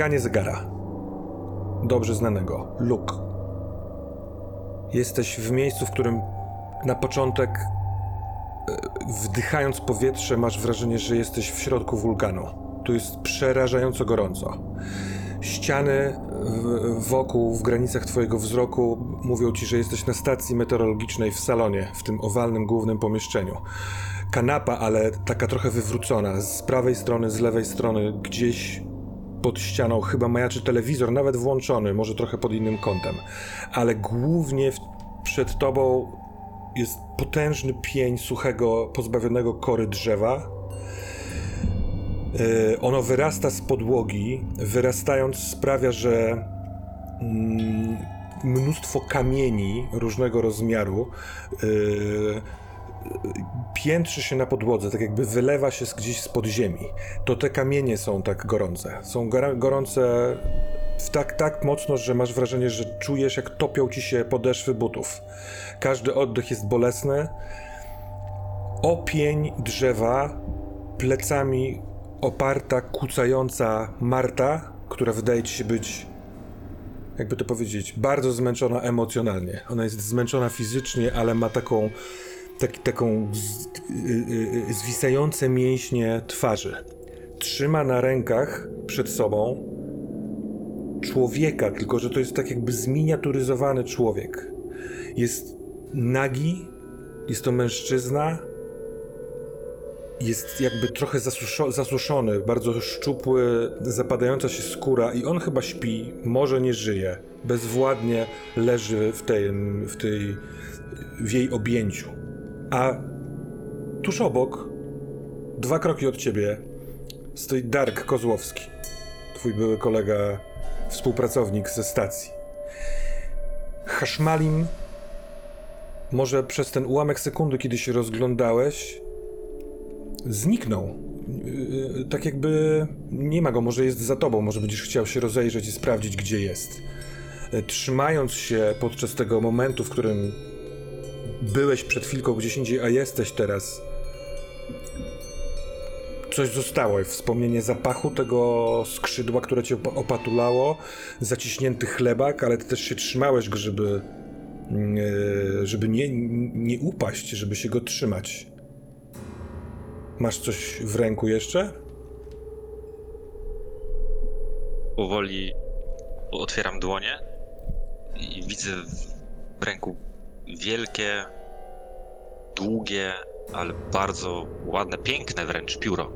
Tykanie zegara. Dobrze znanego. Luk. Jesteś w miejscu, w którym na początek, e, wdychając powietrze, masz wrażenie, że jesteś w środku wulkanu. Tu jest przerażająco gorąco. Ściany w- wokół, w granicach Twojego wzroku, mówią Ci, że jesteś na stacji meteorologicznej w salonie, w tym owalnym głównym pomieszczeniu. Kanapa, ale taka trochę wywrócona, z prawej strony, z lewej strony, gdzieś pod ścianą chyba majaczy telewizor, nawet włączony, może trochę pod innym kątem, ale głównie w, przed tobą jest potężny pień suchego, pozbawionego kory drzewa. Yy, ono wyrasta z podłogi, wyrastając sprawia, że mm, mnóstwo kamieni różnego rozmiaru yy, piętrzy się na podłodze, tak jakby wylewa się gdzieś z podziemi. To te kamienie są tak gorące. Są gorące w tak, tak mocno, że masz wrażenie, że czujesz, jak topią ci się podeszwy butów. Każdy oddech jest bolesny. Opień drzewa plecami oparta, kucająca Marta, która wydaje ci się być jakby to powiedzieć, bardzo zmęczona emocjonalnie. Ona jest zmęczona fizycznie, ale ma taką, tak, taką z, y, y, zwisające mięśnie twarzy. Trzyma na rękach przed sobą człowieka, tylko że to jest tak jakby zminiaturyzowany człowiek. Jest nagi, jest to mężczyzna, jest jakby trochę zasuszo- zasuszony, bardzo szczupły, zapadająca się skóra i on chyba śpi, może nie żyje. Bezwładnie leży w tej, w tej, w jej objęciu. A tuż obok, dwa kroki od ciebie, stoi Dark Kozłowski, twój były kolega, współpracownik ze stacji. Haszmalim może przez ten ułamek sekundy, kiedy się rozglądałeś, zniknął. Yy, Tak jakby nie ma go, może jest za tobą, może będziesz chciał się rozejrzeć i sprawdzić, gdzie jest. Yy, Trzymając się podczas tego momentu, w którym byłeś przed chwilką gdzieś indziej, a jesteś teraz, coś zostało. Wspomnienie zapachu tego skrzydła, które cię opa- opatulało, zaciśnięty chlebak, ale ty też się trzymałeś żeby, yy, żeby nie, nie upaść, żeby się go trzymać. Masz coś w ręku jeszcze? Powoli otwieram dłonie i widzę w ręku wielkie, długie, ale bardzo ładne, piękne wręcz pióro.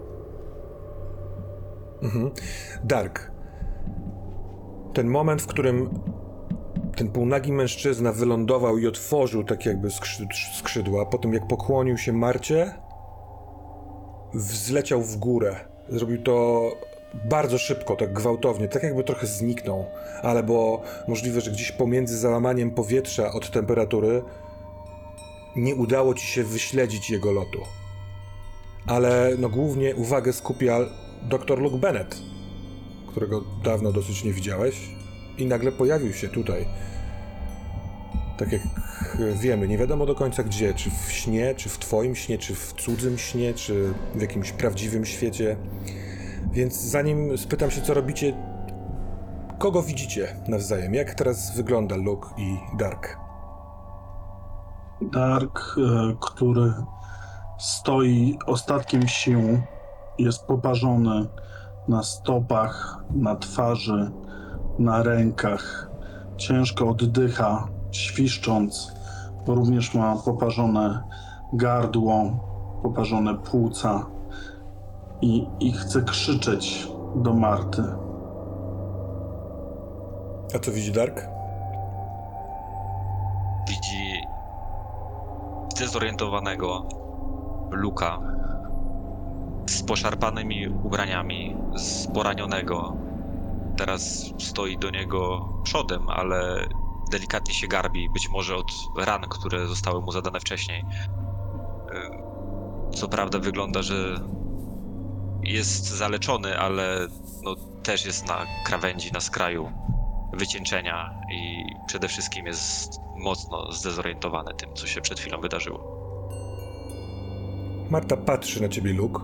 Mhm. Dark. Ten moment, w którym ten półnagi mężczyzna wylądował i otworzył tak jakby skrzy skrzydła, po tym jak pokłonił się Marcie, wzleciał w górę. Zrobił to bardzo szybko, tak gwałtownie, tak jakby trochę zniknął, ale bo możliwe, że gdzieś pomiędzy załamaniem powietrza od temperatury nie udało ci się wyśledzić jego lotu. Ale no głównie uwagę skupia dr Luke Bennett, którego dawno dosyć nie widziałeś i nagle pojawił się tutaj. Tak jak wiemy, nie wiadomo do końca gdzie, czy w śnie, czy w twoim śnie, czy w cudzym śnie, czy w jakimś prawdziwym świecie. Więc zanim spytam się, co robicie, kogo widzicie nawzajem? Jak teraz wygląda Luke i Dark? Dark, e, który stoi ostatkiem sił, jest poparzony na stopach, na twarzy, na rękach. Ciężko oddycha, świszcząc, również ma poparzone gardło, poparzone płuca i, i chce krzyczeć do Marty. A co widzi Dark? Widzi zdezorientowanego Luka z poszarpanymi ubraniami, z poranionego. Teraz stoi do niego przodem, ale delikatnie się garbi, być może od ran, które zostały mu zadane wcześniej. Co prawda wygląda, że jest zaleczony, ale no, też jest na krawędzi, na skraju wycieńczenia i przede wszystkim jest mocno zdezorientowany tym, co się przed chwilą wydarzyło. Marta patrzy na ciebie, Luke,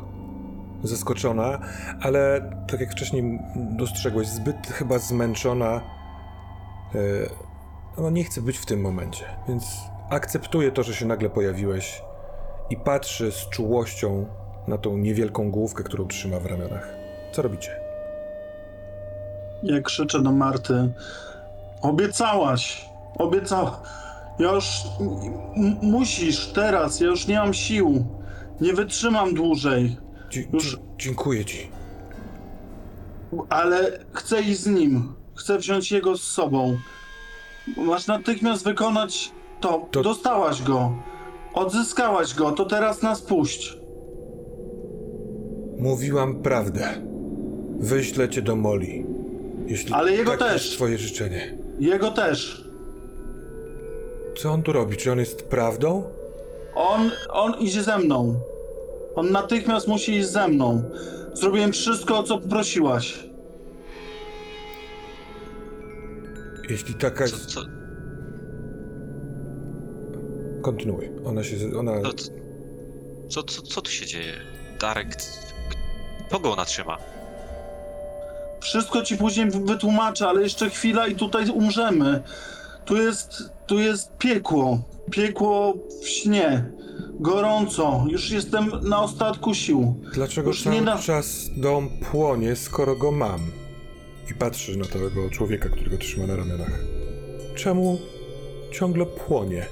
zaskoczona, ale tak jak wcześniej dostrzegłeś, zbyt chyba zmęczona. e, No, nie chce być w tym momencie, więc akceptuje to, że się nagle pojawiłeś i patrzy z czułością na tą niewielką główkę, którą trzyma w ramionach. Co robicie? Ja krzyczę do Marty. Obiecałaś! Obiecała. Ja już. musisz teraz, ja już nie mam sił. Nie wytrzymam dłużej. Dzie- Już- dziękuję ci. Ale chcę iść z nim. Chcę wziąć jego z sobą. Masz natychmiast wykonać to. To- Dostałaś go. Odzyskałaś go, to teraz nas puść. Mówiłam prawdę. Wyślę cię do Moli. Jeśli Ale jego takie też. jest twoje życzenie. Jego też. Co on tu robi? Czy on jest prawdą? On, on idzie ze mną. On natychmiast musi iść ze mną. Zrobiłem wszystko, o co prosiłaś. Jeśli taka Co, jest... co, Kontynuuj. Ona się... Ona... co, co, co, co tu się dzieje? Darek, kogo ona trzyma? Wszystko ci później wy- wytłumaczę, ale jeszcze chwila i tutaj umrzemy. Tu jest, tu jest piekło. Piekło w śnie. Gorąco. Już jestem na ostatku sił. Dlaczego Już cały nie da- czas dom płonie, skoro go mam? I patrzy na tego człowieka, którego trzyma na ramionach. Czemu ciągle płonie?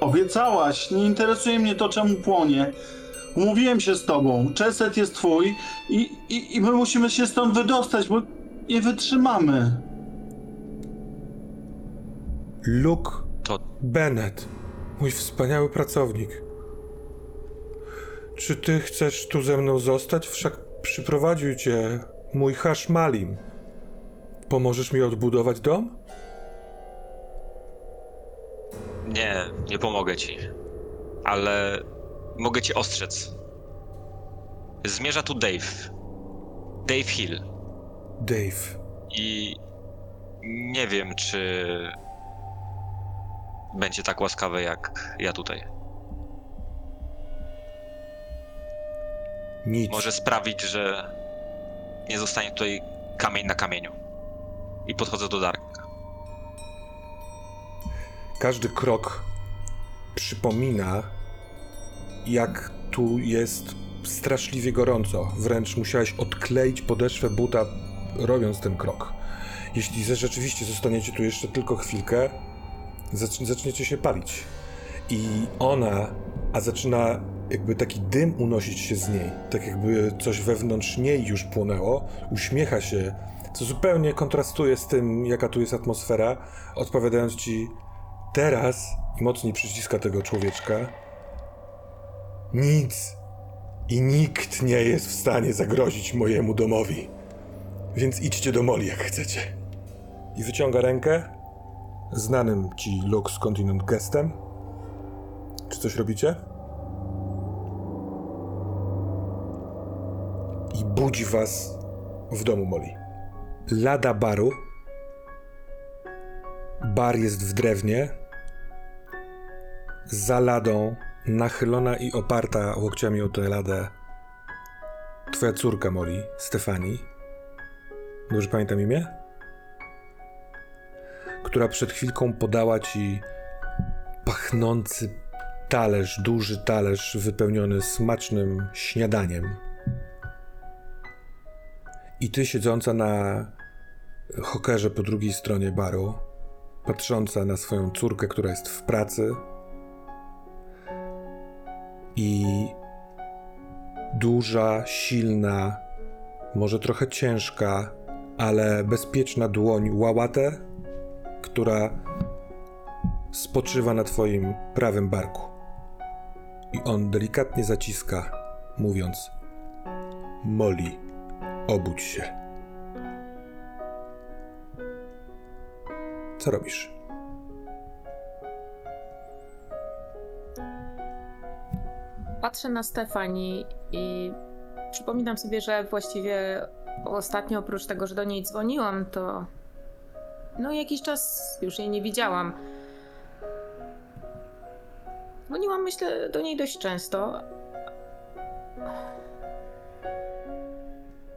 Obiecałaś. Nie interesuje mnie to, czemu płonie. Umówiłem się z tobą. Czeset jest twój i, i, i my musimy się stąd wydostać, bo nie wytrzymamy. Luke To Bennett, mój wspaniały pracownik. Czy ty chcesz tu ze mną zostać? Wszak przyprowadził cię mój Hashmalim. Pomożesz mi odbudować dom? nie, nie pomogę ci. Ale mogę ci ostrzec. Zmierza tu Dave. Dave Hill. Dave. I nie wiem, czy będzie tak łaskawy jak ja tutaj. Nic. Może sprawić, że nie zostanie tutaj kamień na kamieniu. I podchodzę do Darka. Każdy krok przypomina, jak tu jest straszliwie gorąco. Wręcz musiałeś odkleić podeszwę buta, robiąc ten krok. Jeśli ze- rzeczywiście zostaniecie tu jeszcze tylko chwilkę, zacz- zaczniecie się palić. I ona, a zaczyna jakby taki dym unosić się z niej, tak jakby coś wewnątrz niej już płonęło, uśmiecha się, co zupełnie kontrastuje z tym, jaka tu jest atmosfera, odpowiadając ci teraz i mocniej przyciska tego człowieczka. Nic i nikt nie jest w stanie zagrozić mojemu domowi. Więc idźcie do Moli, jak chcecie. I wyciąga rękę, znanym ci Lux Continent gestem. Czy coś robicie? I budzi was w domu Moli. Lada baru Bar jest w drewnie. Za ladą, nachylona i oparta łokciami o tę twoja córka Molly, Stefani. Dobrze pamiętam imię? Która przed chwilką podała ci pachnący talerz, duży talerz wypełniony smacznym śniadaniem. I ty siedząca na hokerze po drugiej stronie baru, patrząca na swoją córkę, która jest w pracy i duża, silna, może trochę ciężka, ale bezpieczna dłoń łałatę, która spoczywa na twoim prawym barku. I on delikatnie zaciska, mówiąc: Molly, obudź się. Co robisz? Patrzę na Stefani i przypominam sobie, że właściwie ostatnio oprócz tego, że do niej dzwoniłam, to no jakiś czas już jej nie widziałam. Dzwoniłam, myślę, do niej dość często.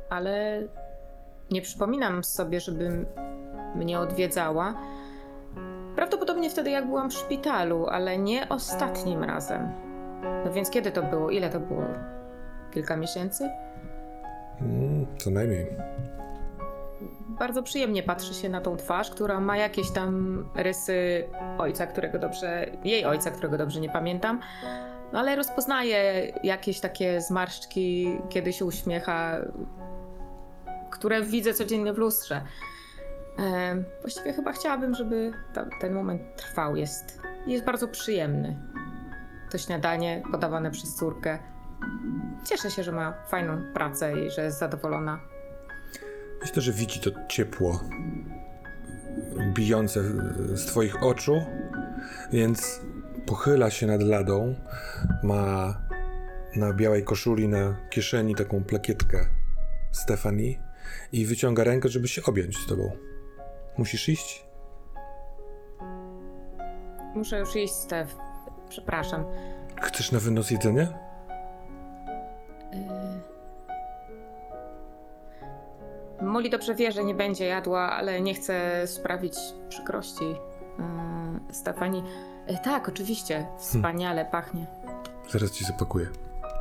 Ale nie przypominam sobie, żeby mnie odwiedzała. Prawdopodobnie wtedy, jak byłam w szpitalu, ale nie ostatnim razem. No więc kiedy to było? Ile to było? Kilka miesięcy? Mm, co najmniej. Bardzo przyjemnie patrzy się na tą twarz, która ma jakieś tam rysy ojca, którego dobrze, jej ojca, którego dobrze nie pamiętam, no ale rozpoznaje jakieś takie zmarszczki, kiedy się uśmiecha, które widzę codziennie w lustrze. E, właściwie chyba chciałabym, żeby ta, ten moment trwał. Jest, jest bardzo przyjemny. To śniadanie podawane przez córkę. Cieszę się, że ma fajną pracę i że jest zadowolona. Myślę, że widzi to ciepło bijące z twoich oczu, więc pochyla się nad ladą. Ma na białej koszuli na kieszeni taką plakietkę Stefani i wyciąga rękę, żeby się objąć z tobą. Musisz iść? Muszę już iść, Stef. Przepraszam. Chcesz na wynos jedzenia? Yy... Molly dobrze wie, że nie będzie jadła, ale nie chcę sprawić przykrości yy, Stefani. Yy, tak, oczywiście. Wspaniale pachnie. Zaraz ci zapakuję.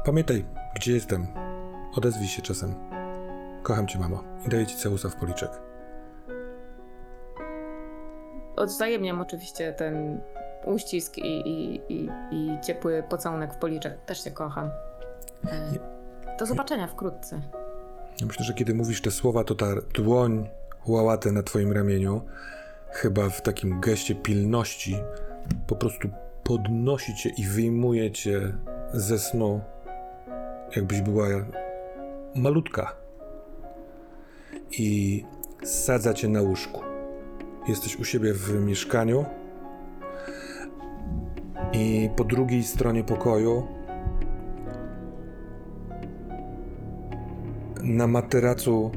Pamiętaj, gdzie jestem. Odezwij się czasem. Kocham cię, mamo. I daję ci całusa w policzek. Odwzajemniam oczywiście ten uścisk i, i, i, i ciepły pocałunek w policzek. Też cię kocham. Yy, do zobaczenia wkrótce. Ja myślę, że kiedy mówisz te słowa, to ta dłoń łałatę na twoim ramieniu, chyba w takim geście pilności, po prostu podnosi cię i wyjmuje cię ze snu, jakbyś była malutka. I sadza cię na łóżku. Jesteś u siebie w mieszkaniu i po drugiej stronie pokoju na materacu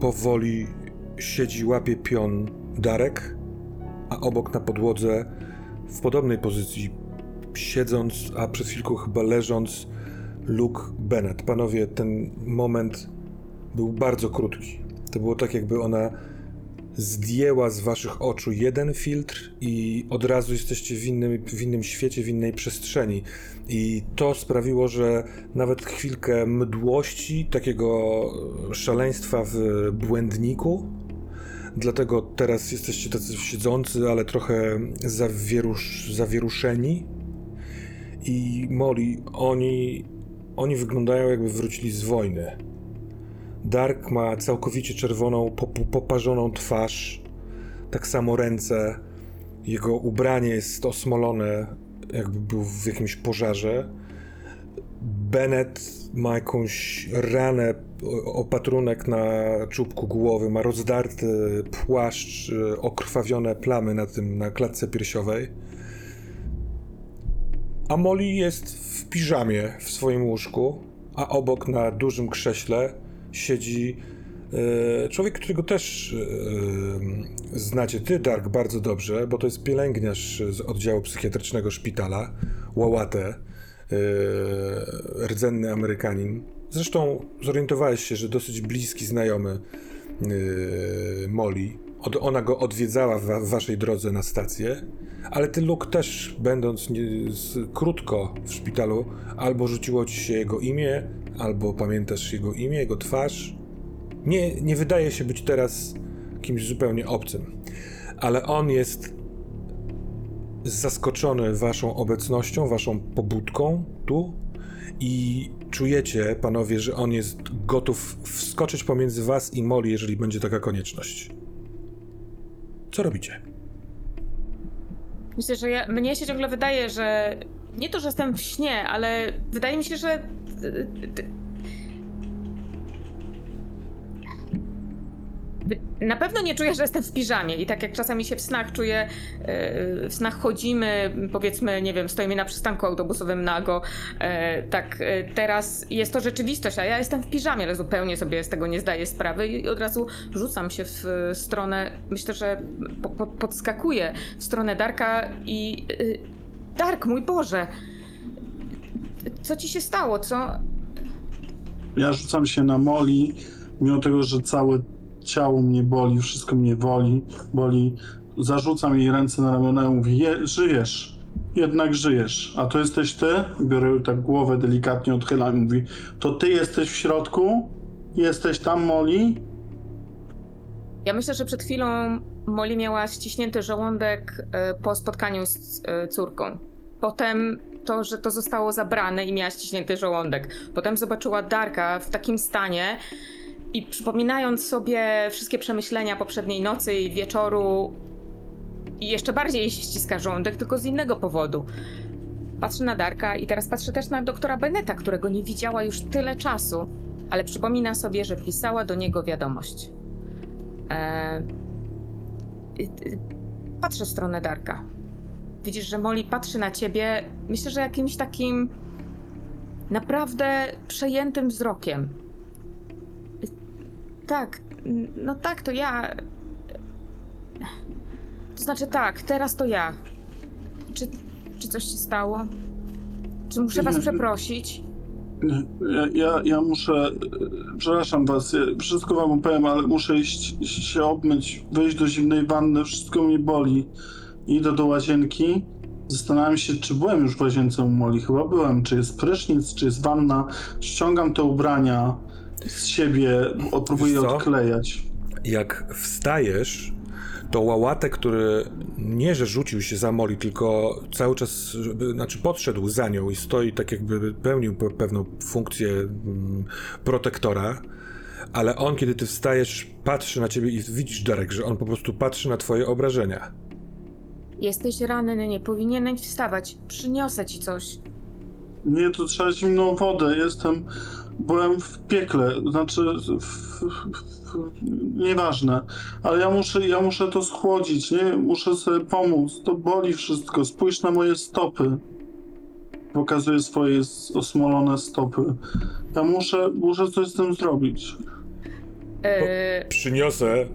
powoli siedzi, łapie pion Darek, a obok na podłodze w podobnej pozycji siedząc, a przed chwilką chyba leżąc Luke Bennett. Panowie, ten moment był bardzo krótki. To było tak, jakby ona zdjęła z waszych oczu jeden filtr i od razu jesteście w innym, w innym świecie, w innej przestrzeni. I to sprawiło, że nawet chwilkę mdłości, takiego szaleństwa w błędniku, dlatego teraz jesteście tacy siedzący, ale trochę zawierusz, zawieruszeni. I Molly, oni, oni wyglądają jakby wrócili z wojny. Dark ma całkowicie czerwoną, pop- poparzoną twarz, tak samo ręce. Jego ubranie jest osmolone, jakby był w jakimś pożarze. Bennett ma jakąś ranę, opatrunek na czubku głowy, ma rozdarty płaszcz, y, okrwawione plamy na tym, na klatce piersiowej. A Molly jest w piżamie w swoim łóżku, a obok na dużym krześle siedzi E, Człowiek, którego też e, znacie ty, Dark, bardzo dobrze, bo to jest pielęgniarz z oddziału psychiatrycznego szpitala, Łałatę, e, rdzenny Amerykanin. Zresztą zorientowałeś się, że dosyć bliski znajomy Molly. Ona go odwiedzała w, wa- w waszej drodze na stację, ale ty, Luke, też będąc krótko w szpitalu, albo rzuciło ci się jego imię, albo pamiętasz jego imię, jego twarz. Nie, nie wydaje się być teraz kimś zupełnie obcym, ale on jest zaskoczony waszą obecnością, waszą pobudką tu i czujecie, panowie, że on jest gotów wskoczyć pomiędzy was i Molly, jeżeli będzie taka konieczność. Co robicie? Myślę, że ja, mnie się ciągle wydaje, że nie to, że jestem w śnie, ale wydaje mi się, że. Na pewno nie czuję, że jestem w piżamie i tak jak czasami się w snach czuję, y, w snach chodzimy, powiedzmy, nie wiem, stoimy na przystanku autobusowym nago, y, tak y, teraz jest to rzeczywistość, a ja jestem w piżamie, ale zupełnie sobie z tego nie zdaję sprawy i od razu rzucam się w stronę, myślę, że po, po, podskakuję w stronę Darka i... Dark, mój Boże! Co ci się stało, co? Ja rzucam się na Moli, mimo tego, że całe ciało mnie boli, wszystko mnie boli, boli. Zarzucam jej ręce na ramiona i mówię, Je, żyjesz, jednak żyjesz. A to jesteś ty? Biorę tak głowę delikatnie odchylam i mówi, to ty jesteś w środku? Jesteś tam, Moli? Ja myślę, że przed chwilą Molly miała ściśnięty żołądek e, po spotkaniu z e, córką. Potem to, że to zostało zabrane i miała ściśnięty żołądek. Potem zobaczyła Darka w takim stanie i przypominając sobie wszystkie przemyślenia poprzedniej nocy i wieczoru, i jeszcze bardziej się ściska żołądek, tylko z innego powodu. Patrzę na Darka i teraz patrzę też na doktora Beneta, którego nie widziała już tyle czasu, ale przypomina sobie, że pisała do niego wiadomość. E, y, y, Patrzę w stronę Darka. Widzisz, że Molly patrzy na ciebie, myślę, że jakimś takim naprawdę przejętym wzrokiem. Tak, no tak, to ja. To znaczy tak, teraz to ja. Czy, czy coś się stało? Czy muszę was przeprosić? Ja, ja, ja muszę, przepraszam was, ja wszystko wam opowiem, ale muszę iść się obmyć, wejść do zimnej wanny, wszystko mnie boli. Idę do łazienki, zastanawiam się, czy byłem już w łazience u Moli, chyba byłem, czy jest prysznic, czy jest wanna, ściągam te ubrania z siebie, próbuję odklejać. Jak wstajesz, to łałatek, który nie, że rzucił się za Molly, tylko cały czas, znaczy podszedł za nią i stoi tak jakby pełnił pe- pewną funkcję mm, protektora, ale on, kiedy ty wstajesz, patrzy na ciebie i widzisz, Darek, że on po prostu patrzy na twoje obrażenia. Jesteś ranny, nie powinieneś wstawać. Przyniosę ci coś. Nie, to trzeba zimną wodę, jestem, byłem w piekle, znaczy, w, w, w, nieważne, ale ja muszę, ja muszę to schłodzić, nie, muszę sobie pomóc, to boli wszystko, spójrz na moje stopy. Pokazuję swoje osmolone stopy. Ja muszę, muszę coś z tym zrobić. Yy, Przyniosę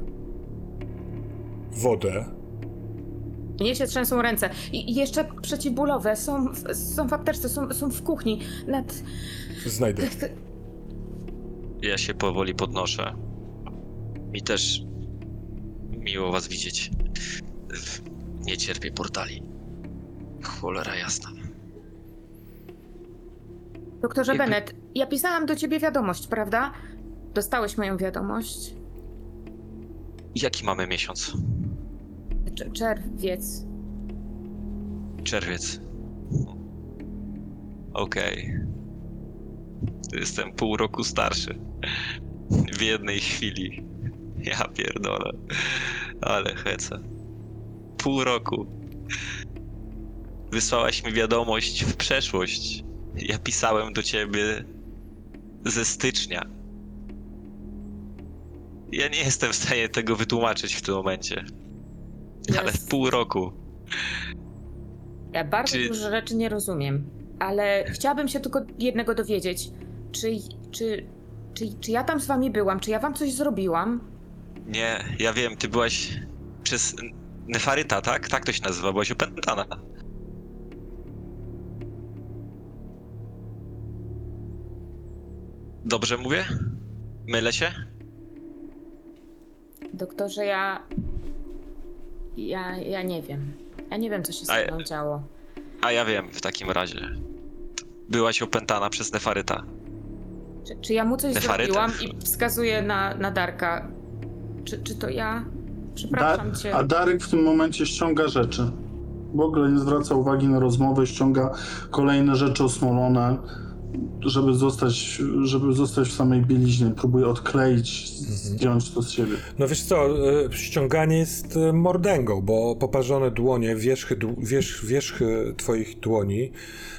wodę. Mnie się trzęsą ręce. I, jeszcze przeciwbólowe. Są, w- są w apteczce, są, są w kuchni. Nad... Znajdę. Ja się powoli podnoszę. Mi też miło was widzieć. Nie cierpię portali. Cholera jasna. Doktorze Jakby- Bennett, ja pisałam do ciebie wiadomość, prawda? Dostałeś moją wiadomość. Jaki mamy miesiąc? Cz- czerwiec. Czerwiec. Okej. Jestem pół roku starszy. W jednej chwili. Ja pierdolę. Ale hece. Pół roku. Wysłałaś mi wiadomość w przeszłość. Ja pisałem do ciebie ze stycznia. Ja nie jestem w stanie tego wytłumaczyć w tym momencie. Ale Jest- pół roku. Ja bardzo Czy- dużo rzeczy nie rozumiem, ale chciałabym się tylko jednego dowiedzieć. Czy, czy Czy, czy ja tam z wami byłam? Czy ja wam coś zrobiłam? Nie, ja wiem, ty byłaś przez Nefaryta, tak? Tak to się nazywa, byłaś opętana. Dobrze mówię? Mylę się? Doktorze, ja. Ja, ja nie wiem. Ja nie wiem, co się A ja- ze mną działo. A ja wiem w takim razie. Byłaś opętana przez Nefaryta. Czy, czy ja mu coś Nefarytę. zrobiłam i wskazuję na, na Darka? Czy, czy to ja? Przepraszam Da- cię. a Darek w tym momencie ściąga rzeczy. W ogóle nie zwraca uwagi na rozmowę, ściąga kolejne rzeczy osmolone, żeby zostać, żeby zostać w samej bieliźnie. Próbuje odkleić, zdjąć to z siebie. No wiesz co, e, ściąganie jest e, mordęgą, bo poparzone dłonie, wierzchy, wierzch, wierzchy twoich dłoni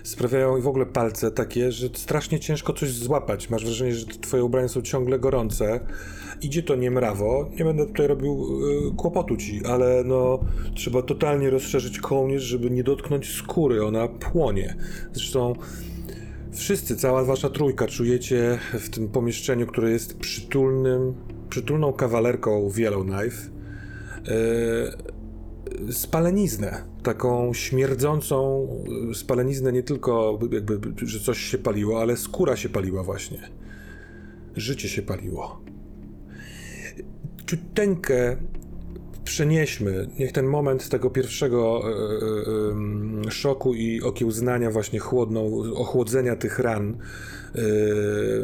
sprawiają i w ogóle palce takie, że strasznie ciężko coś złapać. Masz wrażenie, że twoje ubrania są ciągle gorące. Idzie to niemrawo. Nie będę tutaj robił e, kłopotu ci, ale no trzeba totalnie rozszerzyć kołnierz, żeby nie dotknąć skóry. Ona płonie. Zresztą Wszyscy, cała wasza trójka czujecie w tym pomieszczeniu, które jest przytulnym, przytulną kawalerką w Yellowknife, yy, spaleniznę. Taką śmierdzącą yy, spaleniznę nie tylko jakby, że coś się paliło, ale skóra się paliła właśnie. Życie się paliło. Ciuteńkę przenieśmy, niech ten moment tego pierwszego e, e, szoku i okiełznania właśnie chłodną, ochłodzenia tych ran, e,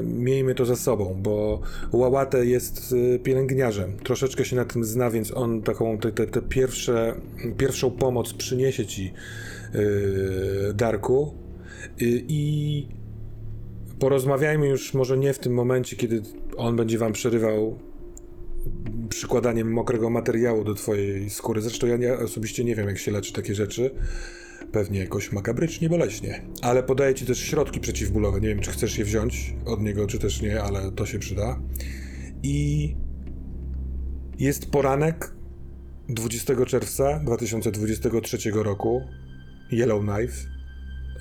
miejmy to za sobą, bo Łałatę jest pielęgniarzem, troszeczkę się na tym zna, więc on taką, te, te, te pierwsze, pierwszą pomoc przyniesie ci Darku. I porozmawiajmy już może nie w tym momencie, kiedy on będzie wam przerywał przykładaniem mokrego materiału do twojej skóry. Zresztą ja nie, osobiście nie wiem, jak się leczy takie rzeczy. Pewnie jakoś makabrycznie, boleśnie. Ale podaję ci też środki przeciwbólowe. Nie wiem, czy chcesz je wziąć od niego, czy też nie, ale to się przyda. I jest poranek 20 czerwca 2023 roku. Yellowknife.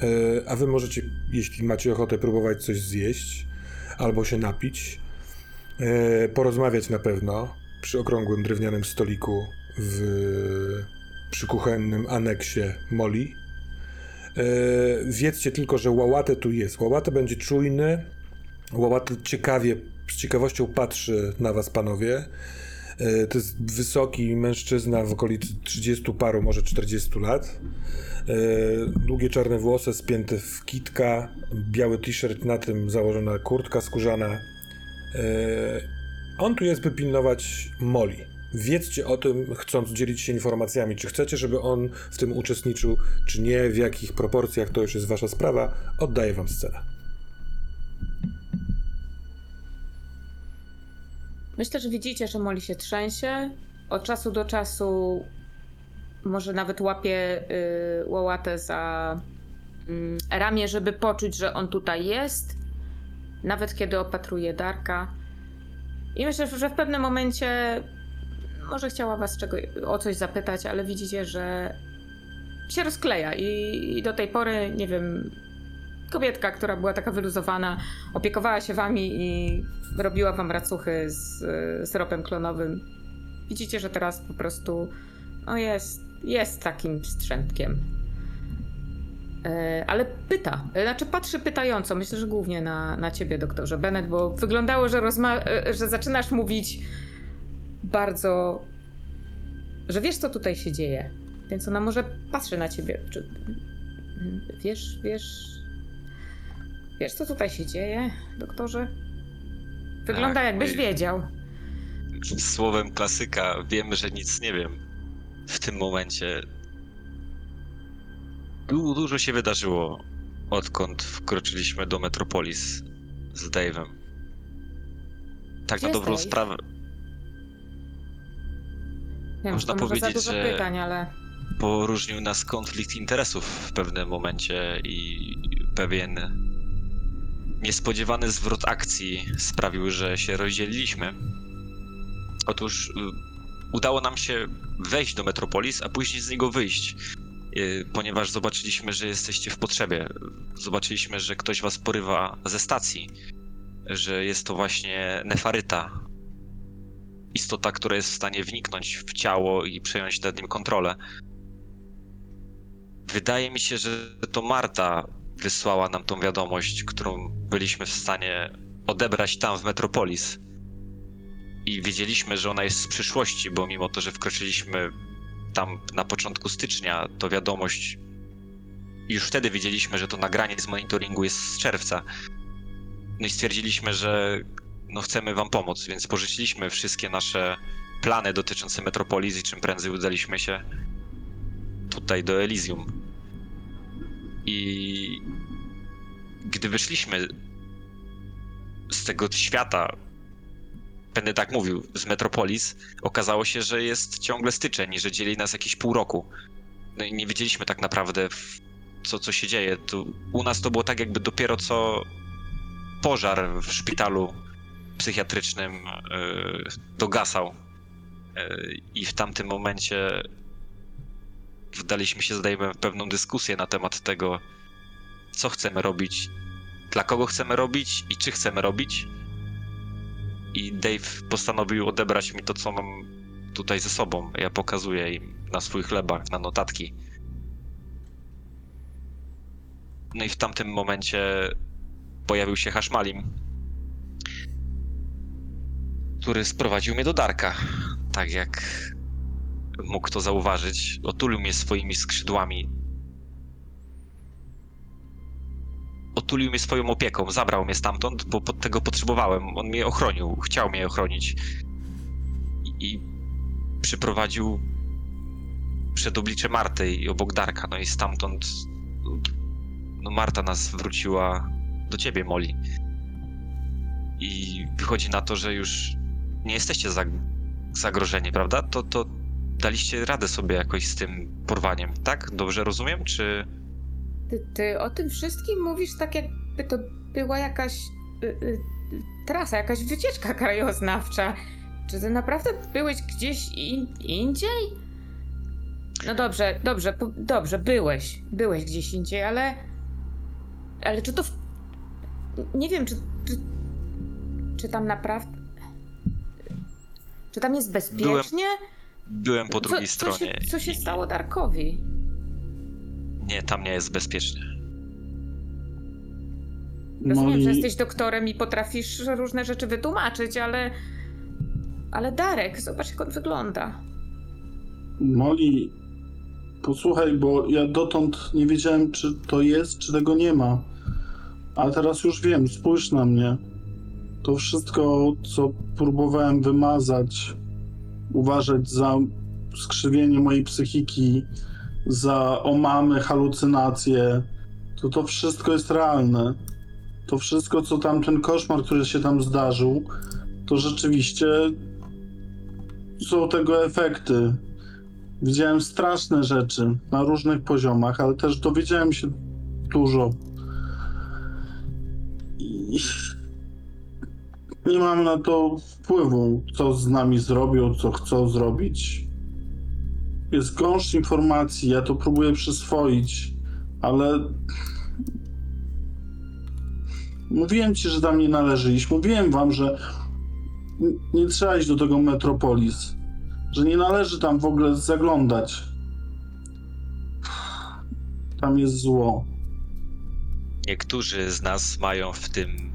Yy, A wy możecie, jeśli macie ochotę, próbować coś zjeść albo się napić. E, porozmawiać na pewno przy okrągłym drewnianym stoliku w przy kuchennym aneksie Moli. E, wiedzcie tylko, że Łałatę tu jest. Łałatę będzie czujny. Łałatę ciekawie, z ciekawością patrzy na was, panowie. E, to jest wysoki mężczyzna w okolicy 30 paru, może 40 lat. E, długie czarne włosy spięte w kitka, biały t-shirt, na tym założona kurtka skórzana. On tu jest, by pilnować Moli. Wiedzcie o tym, chcąc dzielić się informacjami. Czy chcecie, żeby on w tym uczestniczył, czy nie, w jakich proporcjach, to już jest wasza sprawa. Oddaję wam scenę. Myślę, że widzicie, że Molly się trzęsie. Od czasu do czasu może nawet łapie y, Łałatę za mm, ramię, żeby poczuć, że on tutaj jest. Nawet kiedy opatruje Darka. I myślę, że w pewnym momencie może chciała was czego, o coś zapytać, ale widzicie, że się rozkleja i, i do tej pory, nie wiem, kobietka, która była taka wyluzowana, opiekowała się wami i robiła wam racuchy z y, syropem klonowym. Widzicie, że teraz po prostu no jest, jest takim strzępkiem. E, ale pyta, e, znaczy patrzy pytająco, myślę, że głównie na, na ciebie, doktorze Bennett, bo wyglądało, że, rozma- e, że zaczynasz mówić bardzo, że wiesz, co tutaj się dzieje. Więc ona może patrzy na ciebie. Czy, wiesz, wiesz, wiesz, co tutaj się dzieje, doktorze? Wygląda, Tak, jakbyś wiedział. Słowem klasyka, wiem, że nic nie wiem w tym momencie. Du- Dużo się wydarzyło, odkąd wkroczyliśmy do Metropolis z Dave'em. Tak Gdzie na jest dobrą Dave? sprawę. Wiem, Można to może za powiedzieć, dużo że- pytań, ale Poróżnił nas konflikt interesów w pewnym momencie i pewien niespodziewany zwrot akcji sprawił, że się rozdzieliliśmy. Otóż y, udało nam się wejść do Metropolis, a później z niego wyjść, ponieważ zobaczyliśmy, że jesteście w potrzebie. Zobaczyliśmy, że ktoś was porywa ze stacji. że jest to właśnie nefaryta. Istota, która jest w stanie wniknąć w ciało i przejąć nad nim kontrolę. Wydaje mi się, że to Marta wysłała nam tą wiadomość, którą byliśmy w stanie odebrać tam w Metropolis. I wiedzieliśmy, że ona jest z przyszłości, bo mimo to, że wkroczyliśmy tam na początku stycznia, to wiadomość. Już wtedy wiedzieliśmy, że to nagranie z monitoringu jest z czerwca. No i stwierdziliśmy, że no chcemy wam pomóc, więc porzuciliśmy wszystkie nasze plany dotyczące Metropolis i czym prędzej udaliśmy się tutaj do Elysium. I gdy wyszliśmy z tego świata, będę tak mówił, z Metropolis, okazało się, że jest ciągle styczeń i że dzieli nas jakieś pół roku. No i nie wiedzieliśmy tak naprawdę, co, co się dzieje. Tu, u nas to było tak, jakby dopiero co pożar w szpitalu psychiatrycznym yy, dogasał. Yy, I w tamtym momencie wdaliśmy się, zdajemy, w pewną dyskusję na temat tego, co chcemy robić, dla kogo chcemy robić i czy chcemy robić. I Dave postanowił odebrać mi to, co mam tutaj ze sobą. Ja pokazuję im na swój chlebach, na notatki. No i w tamtym momencie pojawił się Hashmalim, który sprowadził mnie do Darka. Tak jak mógł to zauważyć, otulił mnie swoimi skrzydłami. Otulił mnie swoją opieką, zabrał mnie stamtąd, bo pod tego potrzebowałem. On mnie ochronił, chciał mnie ochronić. I, i przyprowadził przed oblicze Marty i obok Darka. No i stamtąd no Marta nas wróciła do ciebie, Molly. I wychodzi na to, że już nie jesteście zag- zagrożeni, prawda? To, to daliście radę sobie jakoś z tym porwaniem, tak? Dobrze rozumiem? Czy Ty, ty o tym wszystkim mówisz tak, jakby to była jakaś y, y, trasa, jakaś wycieczka krajoznawcza. Czy ty naprawdę byłeś gdzieś in, indziej? No dobrze, dobrze, po, dobrze, byłeś. Byłeś gdzieś indziej, ale. Ale czy to. W... Nie wiem, czy, czy. Czy tam naprawdę. Czy tam jest bezpiecznie? byłem po drugiej co, co stronie? Się, co się stało Darkowi? Nie, tam nie jest bezpiecznie. Rozumiem, Molly- że jesteś doktorem i potrafisz różne rzeczy wytłumaczyć, ale. Ale Darek, zobacz jak on wygląda. Molly, posłuchaj, bo ja dotąd nie wiedziałem, czy to jest, czy tego nie ma. A teraz już wiem, spójrz na mnie. To wszystko, co próbowałem wymazać, uważać za skrzywienie mojej psychiki, za omamy, halucynacje, to to wszystko jest realne. To wszystko, co tam, ten koszmar, który się tam zdarzył, to rzeczywiście są tego efekty. Widziałem straszne rzeczy na różnych poziomach, ale też dowiedziałem się dużo. I nie mam na to wpływu, co z nami zrobią, co chcą zrobić. Jest gąszcz informacji, ja to próbuję przyswoić, ale. Mówiłem ci, że tam nie należy iść. Mówiłem wam, że nie trzeba iść do tego Metropolis że nie należy tam w ogóle zaglądać. Tam jest zło. Niektórzy z nas mają w tym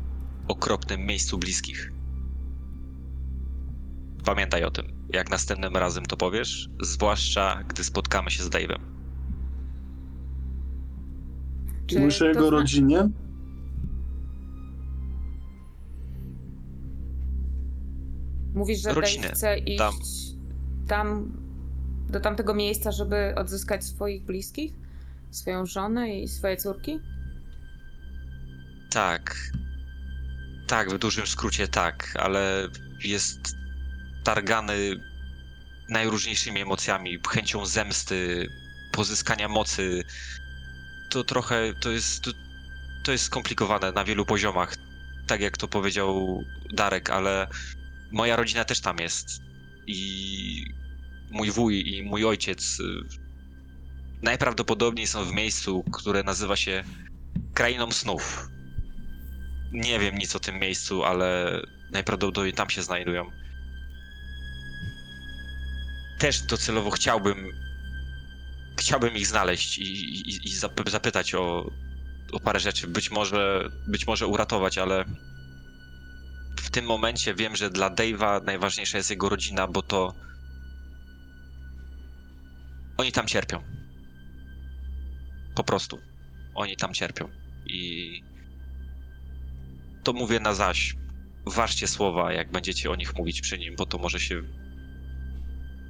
okropnym miejscu bliskich. Pamiętaj o tym, jak następnym razem to powiesz, zwłaszcza gdy spotkamy się z Dave'em. Czy Mówisz o to jego zna- rodzinie? Mówisz, że Rodziny. Dave chce iść Tam. tam, do tamtego miejsca, żeby odzyskać swoich bliskich? Swoją żonę i swoje córki? Tak. Tak, w dużym skrócie tak, ale jest targany najróżniejszymi emocjami, chęcią zemsty, pozyskania mocy. To trochę, to jest, to, to jest skomplikowane na wielu poziomach, tak jak to powiedział Darek, ale moja rodzina też tam jest. I mój wuj i mój ojciec y, najprawdopodobniej są w miejscu, które nazywa się Krainą Snów. nie wiem nic o tym miejscu, ale najprawdopodobniej tam się znajdują. Też docelowo chciałbym chciałbym ich znaleźć i, i, i zap- zapytać o, o parę rzeczy. Być może, być może uratować, ale w tym momencie wiem, że dla Dave'a najważniejsza jest jego rodzina, bo to oni tam cierpią. Po prostu. Oni tam cierpią. I to mówię na zaś. Ważcie słowa, jak będziecie o nich mówić przy nim, bo to może się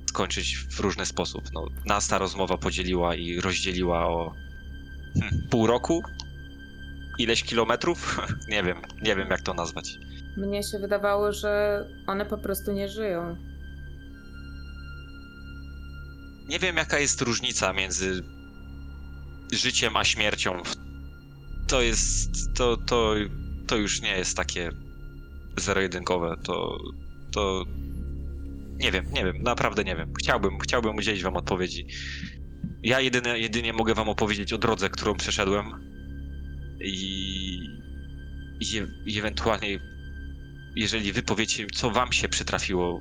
skończyć w różny sposób. No, nas ta rozmowa podzieliła i rozdzieliła o hmm, pół roku? Ileś kilometrów? nie wiem, nie wiem jak to nazwać. Mnie się wydawało, że one po prostu nie żyją. Nie wiem jaka jest różnica między życiem a śmiercią. To jest, to, to, to już nie jest takie zero-jedynkowe, to, to nie wiem, nie wiem, naprawdę nie wiem. Chciałbym, chciałbym udzielić wam odpowiedzi. Ja jedynie, jedynie mogę wam opowiedzieć o drodze, którą przeszedłem i, i, i ewentualnie jeżeli wy powiecie, co wam się przytrafiło.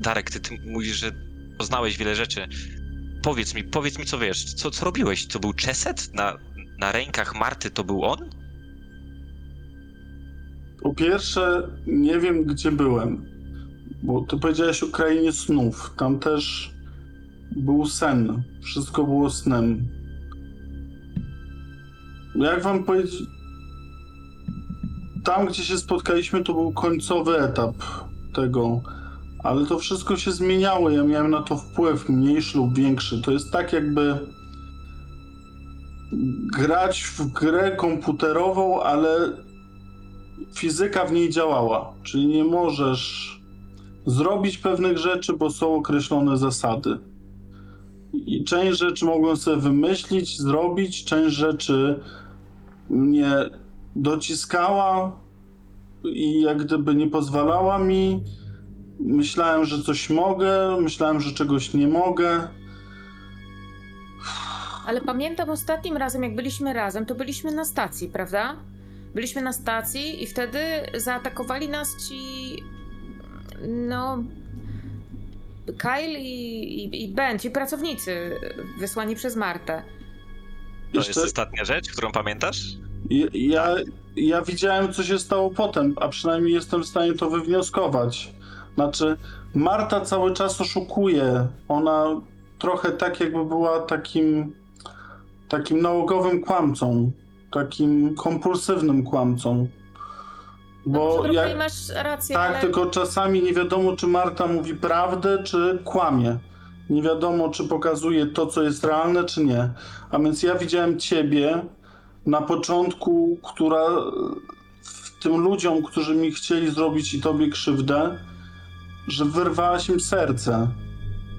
Darek, ty, ty mówisz, że poznałeś wiele rzeczy. Powiedz mi, powiedz mi, co wiesz, co, co robiłeś? To był Czeset? Na, na rękach Marty to był on? Po pierwsze, nie wiem gdzie byłem, bo ty powiedziałeś o krainie snów. Tam też był sen. Wszystko było snem. Jak wam powiedzieć? Tam, gdzie się spotkaliśmy, to był końcowy etap tego. Ale to wszystko się zmieniało. Ja miałem na to wpływ, mniejszy lub większy. To jest tak, jakby grać w grę komputerową, ale fizyka w niej działała, czyli nie możesz zrobić pewnych rzeczy, bo są określone zasady. I część rzeczy mogłem sobie wymyślić, zrobić, część rzeczy mnie dociskała i jak gdyby nie pozwalała mi. Myślałem, że coś mogę, myślałem, że czegoś nie mogę. Ale pamiętam ostatnim razem, jak byliśmy razem, to byliśmy na stacji, prawda? Byliśmy na stacji i wtedy zaatakowali nas ci. No. Kyle i, i, i Ben, ci pracownicy wysłani przez Martę. To jest ostatnia rzecz, którą pamiętasz? Ja, ja, ja widziałem, co się stało potem, a przynajmniej jestem w stanie to wywnioskować. Znaczy, Marta cały czas oszukuje. Ona trochę tak, jakby była takim, takim nałogowym kłamcą, takim kompulsywnym kłamcą. No, Bo może jak, jak... masz rację, tak, ale... tylko czasami nie wiadomo, czy Marta mówi prawdę, czy kłamie. Nie wiadomo, czy pokazuje to, co jest realne, czy nie. A więc ja widziałem ciebie na początku, która w tym ludziom, którzy mi chcieli zrobić i tobie krzywdę, że wyrwałaś im serce.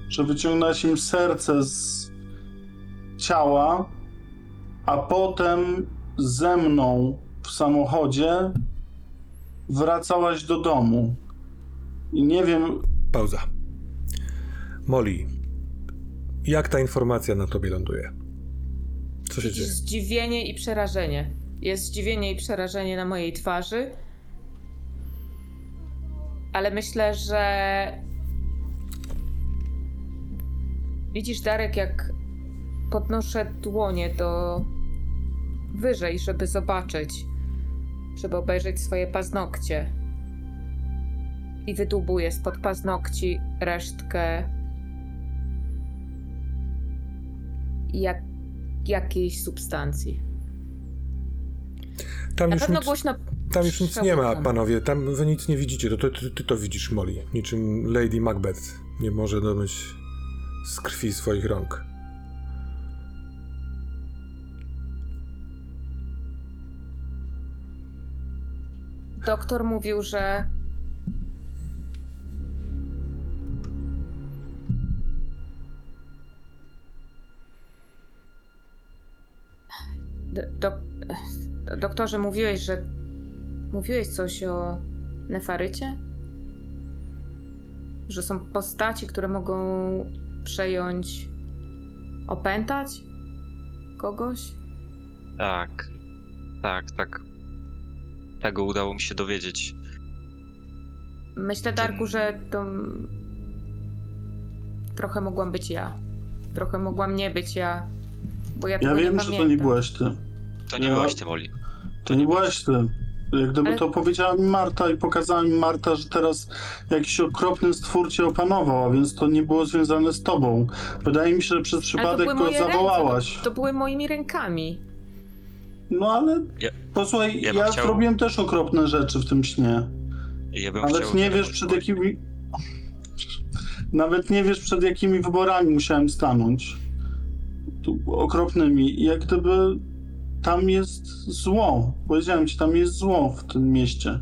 Że wyciągnęłaś im serce z ciała, a potem ze mną w samochodzie wracałaś do domu. I nie wiem, Pauza. Molly, jak ta informacja na tobie ląduje? Co się dzieje? Zdziwienie i przerażenie. Jest zdziwienie i przerażenie na mojej twarzy. Ale myślę, że. Widzisz, Darek, jak podnoszę dłonie do wyżej, żeby zobaczyć, żeby obejrzeć swoje paznokcie. I wydubuję spod paznokci resztkę jak, jakiejś substancji. Tam Na już pewno nic, głośno. tam już nic nie ma, panowie. Tam wy nic nie widzicie. To, to ty, ty to widzisz, Molly. Niczym Lady Macbeth nie może domyć z krwi swoich rąk. Doktor mówił, że. D- dok- doktorze, mówiłeś, że. Mówiłeś coś o nefarycie? Że są postaci, które mogą przejąć. opętać kogoś? Tak, tak, tak. Tego udało mi się dowiedzieć. Myślę, Darku, że to trochę mogłam być ja. Trochę mogłam nie być ja, bo ja Ja tego wiem, nie że to nie pamiętam. byłeś ty. To nie Ja- byłaś ty, Molly. To nie byłaś ty. Jak gdyby Ale- to powiedziała mi Marta i pokazała mi Marta, że teraz jakiś okropny stwór cię opanował, a więc to nie było związane z tobą. Wydaje mi się, że przez Ale to przypadek były go moje zawołałaś. Ręce, to, to były moimi rękami. No ale Ja- posłuchaj, ja ja, bym chciał- robiłem też okropne rzeczy w tym śnie. Ja bym Nawet chciał nie wiesz przed jakimi... Nawet nie wiesz przed jakimi wyborami musiałem stanąć. Tu, okropnymi. Jak gdyby tam jest zło. Powiedziałem ci, tam jest zło w tym mieście.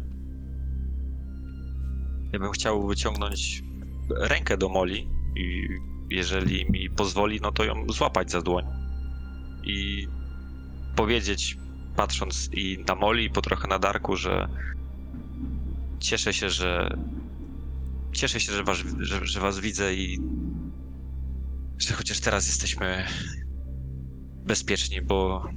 Ja bym chciał wyciągnąć rękę do Moli i jeżeli mi pozwoli, no to ją złapać za dłoń. I powiedzieć, patrząc i na Moli, i po trochę na Darku, że cieszę się, że cieszę się, że was, że, że was widzę i że chociaż teraz jesteśmy bezpieczni, bo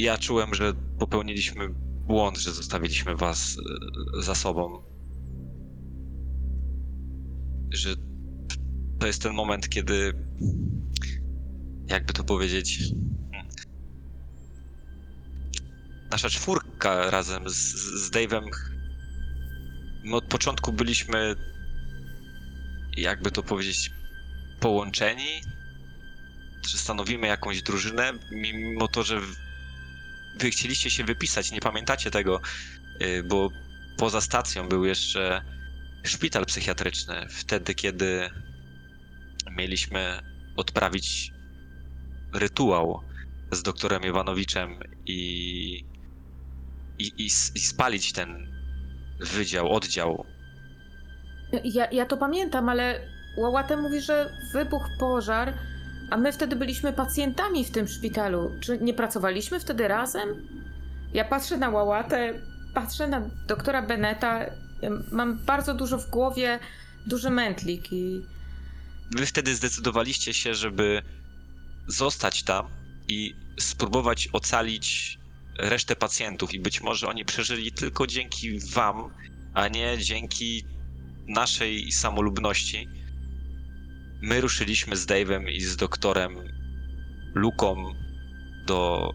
ja czułem, że popełniliśmy błąd, że zostawiliśmy was e, za sobą. Że to jest ten moment, kiedy. Jakby to powiedzieć. Nasza czwórka razem z, z Dave'em. My od początku byliśmy. Jakby to powiedzieć. Połączeni. Że stanowimy jakąś drużynę, mimo to, że wy chcieliście się wypisać, nie pamiętacie tego, y, bo poza stacją był jeszcze szpital psychiatryczny, wtedy kiedy mieliśmy odprawić rytuał z doktorem Iwanowiczem i, i, i, i spalić ten wydział, oddział. Ja, ja to pamiętam, ale Łałatę mówi, że wybuchł pożar, a my wtedy byliśmy pacjentami w tym szpitalu. Czy nie pracowaliśmy wtedy razem? Ja patrzę na Łałatę, patrzę na doktora Beneta, mam bardzo dużo w głowie, duży mętlik i... Wy wtedy zdecydowaliście się, żeby zostać tam i spróbować ocalić resztę pacjentów i być może oni przeżyli tylko dzięki wam, a nie dzięki naszej samolubności. My ruszyliśmy z Dave'em i z doktorem Luką do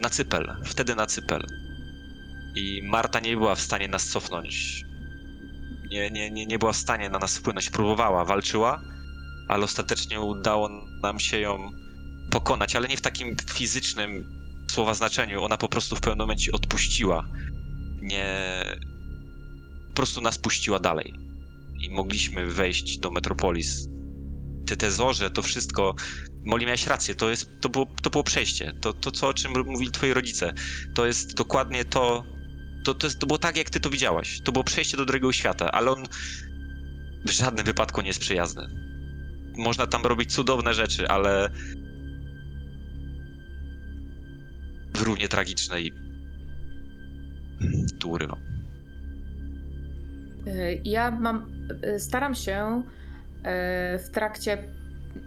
na Cypel, wtedy na Cypel. I Marta nie była w stanie nas cofnąć nie, nie, nie, nie była w stanie na nas wpłynąć. Próbowała, walczyła, ale ostatecznie udało nam się ją pokonać, ale nie w takim fizycznym słowa znaczeniu. Ona po prostu w pewnym momencie odpuściła. Nie. Po prostu nas puściła dalej. I mogliśmy wejść do Metropolis. Te, te zorze, to wszystko. Moli miałeś rację, to, jest, to, było, to było przejście. To, to, co o czym mówili twoi rodzice. To jest dokładnie to, to, to, jest, to było tak, jak ty to widziałaś. To było przejście do drugiego świata, ale on w żadnym wypadku nie jest przyjazny. Można tam robić cudowne rzeczy, ale równie tragiczne i tu urywam. E, Ja mam, e, staram się e, w trakcie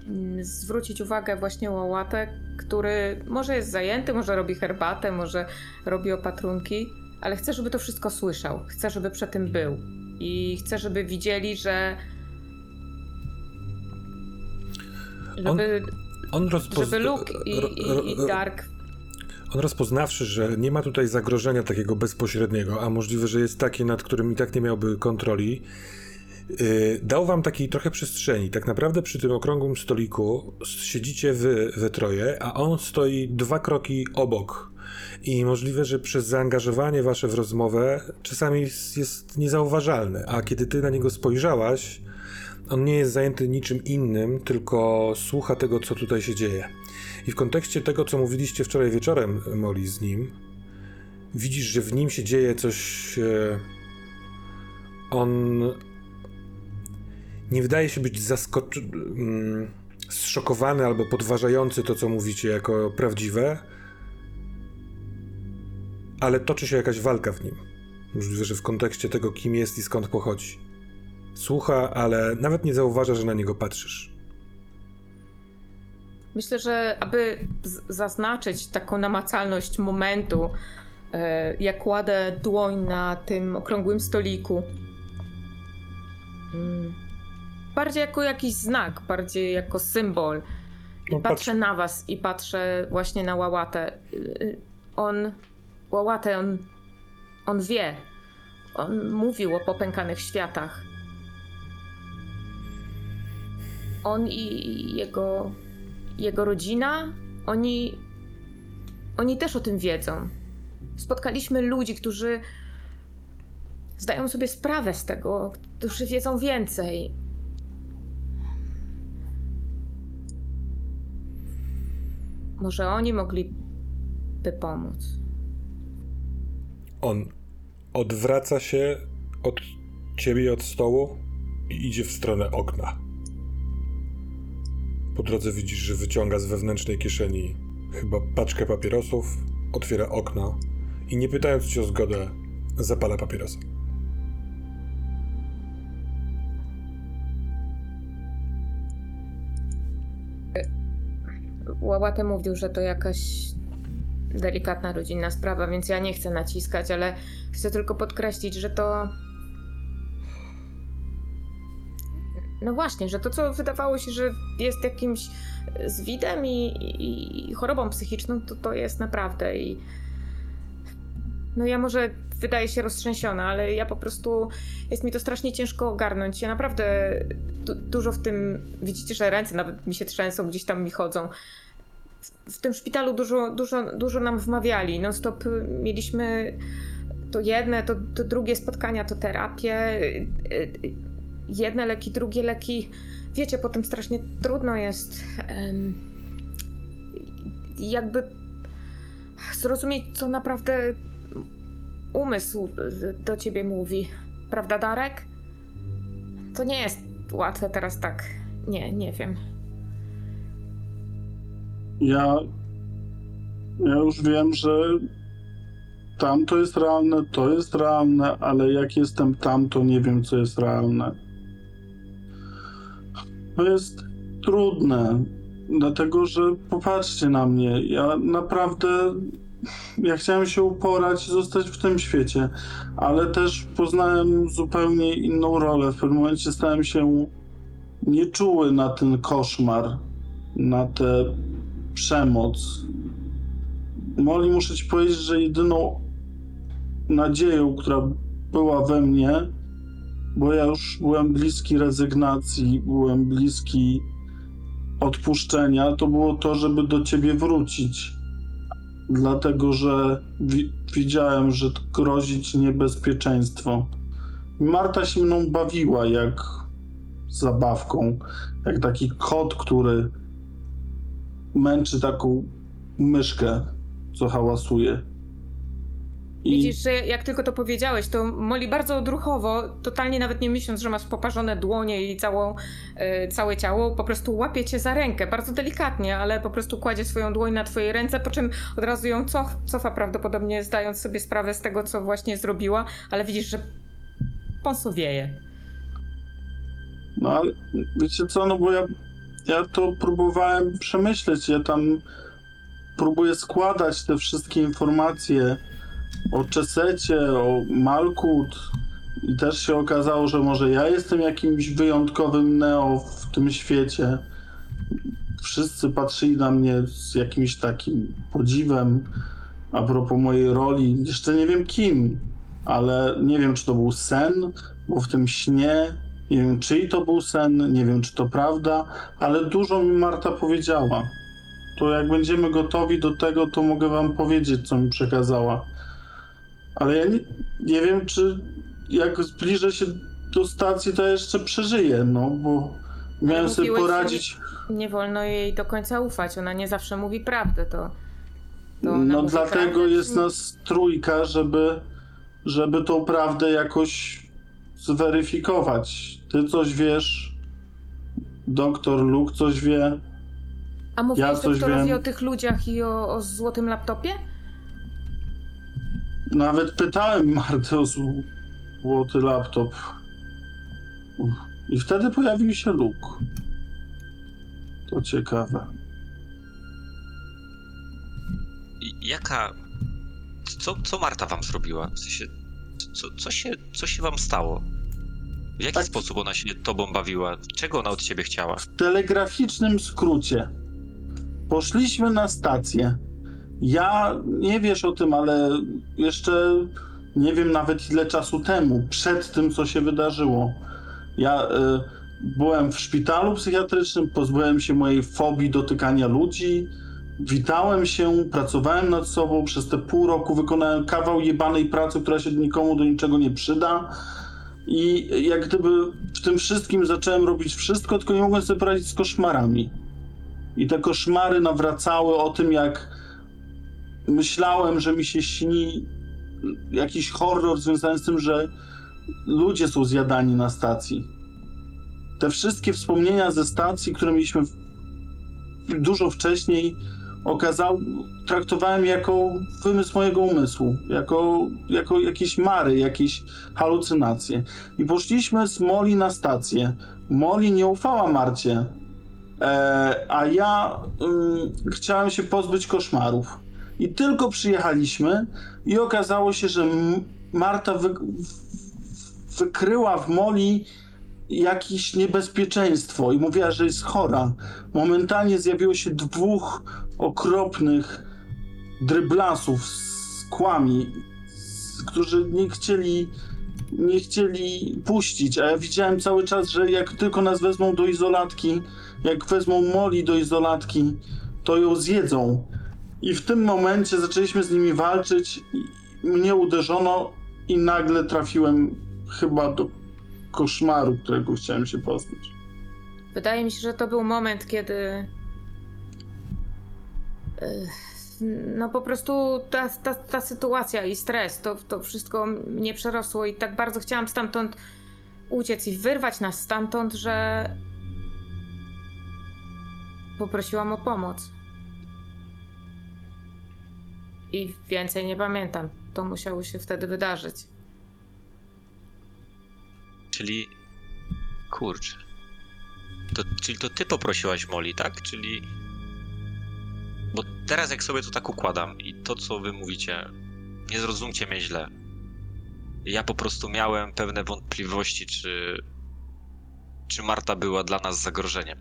mm, zwrócić uwagę właśnie Łałatę, który może jest zajęty, może robi herbatę, może robi opatrunki, ale chcę, żeby to wszystko słyszał. Chcę, żeby przy tym był. I chcę, żeby widzieli, że. Żeby, On, rozpoz... żeby Luke i, i, i Dark. on rozpoznawszy, że nie ma tutaj zagrożenia takiego bezpośredniego, a możliwe, że jest takie, nad którym i tak nie miałby kontroli, yy, dał wam takiej trochę przestrzeni. Tak naprawdę przy tym okrągłym stoliku siedzicie wy we troje, a on stoi dwa kroki obok. I możliwe, że przez zaangażowanie wasze w rozmowę czasami jest, jest niezauważalne, a kiedy ty na niego spojrzałaś, on nie jest zajęty niczym innym, tylko słucha tego, co tutaj się dzieje. I w kontekście tego, co mówiliście wczoraj wieczorem, Molly, z nim, widzisz, że w nim się dzieje coś. E, on nie wydaje się być zaskoczony, mm, zszokowany albo podważający to, co mówicie, jako prawdziwe, ale toczy się jakaś walka w nim. Możliwe, że w kontekście tego, kim jest i skąd pochodzi. Słucha, ale nawet nie zauważa, że na niego patrzysz. Myślę, że aby zaznaczyć taką namacalność momentu, e, ja kładę dłoń na tym okrągłym stoliku. Mm. Bardziej jako jakiś znak, bardziej jako symbol. No, Patrzę na was i patrzę właśnie na Łałatę. Y, On, Łałatę, on, on wie. On mówił o popękanych światach. On i jego, jego rodzina, oni, oni też o tym wiedzą. Spotkaliśmy ludzi, którzy zdają sobie sprawę z tego, którzy wiedzą więcej. Może oni mogliby pomóc. On odwraca się od ciebie od stołu i idzie w stronę okna. Po drodze widzisz, że wyciąga z wewnętrznej kieszeni chyba paczkę papierosów, otwiera okno i nie pytając cię o zgodę, zapala papierosa. Łałatę mówił, że to jakaś delikatna rodzinna sprawa, więc ja nie chcę naciskać, ale chcę tylko podkreślić, że to. No właśnie, że to, co wydawało się, że jest jakimś zwidem i, i, i chorobą psychiczną, to to jest naprawdę. I no ja może wydaję się roztrzęsiona, ale ja po prostu jest mi to strasznie ciężko ogarnąć. Ja naprawdę du- dużo w tym. Widzicie, że ręce nawet mi się trzęsą, gdzieś tam mi chodzą. W, tym szpitalu dużo, dużo, dużo nam wmawiali. Non stop mieliśmy to jedne, to, to drugie spotkania, to terapie. Jedne leki, drugie leki. Wiecie, potem strasznie trudno jest jakby zrozumieć, co naprawdę umysł do ciebie mówi. Prawda, Darek? To nie jest łatwe teraz tak. Nie, nie wiem. Ja, ja już wiem, że tam to jest realne, to jest realne, ale jak jestem tam, to nie wiem, co jest realne. To jest trudne, dlatego że popatrzcie na mnie. Ja naprawdę. Ja chciałem się uporać zostać w tym świecie, ale też poznałem zupełnie inną rolę. W pewnym momencie stałem się nieczuły na ten koszmar, na tę przemoc. Moli, muszę ci powiedzieć, że jedyną nadzieją, która była we mnie, bo ja już byłem bliski rezygnacji, byłem bliski odpuszczenia, to było to, żeby do ciebie wrócić. Dlatego, że wi- widziałem, że grozi ci niebezpieczeństwo. Marta się mną bawiła jak zabawką, jak taki kot, który męczy taką myszkę, co hałasuje. I Widzisz, że jak tylko to powiedziałeś, to Molly bardzo odruchowo, totalnie nawet nie myśląc, że masz poparzone dłonie i całą, e, całe ciało, po prostu łapie cię za rękę, bardzo delikatnie, ale po prostu kładzie swoją dłoń na twojej ręce, po czym od razu ją cof, cofa prawdopodobnie, zdając sobie sprawę z tego, co właśnie zrobiła, ale widzisz, że ponsowieje. No ale wiecie co, no bo ja, ja to próbowałem przemyśleć. Ja tam próbuję składać te wszystkie informacje o Czesecie, o Malkut i też się okazało, że może ja jestem jakimś wyjątkowym Neo w tym świecie. Wszyscy patrzyli na mnie z jakimś takim podziwem a propos mojej roli. Jeszcze nie wiem kim, ale nie wiem, czy to był sen, bo w tym śnie nie wiem, czyj to był sen, nie wiem, czy to prawda, ale dużo mi Marta powiedziała. To jak będziemy gotowi do tego, to mogę wam powiedzieć, co mi przekazała. Ale ja nie, nie wiem, czy jak zbliżę się do stacji, to jeszcze przeżyję, no, bo miałem sobie mówiłeś, poradzić. Nie wolno jej do końca ufać, ona nie zawsze mówi prawdę, to... to No dlatego prawdę, jest czy- nas trójka, żeby, żeby tą prawdę jakoś zweryfikować. Ty coś wiesz, doktor Luke coś wie. A mówiłeś Ja coś doktorowi wiem. o tych ludziach i o, o złotym laptopie? Nawet pytałem Martę o złoty laptop. I wtedy pojawił się Luke. To ciekawe. jaka... Co, co Marta wam zrobiła? W sensie, co, co, się, co się wam stało? W jaki Tak. sposób ona się tobą bawiła? Czego ona od ciebie chciała? W telegraficznym skrócie. Poszliśmy na stację. Ja nie wiesz o tym, ale jeszcze nie wiem nawet ile czasu temu, przed tym, co się wydarzyło. Ja y, byłem w szpitalu psychiatrycznym, pozbyłem się mojej fobii dotykania ludzi, witałem się, pracowałem nad sobą, przez te pół roku wykonałem kawał jebanej pracy, która się nikomu do niczego nie przyda. I jak gdyby w tym wszystkim zacząłem robić wszystko, tylko nie mogłem sobie poradzić z koszmarami. I te koszmary nawracały o tym, jak myślałem, że mi się śni jakiś horror związany z tym, że ludzie są zjadani na stacji. Te wszystkie wspomnienia ze stacji, które mieliśmy dużo wcześniej, okazał, traktowałem jako wymysł mojego umysłu, jako, jako jakieś mary, jakieś halucynacje. I poszliśmy z Molly na stację. Molly nie ufała Marcie, e, a ja ym, chciałem się pozbyć koszmarów. I tylko przyjechaliśmy i okazało się, że Marta wy, wykryła w Moli jakieś niebezpieczeństwo i mówiła, że jest chora. Momentalnie zjawiło się dwóch okropnych dryblasów z kłami, którzy nie chcieli nie chcieli puścić, a ja widziałem cały czas, że jak tylko nas wezmą do izolatki, jak wezmą Moli do izolatki, to ją zjedzą. I w tym momencie zaczęliśmy z nimi walczyć, mnie uderzono i nagle trafiłem chyba do koszmaru, którego chciałem się pozbyć. Wydaje mi się, że to był moment, kiedy. Ech, No po prostu ta, ta, ta sytuacja i stres, to, to wszystko mnie przerosło i tak bardzo chciałam stamtąd uciec i wyrwać nas stamtąd, że poprosiłam o pomoc. I więcej nie pamiętam. To musiało się wtedy wydarzyć. Czyli... Kurczę. To, czyli to ty poprosiłaś Moli, tak? Czyli... Bo teraz jak sobie to tak układam i to, co wy mówicie, nie zrozumcie mnie źle. Ja po prostu miałem pewne wątpliwości, czy... Czy Marta była dla nas zagrożeniem.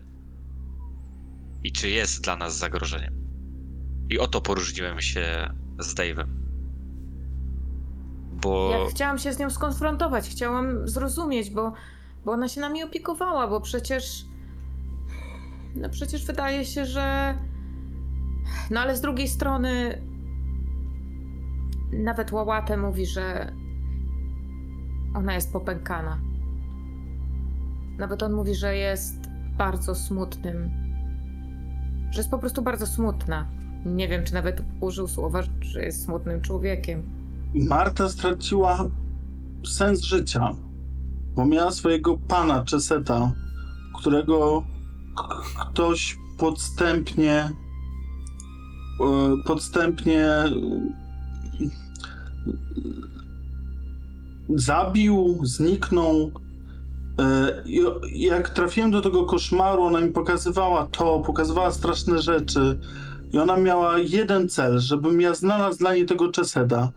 I czy jest dla nas zagrożeniem. I o to poróżniłem się z Dave'em. Bo... Ja chciałam się z nią skonfrontować, chciałam zrozumieć, bo, bo ona się nami opiekowała, bo przecież. No przecież wydaje się, że. No ale z drugiej strony. Nawet Łałatę mówi, że. Ona jest popękana. Nawet on mówi, że jest bardzo smutnym. Że jest po prostu bardzo smutna. Nie wiem, czy nawet użył słowa, że jest smutnym człowiekiem. Marta straciła sens życia, bo miała swojego pana Czeseta, którego ktoś podstępnie e, podstępnie e, zabił, zniknął. E, Jak trafiłem do tego koszmaru, ona mi pokazywała to, pokazywała straszne rzeczy. I ona miała jeden cel, żebym ja znalazł dla niej tego Czeseda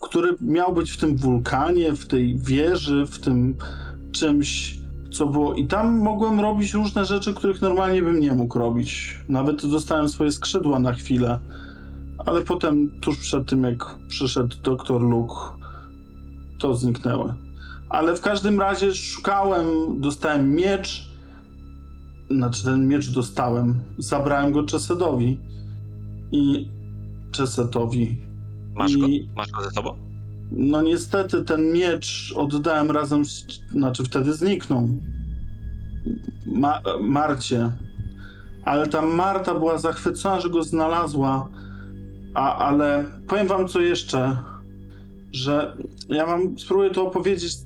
który miał być w tym wulkanie, w tej wieży, w tym czymś, co było. I tam mogłem robić różne rzeczy, których normalnie bym nie mógł robić. Nawet dostałem swoje skrzydła na chwilę. Ale potem, tuż przed tym, jak przyszedł doktor Luke, to zniknęły. Ale w każdym razie szukałem, dostałem miecz. Znaczy, ten miecz dostałem. Zabrałem go Czesedowi. I Czesetowi Masz go? I- Masz go ze sobą? no niestety ten miecz oddałem razem z... Znaczy wtedy zniknął. Ma, Marcie. Ale ta Marta była zachwycona, że go znalazła. A, ale powiem wam co jeszcze. Że ja wam spróbuję to opowiedzieć,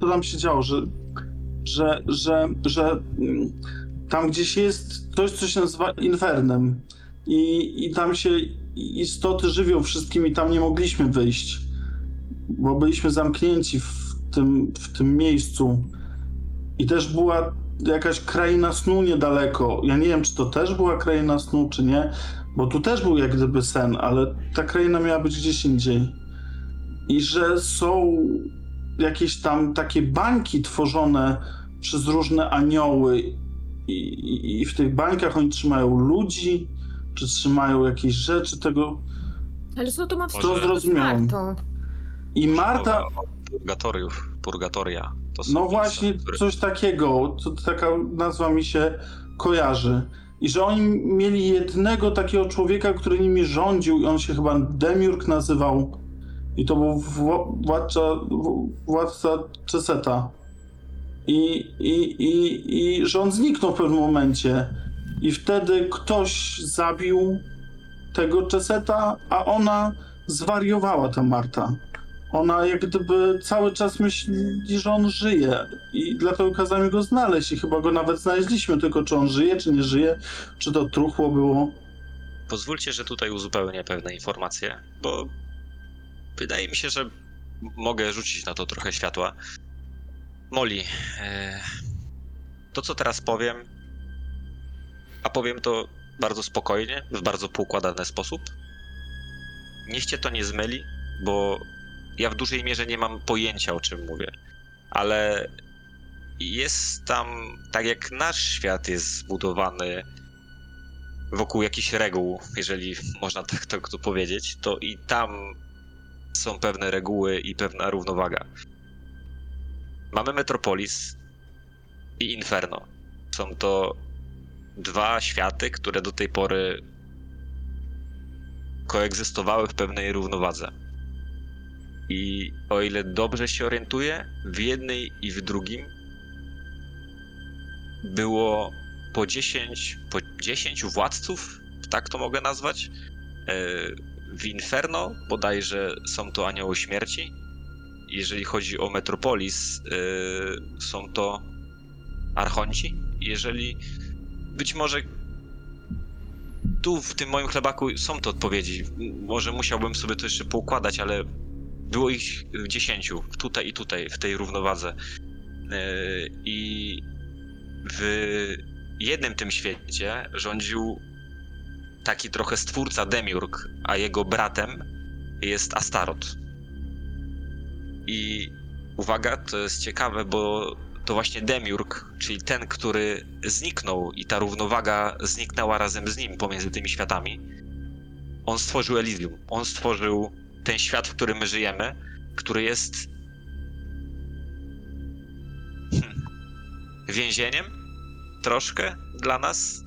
co tam się działo, że, że, że, że mm, tam gdzieś jest coś, co się nazywa Infernem. I, I tam się istoty żywią wszystkim i tam nie mogliśmy wyjść, bo byliśmy zamknięci w tym, w tym miejscu. I też była jakaś kraina snu niedaleko. Ja nie wiem, czy to też była kraina snu, czy nie. bo tu też był jak gdyby sen, ale ta kraina miała być gdzieś indziej. I że są jakieś tam takie bańki tworzone przez różne anioły i, i, i w tych bańkach oni trzymają ludzi, czy trzymają jakieś rzeczy tego. Ale co to ma To wspólnego z zrozumiałem. Martą? I Marta, Purgatoriów, purgatoria. To są no miejsca, właśnie które- coś takiego, co taka nazwa mi się kojarzy. I że oni mieli jednego takiego człowieka, który nimi rządził i on się chyba Demiurg nazywał. I to był wła- władca, władca Czeseta. I, i, i, I on zniknął w pewnym momencie. I wtedy ktoś zabił tego Czeseta, a ona zwariowała, ta Marta. Ona jak gdyby cały czas myśli, że on żyje i dlatego kazałem go znaleźć i chyba go nawet znaleźliśmy, tylko czy on żyje, czy nie żyje, czy to truchło było. Pozwólcie, że tutaj uzupełnię pewne informacje, bo wydaje mi się, że mogę rzucić na to trochę światła. Molly, e, to co teraz powiem, a powiem to bardzo spokojnie, w bardzo poukładany sposób. Niech cię to nie zmyli, bo ja w dużej mierze nie mam pojęcia o czym mówię, ale jest tam, tak jak nasz świat jest zbudowany wokół jakichś reguł, jeżeli można tak to powiedzieć, to i tam są pewne reguły i pewna równowaga. Mamy Metropolis i Inferno. Są to dwa światy, które do tej pory koegzystowały w pewnej równowadze. I o ile dobrze się orientuję, w jednej i w drugim było po 10, po 10 władców, tak to mogę nazwać. W Inferno bodajże są to anioły śmierci. Jeżeli chodzi o Metropolis, e, są to archonci. Jeżeli być może tu w tym moim chlebaku są to odpowiedzi. Może musiałbym sobie to jeszcze poukładać, ale było ich 10 tutaj i tutaj w tej równowadze. E, I w jednym tym świecie rządził taki trochę stwórca Demiurg, a jego bratem jest Astaroth. I uwaga, to jest ciekawe, bo to właśnie Demiurg, czyli ten, który zniknął i ta równowaga zniknęła razem z nim pomiędzy tymi światami. On stworzył Elysium. On stworzył ten świat, w którym my żyjemy, który jest hmm, więzieniem troszkę dla nas,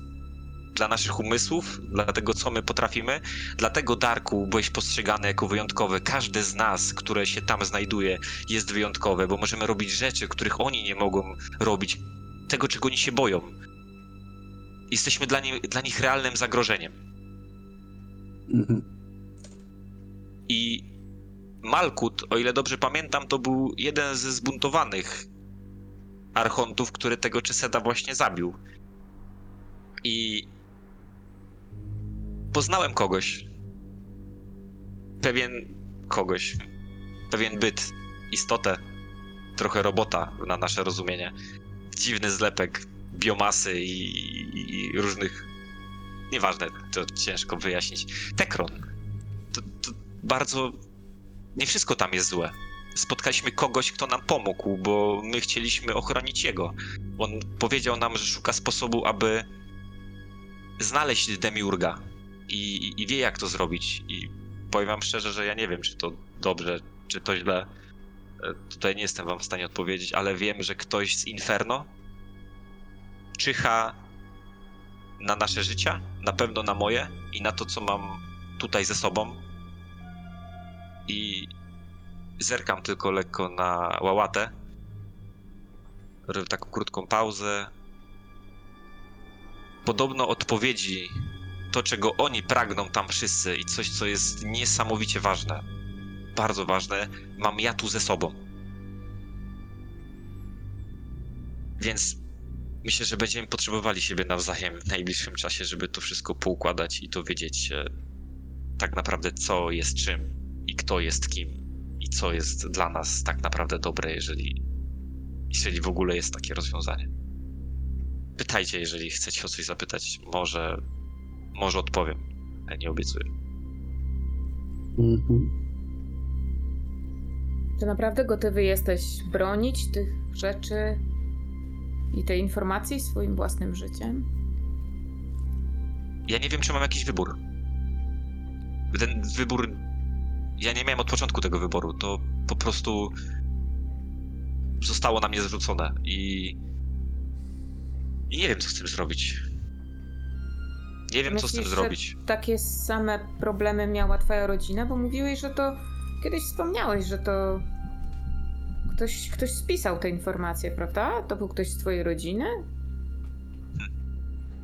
dla naszych umysłów, dla tego, co my potrafimy. Dlatego, Darku, byłeś postrzegany jako wyjątkowy. Każdy z nas, które się tam znajduje, jest wyjątkowe, bo możemy robić rzeczy, których oni nie mogą robić, tego, czego oni się boją. Jesteśmy dla, nie, dla nich realnym zagrożeniem. Mhm. I Malkut, o ile dobrze pamiętam, to był jeden ze zbuntowanych archontów, który tego Czeseda właśnie zabił. I poznałem kogoś. Pewien kogoś. Pewien byt, istotę, trochę robota na nasze rozumienie. Dziwny zlepek biomasy i, i, i różnych. Nieważne, to ciężko wyjaśnić. Tekron. To, to bardzo. Nie wszystko tam jest złe. Spotkaliśmy kogoś, kto nam pomógł, bo my chcieliśmy ochronić jego. On powiedział nam, że szuka sposobu, aby znaleźć Demiurga i, i wie, jak to zrobić. I powiem wam szczerze, że ja nie wiem, czy to dobrze, czy to źle. E, Tutaj nie jestem wam w stanie odpowiedzieć, ale wiem, że ktoś z Inferno czyha na nasze życia, na pewno na moje i na to, co mam tutaj ze sobą. I zerkam tylko lekko na łałatę. Taką krótką pauzę. Podobno odpowiedzi, to czego oni pragną tam wszyscy i coś, co jest niesamowicie ważne, bardzo ważne, mam ja tu ze sobą. Więc myślę, że będziemy potrzebowali siebie nawzajem w najbliższym czasie, żeby to wszystko poukładać i to wiedzieć e, tak naprawdę, co jest czym i kto jest kim i co jest dla nas tak naprawdę dobre, jeżeli, jeżeli w ogóle jest takie rozwiązanie. Pytajcie, jeżeli chcecie o coś zapytać, może, może odpowiem. Ja nie obiecuję. Mhm. Czy naprawdę gotowy jesteś bronić tych rzeczy i tej informacji swoim własnym życiem? Ja nie wiem, czy mam jakiś wybór. Ten wybór. Ja nie miałem od początku tego wyboru. To po prostu zostało na mnie zwrócone i. I nie wiem, co z tym zrobić. Nie wiem, co z tym Myślisz, że zrobić. Takie same problemy miała twoja rodzina, bo mówiłeś, że to kiedyś wspomniałeś, że to ktoś, ktoś spisał te informacje, prawda? To był ktoś z twojej rodziny?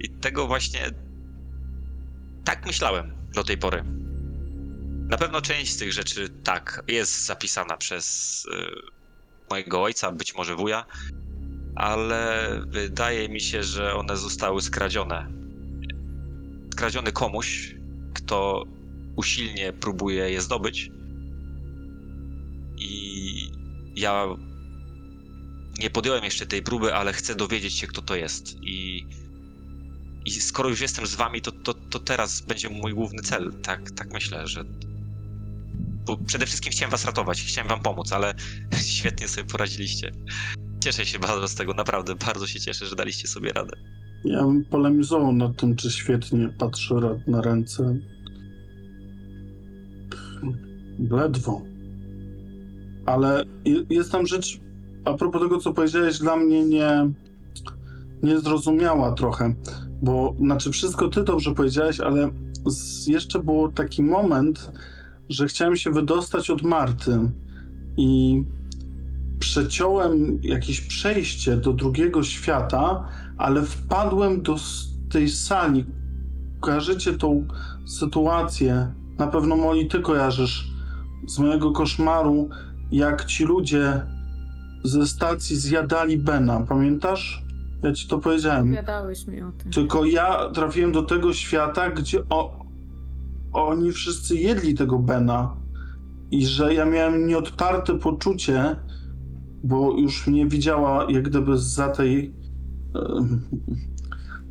I tego właśnie. Tak myślałem do tej pory. Na pewno część z tych rzeczy tak jest zapisana przez y, mojego ojca, być może wuja, ale wydaje mi się, że one zostały skradzione. Skradzione komuś, kto usilnie próbuje je zdobyć. I ja nie podjąłem jeszcze tej próby, ale chcę dowiedzieć się, kto to jest. I i skoro już jestem z wami, to, to, to teraz będzie mój główny cel. Tak, tak myślę, że. Bo przede wszystkim chciałem was ratować, chciałem wam pomóc, ale świetnie sobie poradziliście. Cieszę się bardzo z tego, naprawdę bardzo się cieszę, że daliście sobie radę. Ja bym polemizował nad tym, czy świetnie patrzę ra- na ręce. Ledwo. Ale je- jest tam rzecz, a propos tego, co powiedziałeś, dla mnie nie, niezrozumiała trochę. Bo, znaczy, wszystko ty dobrze powiedziałeś, ale jeszcze był taki moment, że chciałem się wydostać od Marty i przeciąłem jakieś przejście do drugiego świata, ale wpadłem do tej sali. Kojarzycie tą sytuację? Na pewno Moli, ty kojarzysz z mojego koszmaru, jak ci ludzie ze stacji zjadali Bena. Pamiętasz? Ja ci to powiedziałem. Opowiadałeś mi o tym. Tylko ja trafiłem do tego świata, gdzie o, oni wszyscy jedli tego Bena. I że ja miałem nieodparte poczucie, bo już mnie widziała jak gdyby za tej.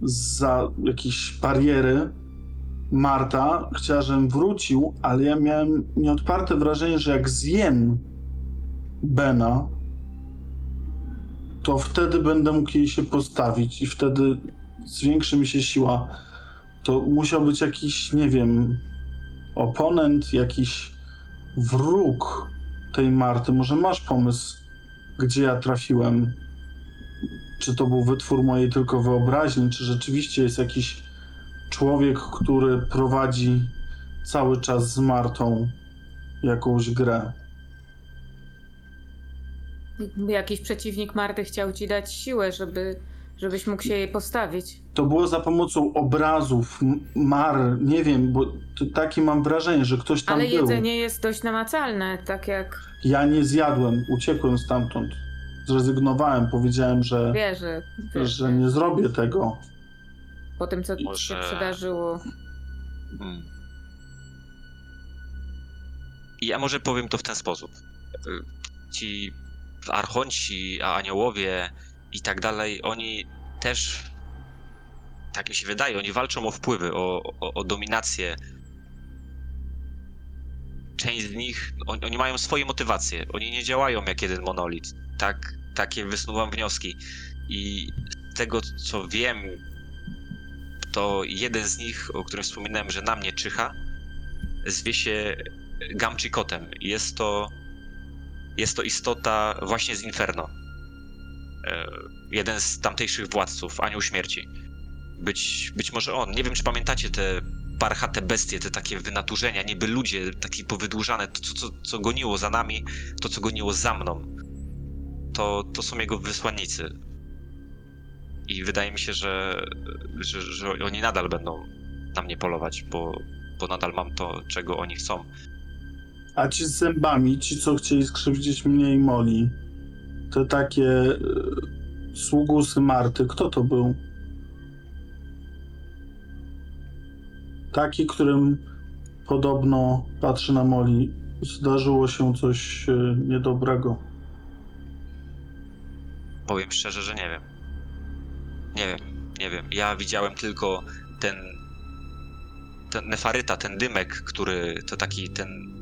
Za jakiejś bariery. Marta chciała, żebym wrócił, ale ja miałem nieodparte wrażenie, że jak zjem Bena, to wtedy będę mógł jej się postawić i wtedy zwiększy mi się siła. To musiał być jakiś, nie wiem, oponent, jakiś wróg tej Marty. Może masz pomysł, gdzie ja trafiłem? Czy to był wytwór mojej tylko wyobraźni, czy rzeczywiście jest jakiś człowiek, który prowadzi cały czas z Martą jakąś grę? Jakiś przeciwnik Marty chciał ci dać siłę, żeby, żebyś mógł się jej postawić. to było za pomocą obrazów, mar, nie wiem, bo takie mam wrażenie, że ktoś tam Ale był. jedzenie jest dość namacalne, tak jak Ja nie zjadłem, uciekłem stamtąd. Zrezygnowałem, powiedziałem, że, wierzę, wiesz, że nie zrobię tego. po tym, co Może- się przydarzyło. Hmm. I ja może powiem to w ten sposób. Y, Ci archonci, a aniołowie i tak dalej, oni też, tak mi się wydaje, oni walczą o wpływy, o, o, o dominację. Część z nich, on, oni mają swoje motywacje. Oni nie działają jak jeden monolit. Tak, takie wysnuwam wnioski. I z tego, co wiem, to jeden z nich, o którym wspominałem, że na mnie czyha, zwie się Gamchikotem. Jest to, jest to istota właśnie z Inferno. E, Jeden z tamtejszych władców, Anioł Śmierci. Być, być może on. Nie wiem, czy pamiętacie te parchate bestie, te takie wynaturzenia, niby ludzie, takie powydłużane, to co, co, co goniło za nami, to co goniło za mną. To, to są jego wysłannicy. I wydaje mi się, że, że, że oni nadal będą na mnie polować, bo, bo nadal mam to, czego oni chcą. A ci z zębami, ci co chcieli skrzywdzić mnie i Moli, te takie e, sługusy Marty, kto to był? Taki, którym podobno patrzy na Moli. Zdarzyło się coś e, niedobrego. Powiem szczerze, że nie wiem. Nie wiem, nie wiem. Ja widziałem tylko ten ten nefaryta, ten dymek, który to taki ten.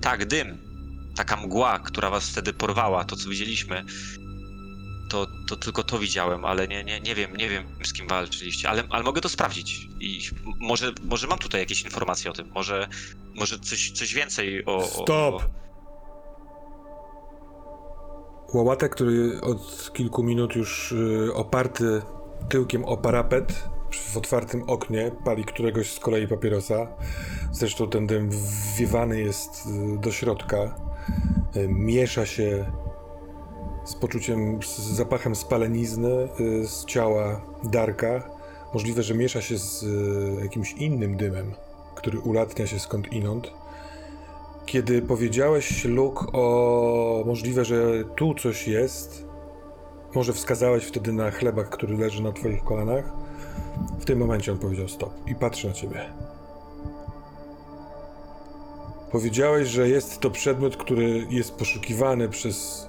Tak, dym. Taka mgła, która was wtedy porwała, to co widzieliśmy. To, to tylko to widziałem, ale nie, nie, nie wiem, nie wiem z kim walczyliście, ale, ale mogę to sprawdzić. I może, może mam tutaj jakieś informacje o tym, może, może coś, coś więcej o. o Stop! O, Łałatek, który od kilku minut już y, oparty tyłkiem o parapet w otwartym oknie pali któregoś z kolei papierosa. Zresztą ten dym wwiewany jest y, do środka. Y, miesza się z poczuciem, z zapachem spalenizny z ciała Darka. Możliwe, że miesza się z jakimś innym dymem, który ulatnia się skąd inąd. Kiedy powiedziałeś, Luke, o możliwe, że tu coś jest, może wskazałeś wtedy na chlebak, który leży na twoich kolanach, w tym momencie on powiedział stop i patrzy na ciebie. Powiedziałeś, że jest to przedmiot, który jest poszukiwany przez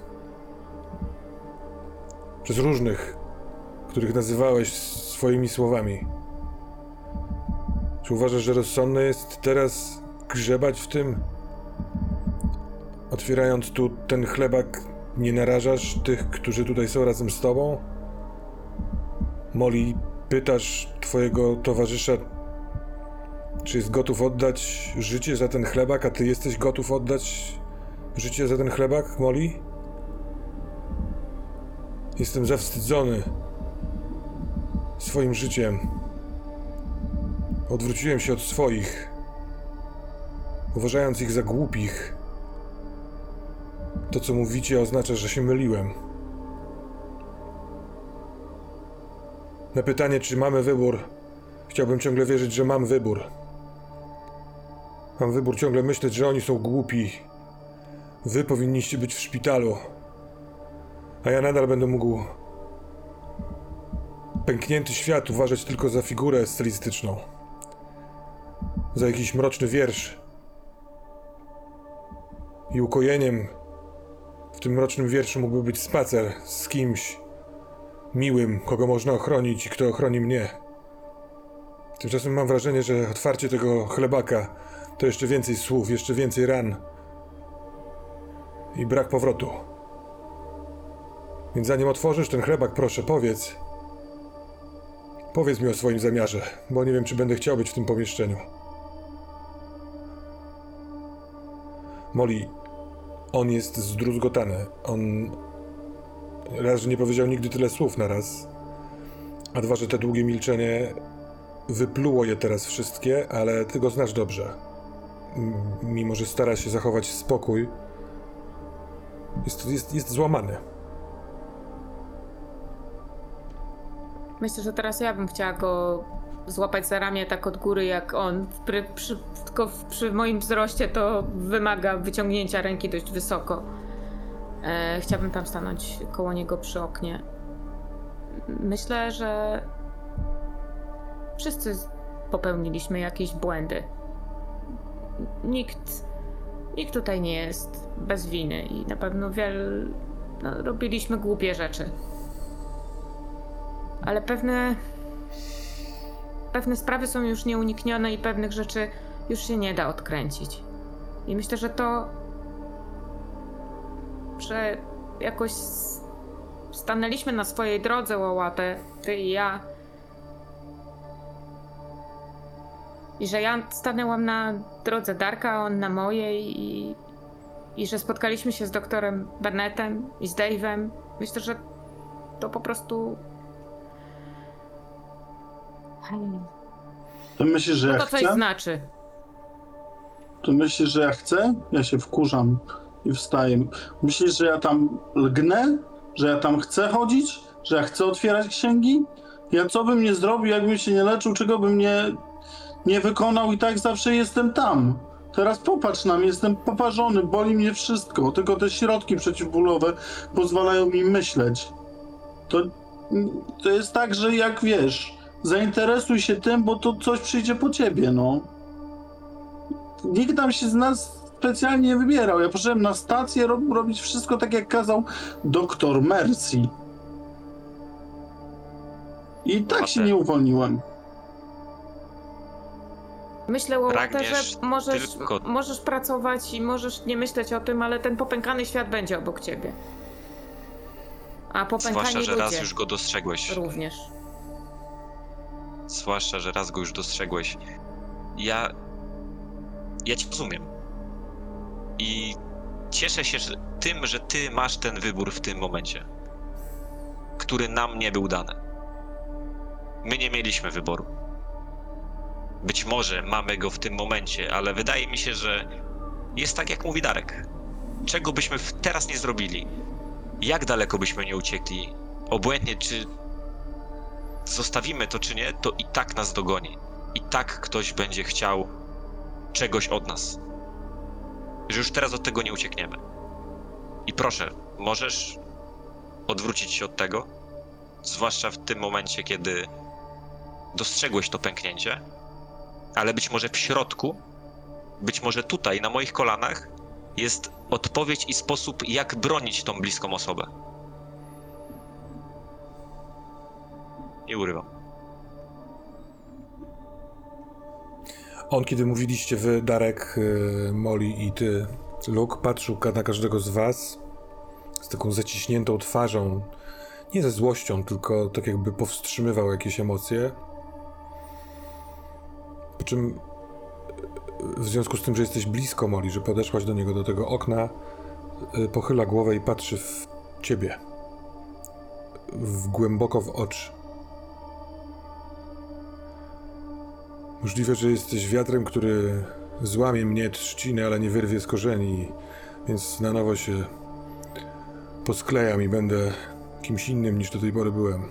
przez różnych, których nazywałeś swoimi słowami. Czy uważasz, że rozsądne jest teraz grzebać w tym? Otwierając tu ten chlebak, nie narażasz tych, którzy tutaj są razem z tobą? Molly, pytasz twojego towarzysza, czy jest gotów oddać życie za ten chlebak, a ty jesteś gotów oddać życie za ten chlebak, Molly? Jestem zawstydzony swoim życiem. Odwróciłem się od swoich, uważając ich za głupich. To, co mówicie, oznacza, że się myliłem. Na pytanie, czy mamy wybór, chciałbym ciągle wierzyć, że mam wybór. Mam wybór ciągle myśleć, że oni są głupi. Wy powinniście być w szpitalu. A ja nadal będę mógł. Pęknięty świat uważać tylko za figurę stylistyczną. Za jakiś mroczny wiersz. I ukojeniem tym mrocznym wierszu mógłby być spacer z kimś miłym, kogo można ochronić i kto ochroni mnie. Tymczasem mam wrażenie, że otwarcie tego chlebaka to jeszcze więcej słów, jeszcze więcej ran i brak powrotu. Więc zanim otworzysz ten chlebak, proszę, powiedz. Powiedz mi o swoim zamiarze, bo nie wiem, czy będę chciał być w tym pomieszczeniu. Molly, on jest zdruzgotany. On raz, że nie powiedział nigdy tyle słów na raz, a dwa, że te długie milczenie wypluło je teraz wszystkie, ale ty go znasz dobrze. Mimo, że stara się zachować spokój, jest, jest, jest złamany. Myślę, że teraz ja bym chciała go złapać za ramię tak od góry jak on. Przy, tylko w, przy moim wzroście to wymaga wyciągnięcia ręki dość wysoko. E, tam stanąć koło niego przy oknie. Myślę, że wszyscy popełniliśmy jakieś błędy. Nikt, nikt tutaj nie jest bez winy i na pewno wiele no, robiliśmy głupie rzeczy. Ale pewne. Pewne sprawy są już nieuniknione i pewnych rzeczy już się nie da odkręcić. I myślę, że to. że jakoś stanęliśmy na swojej drodze, Łałatę, ty i ja. I że ja stanęłam na drodze Darka, a on na mojej i, i że spotkaliśmy się z doktorem Bennettem i z Dave'em. Myślę, że to po prostu To myślisz, że No to coś chcę? znaczy. To myślisz, że ja chcę? Ja się wkurzam i wstaję. Myślisz, że ja tam lgnę? Że ja tam chcę chodzić? Że ja chcę otwierać księgi? Ja co bym nie zrobił, jakbym się nie leczył, czego bym nie, nie wykonał i tak zawsze jestem tam. Teraz popatrz na mnie, jestem poparzony, boli mnie wszystko, tylko te środki przeciwbólowe pozwalają mi myśleć. To, to jest tak, że jak wiesz, zainteresuj się tym, bo to coś przyjdzie po ciebie, no nikt tam się z nas specjalnie nie wybierał. Ja poszedłem na stację rob, robić wszystko tak, jak kazał doktor Mercy. I tak się nie uwolniłem. Myślę, Walter, Pragniesz że możesz, tylko- możesz pracować i możesz nie myśleć o tym, ale ten popękany świat będzie obok ciebie. A popękani Zwłaszcza, że ludzie raz już go dostrzegłeś. również. Zwłaszcza, że raz go już dostrzegłeś. Ja. Ja cię rozumiem. I cieszę się że tym, że ty masz ten wybór w tym momencie, który nam nie był dany. My nie mieliśmy wyboru. Być może mamy go w tym momencie, ale wydaje mi się, że jest tak, jak mówi Darek. Czego byśmy teraz nie zrobili? Jak daleko byśmy nie uciekli? Obłędnie, czy zostawimy to czy nie, to i tak nas dogoni. I tak ktoś będzie chciał czegoś od nas. Że już teraz od tego nie uciekniemy. I proszę, możesz odwrócić się od tego, zwłaszcza w tym momencie, kiedy dostrzegłeś to pęknięcie, ale być może w środku, być może tutaj, na moich kolanach, jest odpowiedź i sposób, jak bronić tą bliską osobę. Nie urywam. On, kiedy mówiliście wy, Darek, y, Molly i ty, Luke, patrzył na każdego z was z taką zaciśniętą twarzą, nie ze złością, tylko tak jakby powstrzymywał jakieś emocje. Po czym w związku z tym, że jesteś blisko Molly, że podeszłaś do niego, do tego okna, y, pochyla głowę i patrzy w ciebie. W głęboko w oczy. Możliwe, że jesteś wiatrem, który złamie mnie trzciny, ale nie wyrwie z korzeni, więc na nowo się posklejam i będę kimś innym niż do tej pory byłem.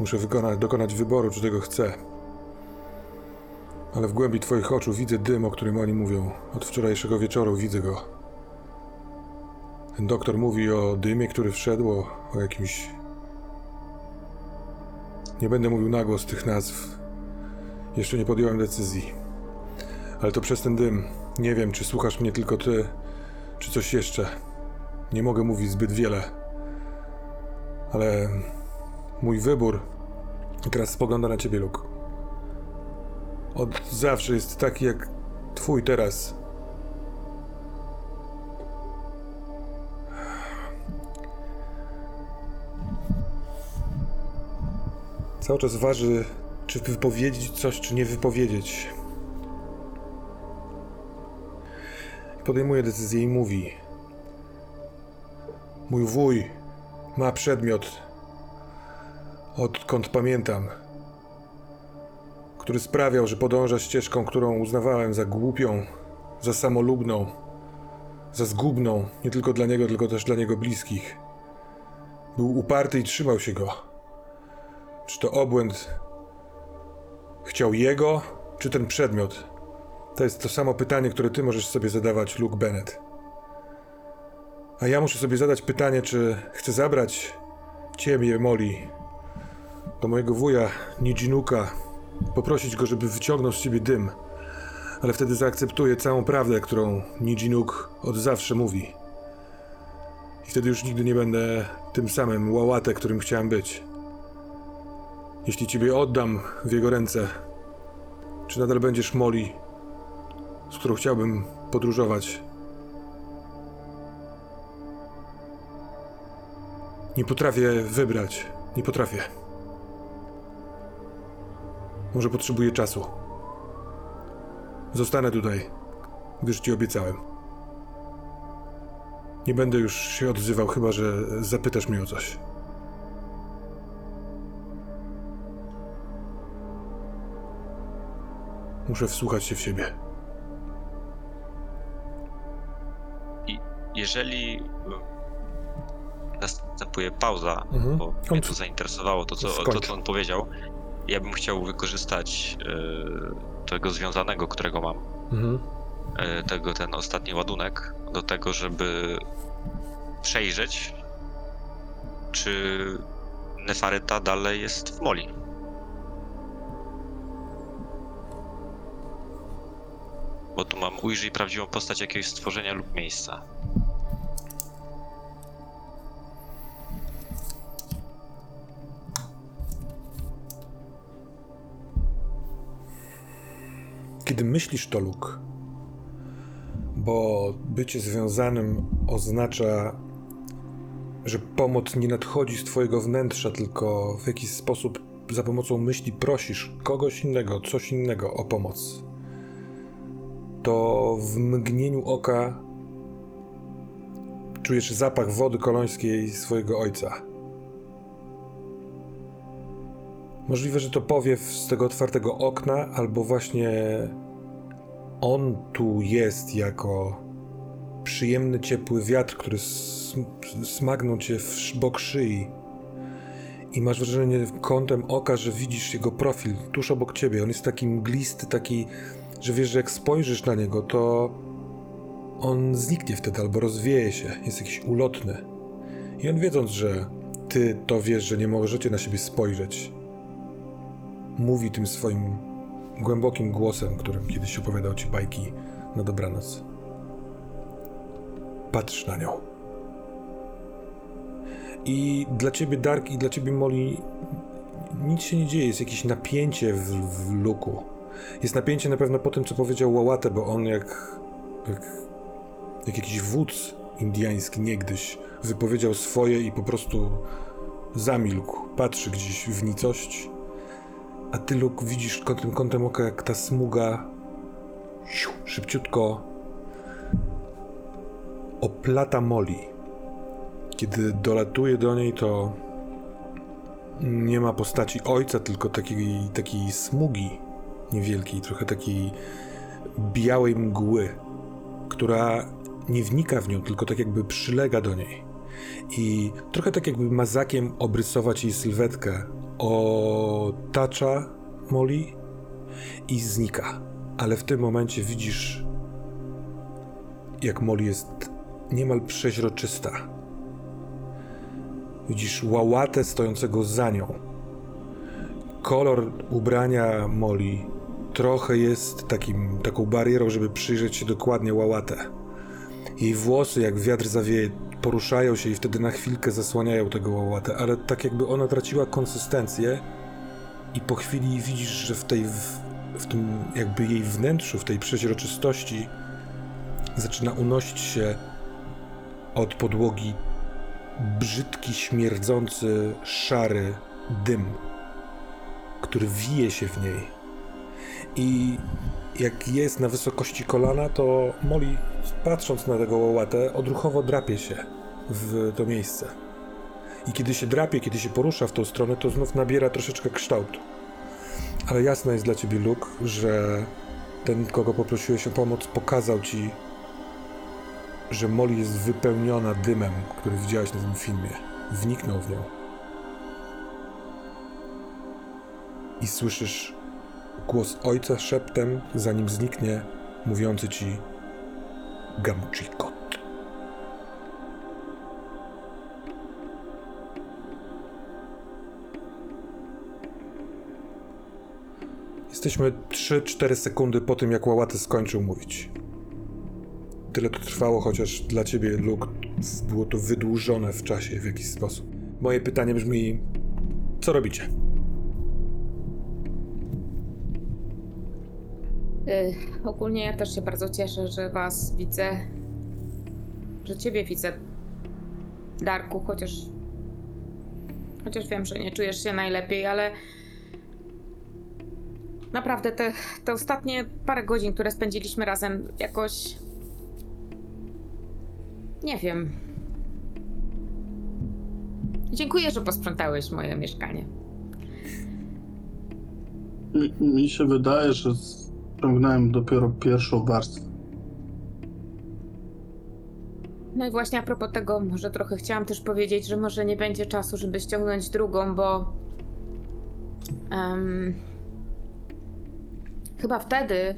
Muszę dokonać wyboru, czy tego chcę. Ale w głębi twoich oczu widzę dym, o którym oni mówią. Od wczorajszego wieczoru widzę go. Ten doktor mówi o dymie, który wszedł, o jakimś nie będę mówił na głos tych nazw. Jeszcze nie podjąłem decyzji. Ale to przez ten dym. Nie wiem, czy słuchasz mnie tylko ty, czy coś jeszcze. Nie mogę mówić zbyt wiele. Ale mój wybór. Teraz spogląda na ciebie, Luke. Od zawsze jest taki jak twój teraz. Cały czas waży, czy wypowiedzieć coś, czy nie wypowiedzieć. Podejmuje decyzję i mówi: Mój wuj ma przedmiot, odkąd pamiętam, który sprawiał, że podąża ścieżką, którą uznawałem za głupią, za samolubną, za zgubną, nie tylko dla niego, tylko też dla niego bliskich. Był uparty i trzymał się go. Czy to obłęd chciał jego, czy ten przedmiot? To jest to samo pytanie, które ty możesz sobie zadawać, Luke Bennett. A ja muszę sobie zadać pytanie, czy chcę zabrać ciebie, Molly, do mojego wuja Nijinuka, poprosić go, żeby wyciągnął z ciebie dym, ale wtedy zaakceptuję całą prawdę, którą Nijinuk od zawsze mówi. I wtedy już nigdy nie będę tym samym łałatę, którym chciałem być. Jeśli ciebie oddam w jego ręce, czy nadal będziesz Molly, z którą chciałbym podróżować? Nie potrafię wybrać. Nie potrafię. Może potrzebuję czasu. Zostanę tutaj, gdyż ci obiecałem. Nie będę już się odzywał, chyba że zapytasz mnie o coś. Muszę wsłuchać się w siebie. Jeżeli y, następuje pauza, Mhm. bo mnie to zainteresowało to co, to, co on powiedział, ja bym chciał wykorzystać y, tego związanego, którego mam, Mhm. y, tego, ten ostatni ładunek, do tego, żeby przejrzeć, czy Nefaryta dalej jest w Moli. Bo tu mam ujrzyj prawdziwą postać jakiegoś stworzenia lub miejsca. kiedy myślisz to, Luke, bo bycie związanym oznacza, że pomoc nie nadchodzi z twojego wnętrza, tylko w jakiś sposób za pomocą myśli prosisz kogoś innego, coś innego o pomoc. To w mgnieniu oka czujesz zapach wody kolońskiej swojego ojca. Możliwe, że to powiew z tego otwartego okna, albo właśnie on tu jest jako przyjemny, ciepły wiatr, który sm- smagnął cię w bok szyi. I masz wrażenie kątem oka, że widzisz jego profil tuż obok ciebie. On jest taki mglisty, taki, że wiesz, że jak spojrzysz na niego, to on zniknie wtedy albo rozwieje się, jest jakiś ulotny. I on wiedząc, że ty to wiesz, że nie możecie na siebie spojrzeć, mówi tym swoim głębokim głosem, którym kiedyś opowiadał ci bajki na dobranoc. Patrz na nią. I dla ciebie, Dark, i dla ciebie, Molly, nic się nie dzieje. Jest jakieś napięcie w, w luku. Jest napięcie na pewno po tym, co powiedział Łałatę, bo on jak, jak, jak jakiś wódz indiański niegdyś wypowiedział swoje i po prostu zamilkł. Patrzy gdzieś w nicość. A ty, Luke, widzisz kątem, kątem oka, jak ta smuga szybciutko oplata Molly. Kiedy dolatuje do niej, to nie ma postaci ojca, tylko takiej, takiej smugi niewielkiej, trochę takiej białej mgły, która nie wnika w nią, tylko tak jakby przylega do niej. I trochę tak jakby mazakiem obrysować jej sylwetkę, otacza Molly i znika. Ale w tym momencie widzisz, jak Molly jest niemal przeźroczysta. Widzisz łałatę stojącego za nią. Kolor ubrania Molly trochę jest takim, taką barierą, żeby przyjrzeć się dokładnie łałatę. Jej włosy, jak wiatr zawieje, poruszają się i wtedy na chwilkę zasłaniają tego łałatę, ale tak jakby ona traciła konsystencję i po chwili widzisz, że w tej, w, w tym jakby jej wnętrzu, w tej przeźroczystości zaczyna unosić się od podłogi brzydki, śmierdzący, szary dym, który wije się w niej. I jak jest na wysokości kolana, to Molly, patrząc na tego łałatę, odruchowo drapie się w to miejsce. I kiedy się drapie, kiedy się porusza w tą stronę, to znów nabiera troszeczkę kształtu. Ale jasne jest dla ciebie, Luke, że ten, kogo poprosiłeś o pomoc, pokazał ci, że Molly jest wypełniona dymem, który widziałeś na tym filmie. Wniknął w nią. I słyszysz głos ojca szeptem, zanim zniknie, mówiący ci Gamchikot. Jesteśmy 3-4 sekundy po tym, jak Łałaty skończył mówić. Tyle to trwało, chociaż dla ciebie, Luke, było to wydłużone w czasie w jakiś sposób. Moje pytanie brzmi: co robicie? Ogólnie ja też się bardzo cieszę, że was widzę. Że ciebie widzę, Darku, chociaż. Chociaż wiem, że nie czujesz się najlepiej, ale. Naprawdę te, te ostatnie parę godzin, które spędziliśmy razem, jakoś. Nie wiem. Dziękuję, że posprzątałeś moje mieszkanie. Mi, mi się wydaje, że ściągnąłem dopiero pierwszą warstwę. No i właśnie a propos tego, może trochę chciałam też powiedzieć, że może nie będzie czasu, żeby ściągnąć drugą, bo. em, chyba wtedy,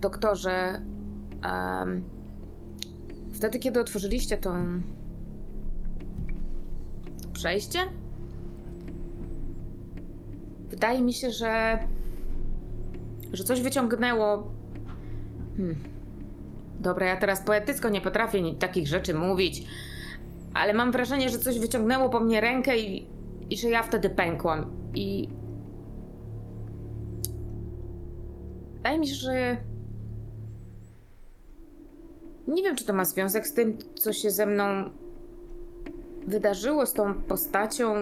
doktorze. em, wtedy, kiedy otworzyliście to. przejście? Wydaje mi się, że. Że coś wyciągnęło. Hmm. Dobra, ja teraz poetycko nie potrafię takich rzeczy mówić, ale mam wrażenie, że coś wyciągnęło po mnie rękę i, i że ja wtedy pękłam. I. wydaje mi się, że. Nie wiem, czy to ma związek z tym, co się ze mną wydarzyło, z tą postacią.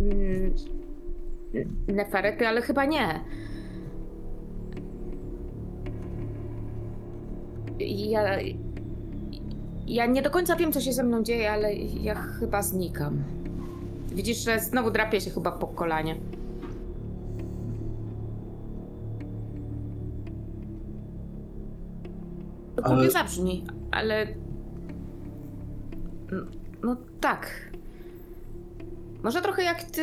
mm, Nefarety, ale chyba nie. Ja. Ja nie do końca wiem, co się ze mną dzieje, ale ja chyba znikam. Widzisz, że znowu drapie się chyba po kolanie. To Ale- głupio zabrzmi, ale... No, no tak. Może trochę jak ty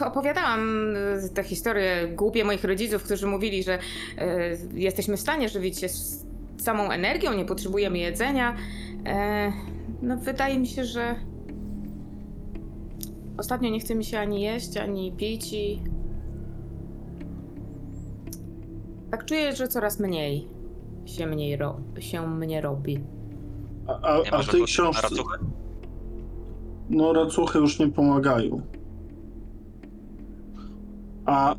opowiadałam y, te historie głupie moich rodziców, którzy mówili, że y, jesteśmy w stanie żywić się z samą energią, nie potrzebujemy jedzenia. E, no wydaje mi się, że ostatnio nie chce mi się ani jeść, ani pić i tak czuję, że coraz mniej się, mniej ro- się mnie robi. A, a, a w tej książce. No, racuchy już nie pomagają. A, e,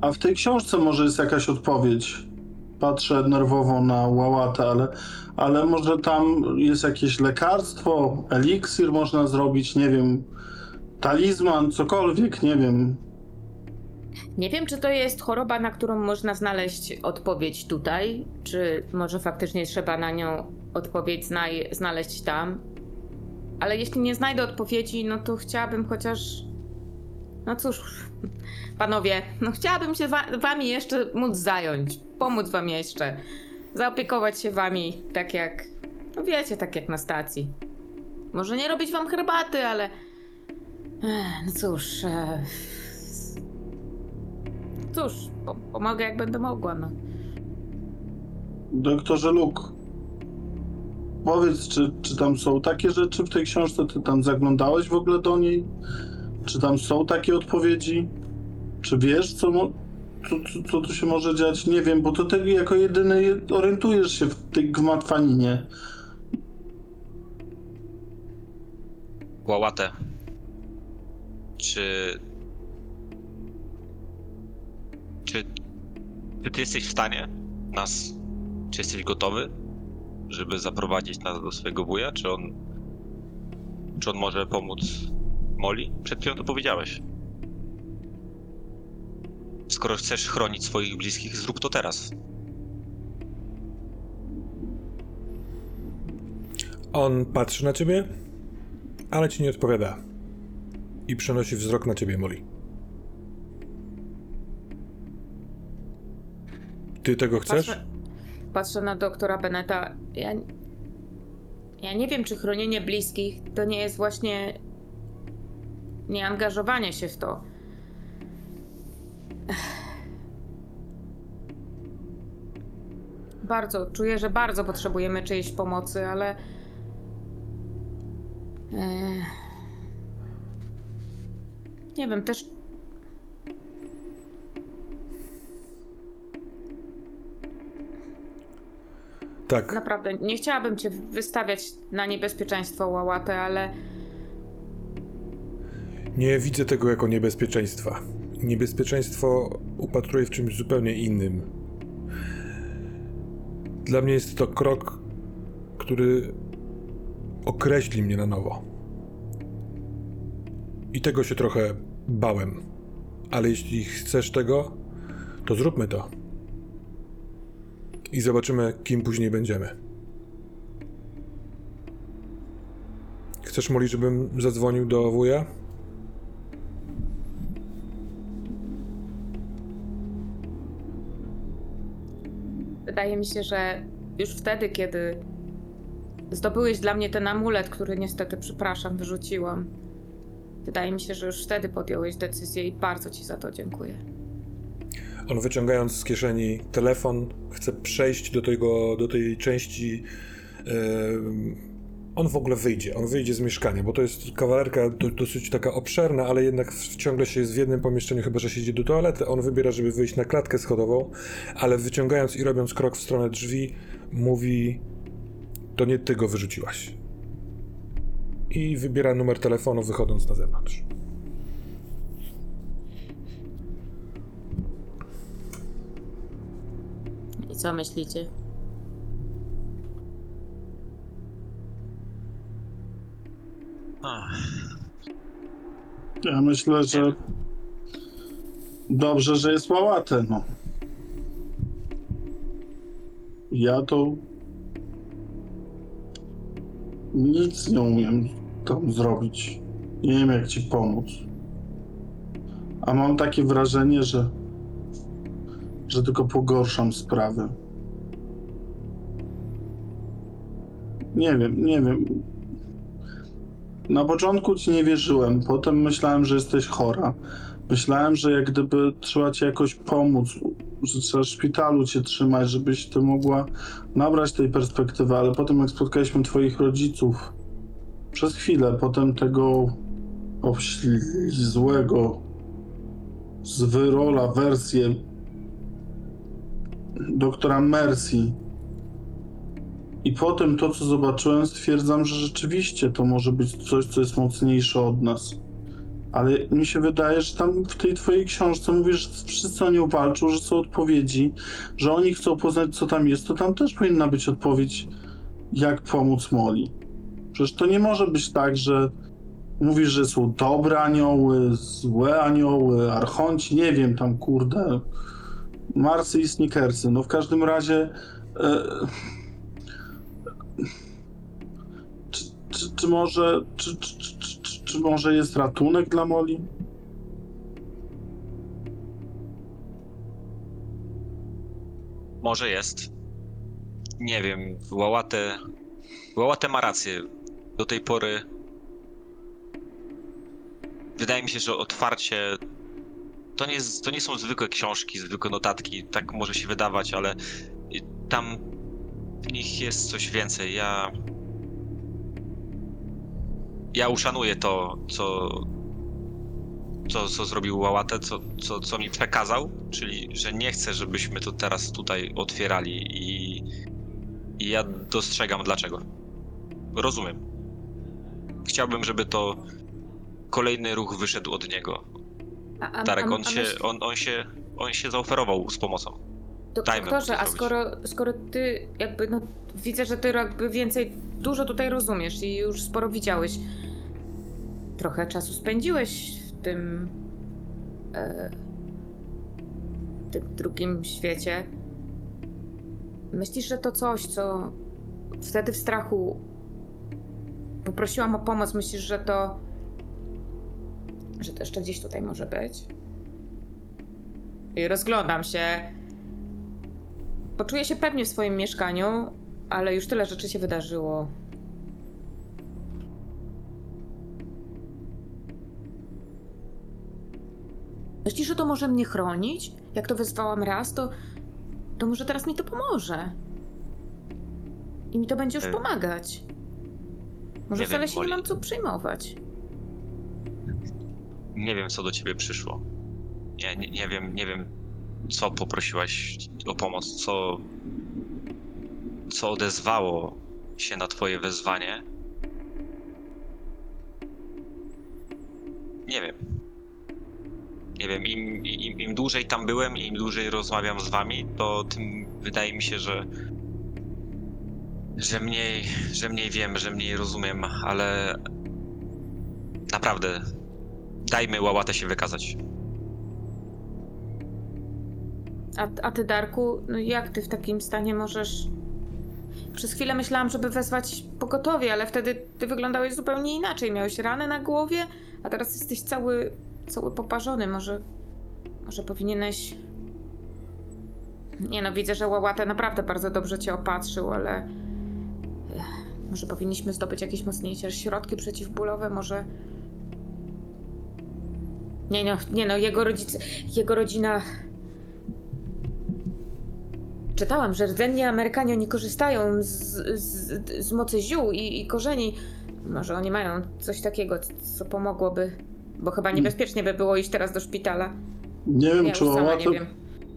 a w tej książce może jest jakaś odpowiedź. Patrzę nerwowo na łałatę, ale, ale może tam jest jakieś lekarstwo, eliksir można zrobić, nie wiem, talizman, cokolwiek, nie wiem. Nie wiem, czy to jest choroba, na którą można znaleźć odpowiedź tutaj, czy może faktycznie trzeba na nią odpowiedź znaleźć tam. Ale jeśli nie znajdę odpowiedzi, no to chciałabym chociaż. No cóż, panowie, no chciałabym się wa- wami jeszcze móc zająć, pomóc wam jeszcze, zaopiekować się wami tak jak. No wiecie, tak jak na stacji. Może nie robić wam herbaty, ale. Ech, no cóż. E... Cóż, po- pomogę jak będę mogła, no. Doktorze Luke, powiedz, czy, czy tam są takie rzeczy w tej książce? Ty tam zaglądałeś w ogóle do niej? Czy tam są takie odpowiedzi? Czy wiesz, co, mo- co, co, co tu się może dziać? Nie wiem, bo to ty jako jedyny je- orientujesz się w tej gmatwaninie. Głałatę. Czy... Czy... Czy ty jesteś w stanie nas... Czy jesteś gotowy, żeby zaprowadzić nas do swojego wuja? Czy on... Czy on może pomóc Moli? Przed chwilą to powiedziałeś. Skoro chcesz chronić swoich bliskich, zrób to teraz. On patrzy na ciebie, ale ci nie odpowiada. I przenosi wzrok na ciebie, Molly. Ty tego chcesz? Patrzę, patrzę na doktora Beneta. Ja, ja nie wiem, czy chronienie bliskich to nie jest właśnie nieangażowanie się w to. Bardzo, czuję, że bardzo potrzebujemy czyjejś pomocy, ale. Nie wiem, też Tak. Naprawdę, nie chciałabym cię wystawiać na niebezpieczeństwo, Łałatę, ale Nie widzę tego jako niebezpieczeństwa. Niebezpieczeństwo upatruję w czymś zupełnie innym. Dla mnie jest to krok, który określi mnie na nowo. I tego się trochę bałem. Ale jeśli chcesz tego, to zróbmy to. I zobaczymy, kim później będziemy. Chcesz, Moli, żebym zadzwonił do wuja? Wydaje mi się, że już wtedy, kiedy zdobyłeś dla mnie ten amulet, który niestety, przepraszam, wyrzuciłam, wydaje mi się, że już wtedy podjąłeś decyzję i bardzo ci za to dziękuję. On wyciągając z kieszeni telefon, chce przejść do, tego, do tej części. em, on w ogóle wyjdzie, on wyjdzie z mieszkania, bo to jest kawalerka do, dosyć taka obszerna, ale jednak w- ciągle się jest w jednym pomieszczeniu, chyba że się idzie do toalety. On wybiera, żeby wyjść na klatkę schodową, ale wyciągając i robiąc krok w stronę drzwi, mówi: To nie ty go wyrzuciłaś. I wybiera numer telefonu, wychodząc na zewnątrz. Co myślicie? Ja myślę, że dobrze, że jest łałatę, no. Ja to nic nie umiem tam zrobić. Nie wiem, jak ci pomóc. A mam takie wrażenie, że że tylko pogorszam sprawę. Nie wiem, nie wiem. Na początku ci nie wierzyłem, potem myślałem, że jesteś chora. Myślałem, że jak gdyby trzeba ci jakoś pomóc, że trzeba w szpitalu cię trzymać, żebyś ty mogła nabrać tej perspektywy, ale potem jak spotkaliśmy twoich rodziców, przez chwilę, potem tego złego z wyrola wersję doktora Mercy, i potem to, co zobaczyłem, stwierdzam, że rzeczywiście to może być coś, co jest mocniejsze od nas. Ale mi się wydaje, że tam w tej twojej książce mówisz, że wszyscy o nią walczą, że są odpowiedzi, że oni chcą poznać, co tam jest, to tam też powinna być odpowiedź, jak pomóc Moli. Przecież to nie może być tak, że mówisz, że są dobre anioły, złe anioły, archonci, nie wiem, tam kurde, Marsy i Snickersy. No w każdym razie... E, czy, czy, czy może czy, czy, czy, czy, może jest ratunek dla Moli? może jest. Nie wiem, Łałatę... Łałatę ma rację. Do tej pory... Wydaje mi się, że otwarcie... To nie, to nie są zwykłe książki, zwykłe notatki, tak może się wydawać, ale tam w nich jest coś więcej. Ja... Ja uszanuję to, co, co, co zrobił Łałatę, co, co, co mi przekazał, czyli że nie chcę, żebyśmy to teraz tutaj otwierali i, i ja dostrzegam dlaczego. Rozumiem. Chciałbym, żeby to kolejny ruch wyszedł od niego. A, a, Darek, a- on a się, myśl- on, on się, on się zaoferował z pomocą. Do- Dajmy mu Doktorze, to a zrobić. skoro, skoro ty jakby, no widzę, że ty jakby więcej, dużo tutaj rozumiesz i już sporo widziałeś. Trochę czasu spędziłeś w tym, e, tym drugim świecie. Myślisz, że to coś, co wtedy w strachu poprosiłam o pomoc, myślisz, że to, że to jeszcze gdzieś tutaj może być? I rozglądam się. Poczuję się pewnie w swoim mieszkaniu, ale już tyle rzeczy się wydarzyło. Myślisz, że to może mnie chronić? Jak to wezwałam raz, to, to może teraz mi to pomoże. I mi to będzie już E, pomagać. Może nie wcale wiem, się nie mam co przejmować. Nie wiem, co do ciebie przyszło. Nie, nie, nie wiem, nie wiem, co poprosiłaś o pomoc, co, co odezwało się na twoje wezwanie. Nie wiem. Nie wiem, im, im, im dłużej tam byłem im dłużej rozmawiam z wami, to tym wydaje mi się, że że mniej, że mniej wiem, że mniej rozumiem, ale naprawdę dajmy łałatę się wykazać. A, a ty, Darku, no jak ty w takim stanie możesz. Przez chwilę myślałam, żeby wezwać pogotowie, ale wtedy ty wyglądałeś zupełnie inaczej. Miałeś ranę na głowie, a teraz jesteś cały, cały poparzony. Może. Może powinieneś. Nie no, widzę, że Łałata naprawdę bardzo dobrze cię opatrzył, ale. Ech, Może powinniśmy zdobyć jakieś mocniejsze środki przeciwbólowe, może. Nie no, nie no, jego rodzice, jego rodzina Czytałam, że rdzenni Amerykanie oni korzystają z, z, z mocy ziół i, i korzeni. Może oni mają coś takiego, co pomogłoby. Bo chyba niebezpiecznie by było iść teraz do szpitala. Nie wiem, Ja czy już sama Łałatę, nie wiem.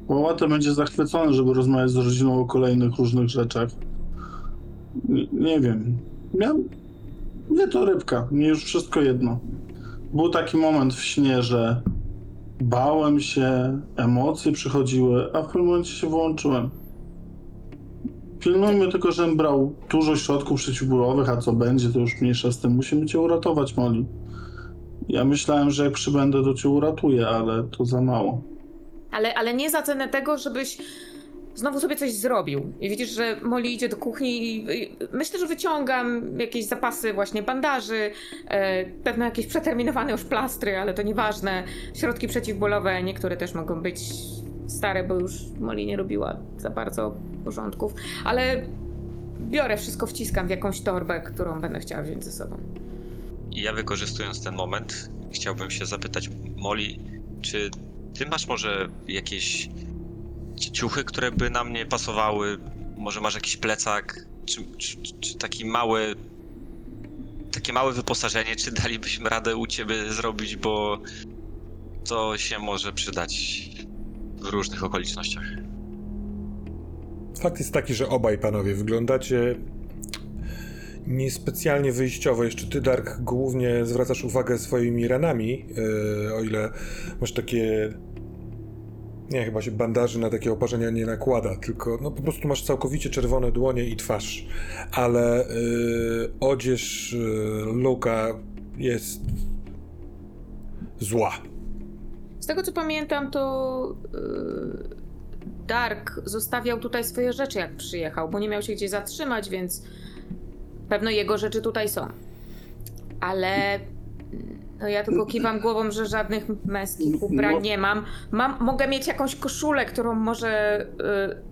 Łałatę będzie zachwycony, żeby rozmawiać z rodziną o kolejnych różnych rzeczach. Nie, nie wiem. Miał... Nie to rybka, mnie już wszystko jedno. Był taki moment w śnie, że bałem się, emocje przychodziły, a w pewnym momencie się włączyłem. Pilnujmy tylko, żebym brał dużo środków przeciwbólowych, a co będzie, to już mniejsza z tym. Musimy cię uratować, Molly. Ja myślałem, że jak przybędę, to cię uratuję, ale to za mało. Ale, ale nie za cenę tego, żebyś znowu sobie coś zrobił. I widzisz, że Molly idzie do kuchni i myślę, że wyciągam jakieś zapasy właśnie bandaży, e, pewne jakieś przeterminowane już plastry, ale to nieważne. Środki przeciwbólowe, niektóre też mogą być stare, bo już Molly nie robiła za bardzo porządków. Ale biorę wszystko, wciskam w jakąś torbę, którą będę chciała wziąć ze sobą. Ja wykorzystując ten moment, chciałbym się zapytać Molly, czy ty masz może jakieś ci- ciuchy, które by nam nie pasowały? Może masz jakiś plecak? Czy, czy- czy taki mały. Takie małe wyposażenie, czy dalibyśmy radę u ciebie zrobić, bo to się może przydać w różnych okolicznościach. Fakt jest taki, że obaj panowie wyglądacie niespecjalnie wyjściowo. Jeszcze ty, Dark, głównie zwracasz uwagę swoimi ranami, yy, o ile masz takie... Nie, chyba się bandaży na takie oparzenia nie nakłada, tylko no po prostu masz całkowicie czerwone dłonie i twarz. Ale yy, odzież yy, Luka jest zła. Z tego co pamiętam, to yy, Dark zostawiał tutaj swoje rzeczy, jak przyjechał, bo nie miał się gdzie zatrzymać, więc pewno jego rzeczy tutaj są. Ale no ja tylko kiwam głową, że żadnych męskich ubrań No. nie mam. mam. Mogę mieć jakąś koszulę, którą może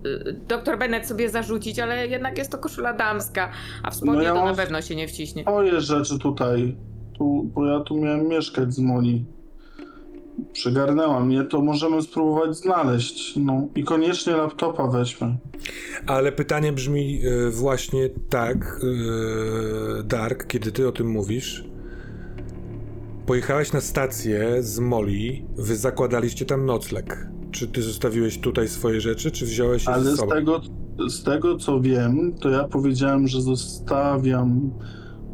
yy, yy, doktor Bennett sobie zarzucić, ale jednak jest to koszula damska, a w spodnie No ja to na pewno się nie wciśnie. Moje rzeczy tutaj, tu, bo ja tu miałem mieszkać z Moli. Przygarnęła mnie, to możemy spróbować znaleźć. No i koniecznie laptopa weźmy. Ale pytanie brzmi e, właśnie tak, e, Dark, kiedy ty o tym mówisz. Pojechałeś na stację z Molly, wy zakładaliście tam nocleg. Czy ty zostawiłeś tutaj swoje rzeczy, czy wziąłeś je Ale z sobą? tego, z tego co wiem, to ja powiedziałem, że zostawiam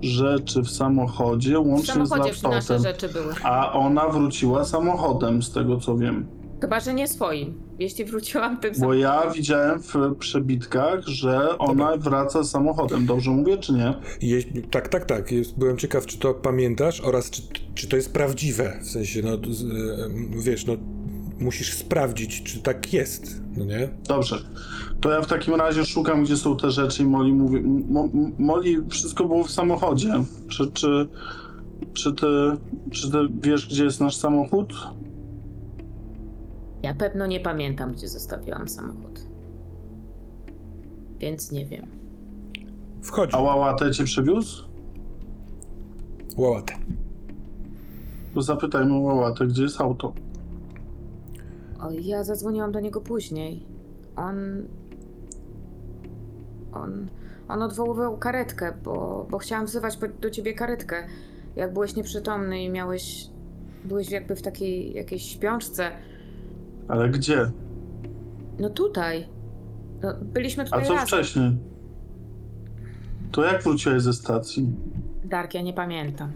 rzeczy w samochodzie, W łącznie z samochodzie nasze laptopem. rzeczy były. A ona wróciła samochodem, z tego co wiem. Chyba, że nie swoim. Jeśli wróciłam tym Bo samym. ja widziałem w przebitkach, że ona wraca samochodem. Dobrze mówię, czy nie? Jeśli, tak, tak, tak. Jest, byłem ciekaw, czy to pamiętasz oraz czy, czy to jest prawdziwe. W sensie, no, z, e, wiesz, no, musisz sprawdzić, czy tak jest, no nie? Dobrze. To ja w takim razie szukam, gdzie są te rzeczy i Moli mówi... Mo, Moli, wszystko było w samochodzie. Czy, czy, czy, ty, czy ty wiesz, gdzie jest nasz samochód? Ja pewno nie pamiętam, gdzie zostawiłam samochód. Więc nie wiem. Wchodzi. A łałatę cię przywiózł? Łałatę. To zapytajmy łałatę, gdzie jest auto. O, ja zadzwoniłam do niego później. On. On. On odwoływał karetkę, bo, bo chciałam wzywać po- do ciebie karetkę. Jak byłeś nieprzytomny i miałeś. Byłeś jakby w takiej jakiejś śpiączce. Ale gdzie? No tutaj. No, byliśmy A tutaj co razem. wcześniej? To jak wróciłeś ze stacji? Dark, ja nie pamiętam.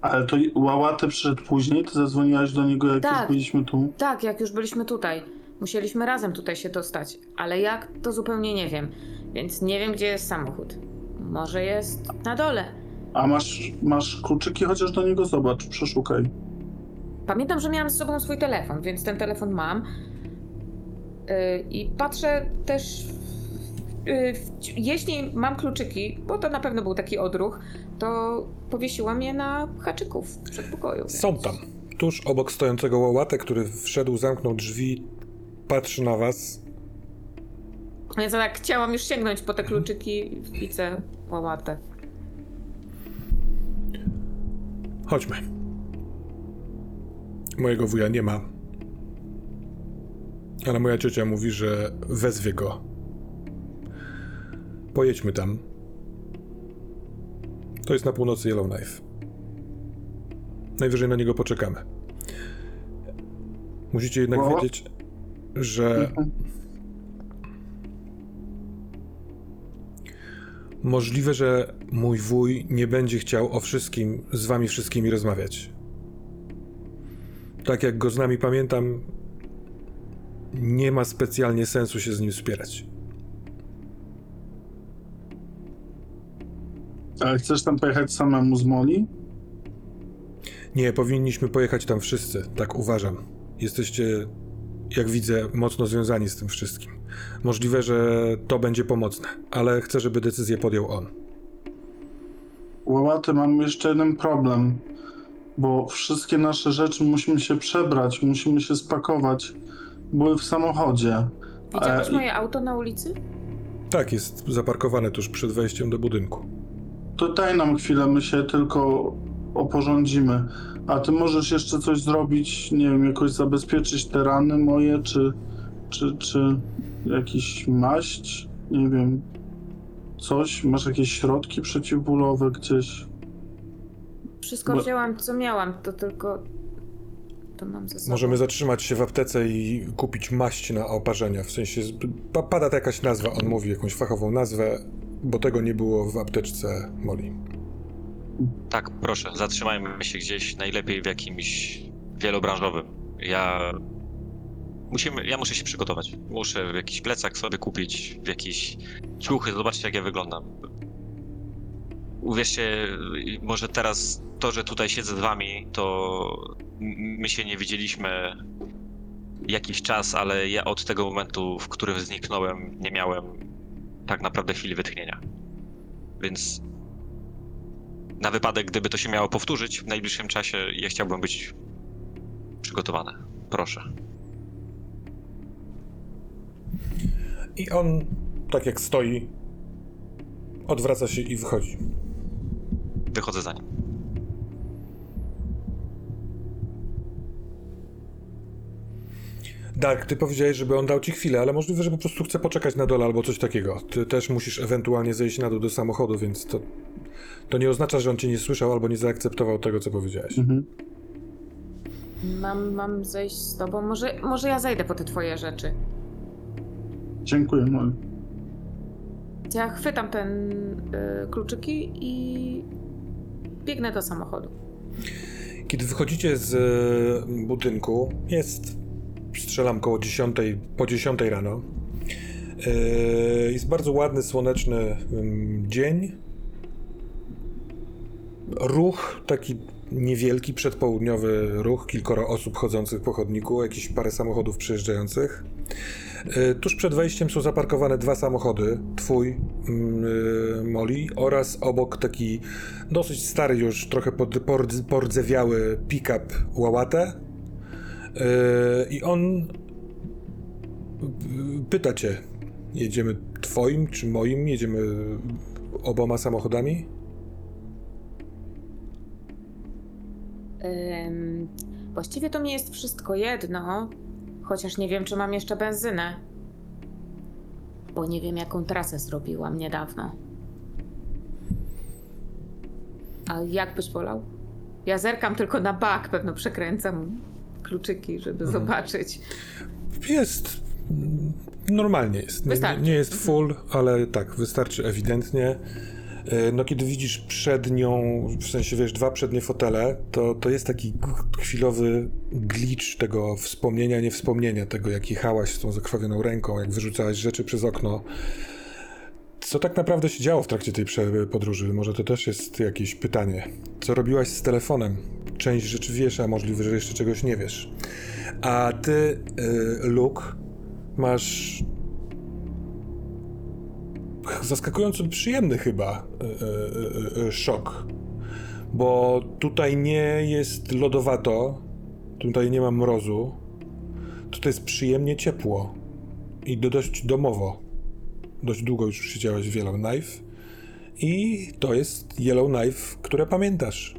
Ale to łałatę przyszedł później? Ty zadzwoniłaś do niego, jak Tak. już byliśmy tu? Tak, jak już byliśmy tutaj. Musieliśmy razem tutaj się dostać, ale jak to zupełnie nie wiem. Więc nie wiem, gdzie jest samochód. Może jest na dole. A masz, masz kluczyki? Chociaż do niego zobacz, przeszukaj. Pamiętam, że miałam z sobą swój telefon, więc ten telefon mam. Yy, I patrzę też. W- jeśli mam kluczyki, bo to na pewno był taki odruch, to powiesiłam je na haczyku w przedpokoju. więc- Są tam. Tuż obok stojącego łałatę, który wszedł, zamknął drzwi, patrzy na was. Więc ja tak chciałam już sięgnąć po te kluczyki i widzę łałatę. Chodźmy. Mojego wuja nie ma. Ale moja ciocia mówi, że wezwie go. Pojedźmy tam. To jest na północy Yellowknife. Najwyżej na niego poczekamy. Musicie jednak Wow. wiedzieć, że możliwe, że mój wuj nie będzie chciał o wszystkim z wami wszystkimi rozmawiać. Tak jak go z nami pamiętam, nie ma specjalnie sensu się z nim spierać. Ale chcesz tam pojechać samemu z Moli? Nie, powinniśmy pojechać tam wszyscy, tak uważam. Jesteście, jak widzę, mocno związani z tym wszystkim. Możliwe, że to będzie pomocne, ale chcę, żeby decyzję podjął on. Łałaty, mam jeszcze jeden problem, bo wszystkie nasze rzeczy musimy się przebrać, musimy się spakować. Były w samochodzie. Widziałeś E, moje auto na ulicy? Tak, jest zaparkowane tuż przed wejściem do budynku. To daj nam chwilę, my się tylko oporządzimy. A ty możesz jeszcze coś zrobić, nie wiem, jakoś zabezpieczyć te rany moje, czy, czy, czy jakiś maść, nie wiem, coś? Masz jakieś środki przeciwbólowe gdzieś? Wszystko Bo- wzięłam, co miałam, to tylko... To mam ze sobą. Możemy zatrzymać się w aptece i kupić maść na oparzenia. W sensie, z- pa- pada jakaś nazwa, on mówi jakąś fachową nazwę, bo tego nie było w apteczce Moli. Tak, proszę, zatrzymajmy się gdzieś, najlepiej w jakimś wielobranżowym. Ja. Musimy, ja muszę się przygotować. Muszę jakiś plecak sobie kupić, jakiś ciuchy, zobaczcie jak ja wyglądam. Uwierzcie, może teraz to, że tutaj siedzę z wami, to my się nie widzieliśmy jakiś czas, ale ja od tego momentu, w którym zniknąłem, nie miałem tak naprawdę chwili wytchnienia. Więc na wypadek, gdyby to się miało powtórzyć w najbliższym czasie, ja chciałbym być przygotowany. Proszę. I on, tak jak stoi, odwraca się i wychodzi. Wychodzę za nim. Dark, ty powiedziałeś, żeby on dał ci chwilę, ale możliwe, że po prostu chce poczekać na dole albo coś takiego. Ty też musisz ewentualnie zejść na dół do samochodu, więc to, to nie oznacza, że on cię nie słyszał albo nie zaakceptował tego, co powiedziałeś. Mhm. Mam, mam zejść z tobą. Może, może ja zejdę po te twoje rzeczy. Dziękuję, Moli. Ja chwytam ten y, kluczyki i biegnę do samochodu. Kiedy wychodzicie z e, budynku, jest, strzelam koło 10, po 10 rano. E, Jest bardzo ładny, słoneczny dzień. Ruch taki niewielki, przedpołudniowy ruch, kilkoro osób chodzących po chodniku, jakieś parę samochodów przejeżdżających. E, Tuż przed wejściem są zaparkowane dwa samochody, twój, e, Molly, oraz obok taki dosyć stary już, trochę pod, pordz- pordzewiały pick-up Łałatę. Yy, I on yy, pyta cię, jedziemy twoim czy moim? Jedziemy oboma samochodami? Ym, właściwie to mi jest wszystko jedno, chociaż nie wiem, czy mam jeszcze benzynę. Bo nie wiem, jaką trasę zrobiłam niedawno. A jak byś wolał? Ja zerkam tylko na bak, pewno przekręcam kluczyki, żeby Mhm. zobaczyć. Jest. Normalnie jest. Nie, nie, jest full, ale tak, wystarczy ewidentnie. Yy, No, kiedy widzisz przed nią, w sensie wiesz, dwa przednie fotele, to, to jest taki chwilowy glitch tego wspomnienia, niewspomnienia, tego jak jechałaś z tą zakrwawioną ręką, jak wyrzucałaś rzeczy przez okno. Co tak naprawdę się działo w trakcie tej podróży? Może to też jest jakieś pytanie. Co robiłaś z telefonem? Część rzeczy wiesz, a możliwe, że jeszcze czegoś nie wiesz. A ty, y, Luke, masz zaskakująco przyjemny chyba y, y, szok. Bo tutaj nie jest lodowato, tutaj nie ma mrozu, tutaj jest przyjemnie ciepło i do, dość domowo. Dość długo już siedziałeś w Yellowknife i to jest Yellowknife, które pamiętasz.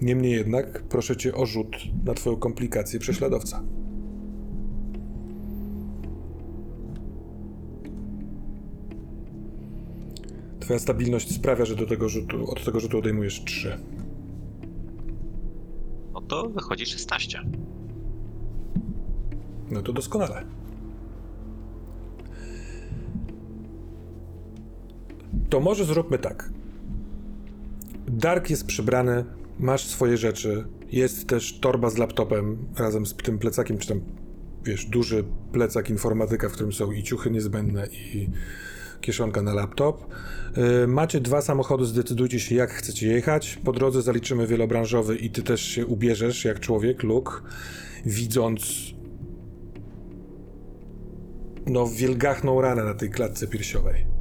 Niemniej jednak proszę cię o rzut na twoją komplikację prześladowca. Twoja stabilność sprawia, że do tego rzutu, od tego rzutu odejmujesz 3. No to wychodzi 16. No to doskonale. To może zróbmy tak. Dark jest przybrany, masz swoje rzeczy, jest też torba z laptopem razem z tym plecakiem, czy tam, wiesz, duży plecak informatyka, w którym są i ciuchy niezbędne, i kieszonka na laptop. Y, Macie dwa samochody, zdecydujcie się jak chcecie jechać. Po drodze zaliczymy wielobranżowy i ty też się ubierzesz jak człowiek, Luke, widząc no wielgachną ranę na tej klatce piersiowej.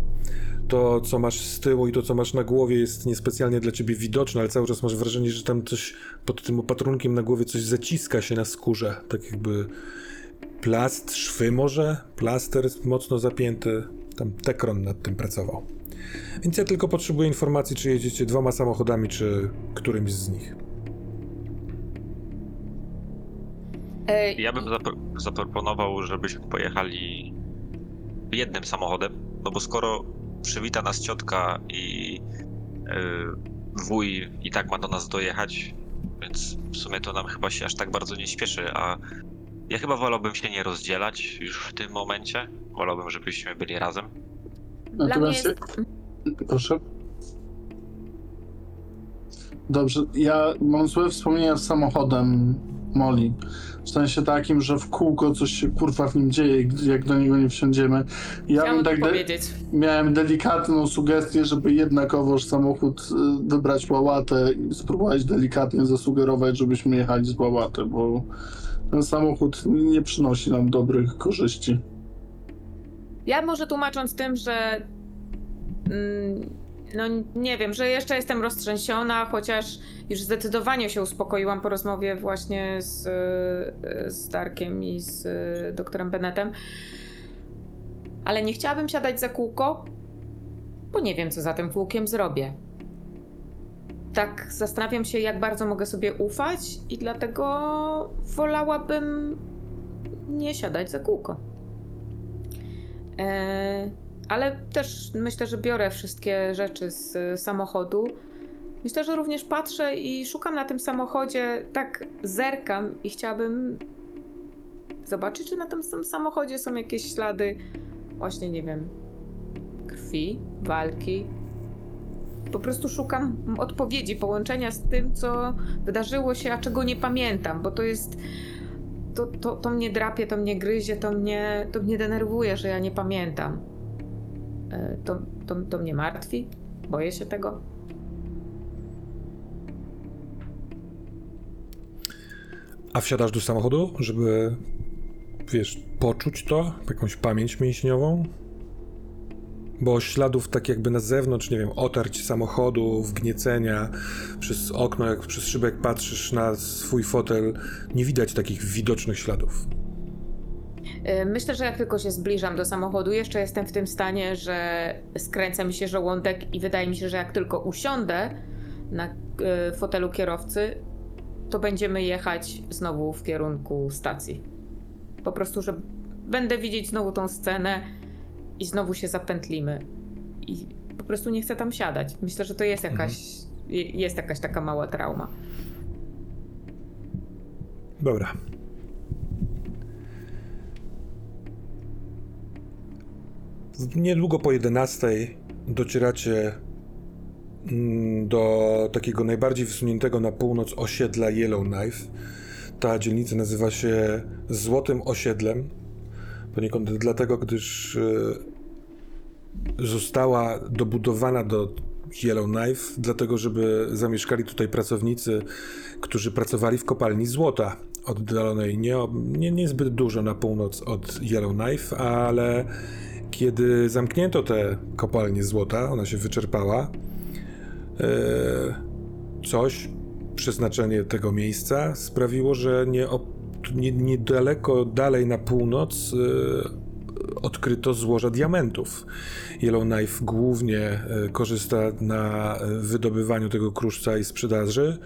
To, co masz z tyłu i to, co masz na głowie jest niespecjalnie dla ciebie widoczne, ale cały czas masz wrażenie, że tam coś pod tym opatrunkiem na głowie coś zaciska się na skórze, tak jakby plast, szwy może, plaster jest mocno zapięty. Tam Tekron nad tym pracował. Więc ja tylko potrzebuję informacji, czy jedziecie dwoma samochodami, czy którymś z nich. Ja bym zapro- zaproponował, żebyśmy pojechali jednym samochodem, no bo skoro przywita nas ciotka i yy, wuj i tak ma do nas dojechać, więc w sumie to nam chyba się aż tak bardzo nie śpieszy, a ja chyba wolałbym się nie rozdzielać już w tym momencie. Wolałbym, żebyśmy byli razem. Natomiast jest... Proszę. Dobrze, ja mam złe wspomnienia z samochodem Moli. W sensie takim, że w kółko coś się kurwa w nim dzieje, jak do niego nie wsiądziemy. Ja Chciałam bym tak de- powiedzieć. miałem delikatną sugestię, żeby jednakowoż samochód y, wybrać łałatę i spróbować delikatnie zasugerować, żebyśmy jechali z łałatę, bo ten samochód nie przynosi nam dobrych korzyści. Ja może tłumacząc tym, że mm, no nie wiem, że jeszcze jestem roztrzęsiona, chociaż już zdecydowanie się uspokoiłam po rozmowie właśnie z, y, z Darkiem i z y, doktorem Bennettem. Ale nie chciałabym siadać za kółko, bo nie wiem, co za tym kółkiem zrobię. Tak zastanawiam się, jak bardzo mogę sobie ufać i dlatego wolałabym nie siadać za kółko. E, ale też myślę, że biorę wszystkie rzeczy z e, samochodu. Myślę, że również patrzę i szukam na tym samochodzie, tak zerkam i chciałabym zobaczyć, czy na tym samochodzie są jakieś ślady, właśnie nie wiem, krwi, walki. Po prostu szukam odpowiedzi, połączenia z tym, co wydarzyło się, a czego nie pamiętam, bo to jest to, to, to mnie drapie, to mnie gryzie, to mnie, to mnie denerwuje, że ja nie pamiętam. E, To, to, to mnie martwi. Boję się tego. A wsiadasz do samochodu, żeby, wiesz, poczuć to, jakąś pamięć mięśniową? Bo śladów tak jakby na zewnątrz, nie wiem, otarć samochodu, wgniecenia przez okno, jak przez szybę, jak patrzysz na swój fotel, nie widać takich widocznych śladów. E, Myślę, że jak tylko się zbliżam do samochodu, jeszcze jestem w tym stanie, że skręca mi się żołądek i wydaje mi się, że jak tylko usiądę na e, fotelu kierowcy, to będziemy jechać znowu w kierunku stacji. Po prostu, że będę widzieć znowu tą scenę i znowu się zapętlimy. I po prostu nie chcę tam siadać. Myślę, że to jest jakaś, je- jest jakaś taka mała trauma. Dobra. Niedługo po 11 docieracie mm, do takiego najbardziej wysuniętego na północ osiedla Yellowknife. Ta dzielnica nazywa się Złotym Osiedlem. Poniekąd dlatego, gdyż e, została dobudowana do Yellowknife, dlatego żeby zamieszkali tutaj pracownicy, którzy pracowali w kopalni złota oddalonej nie, nie, niezbyt dużo na północ od Yellowknife, ale kiedy zamknięto tę kopalnię złota, ona się wyczerpała, e, coś, przeznaczenie tego miejsca sprawiło, że nie, nie, dalej na północ e, odkryto złoża diamentów. Yellowknife głównie e, korzysta na wydobywaniu tego kruszca i sprzedaży.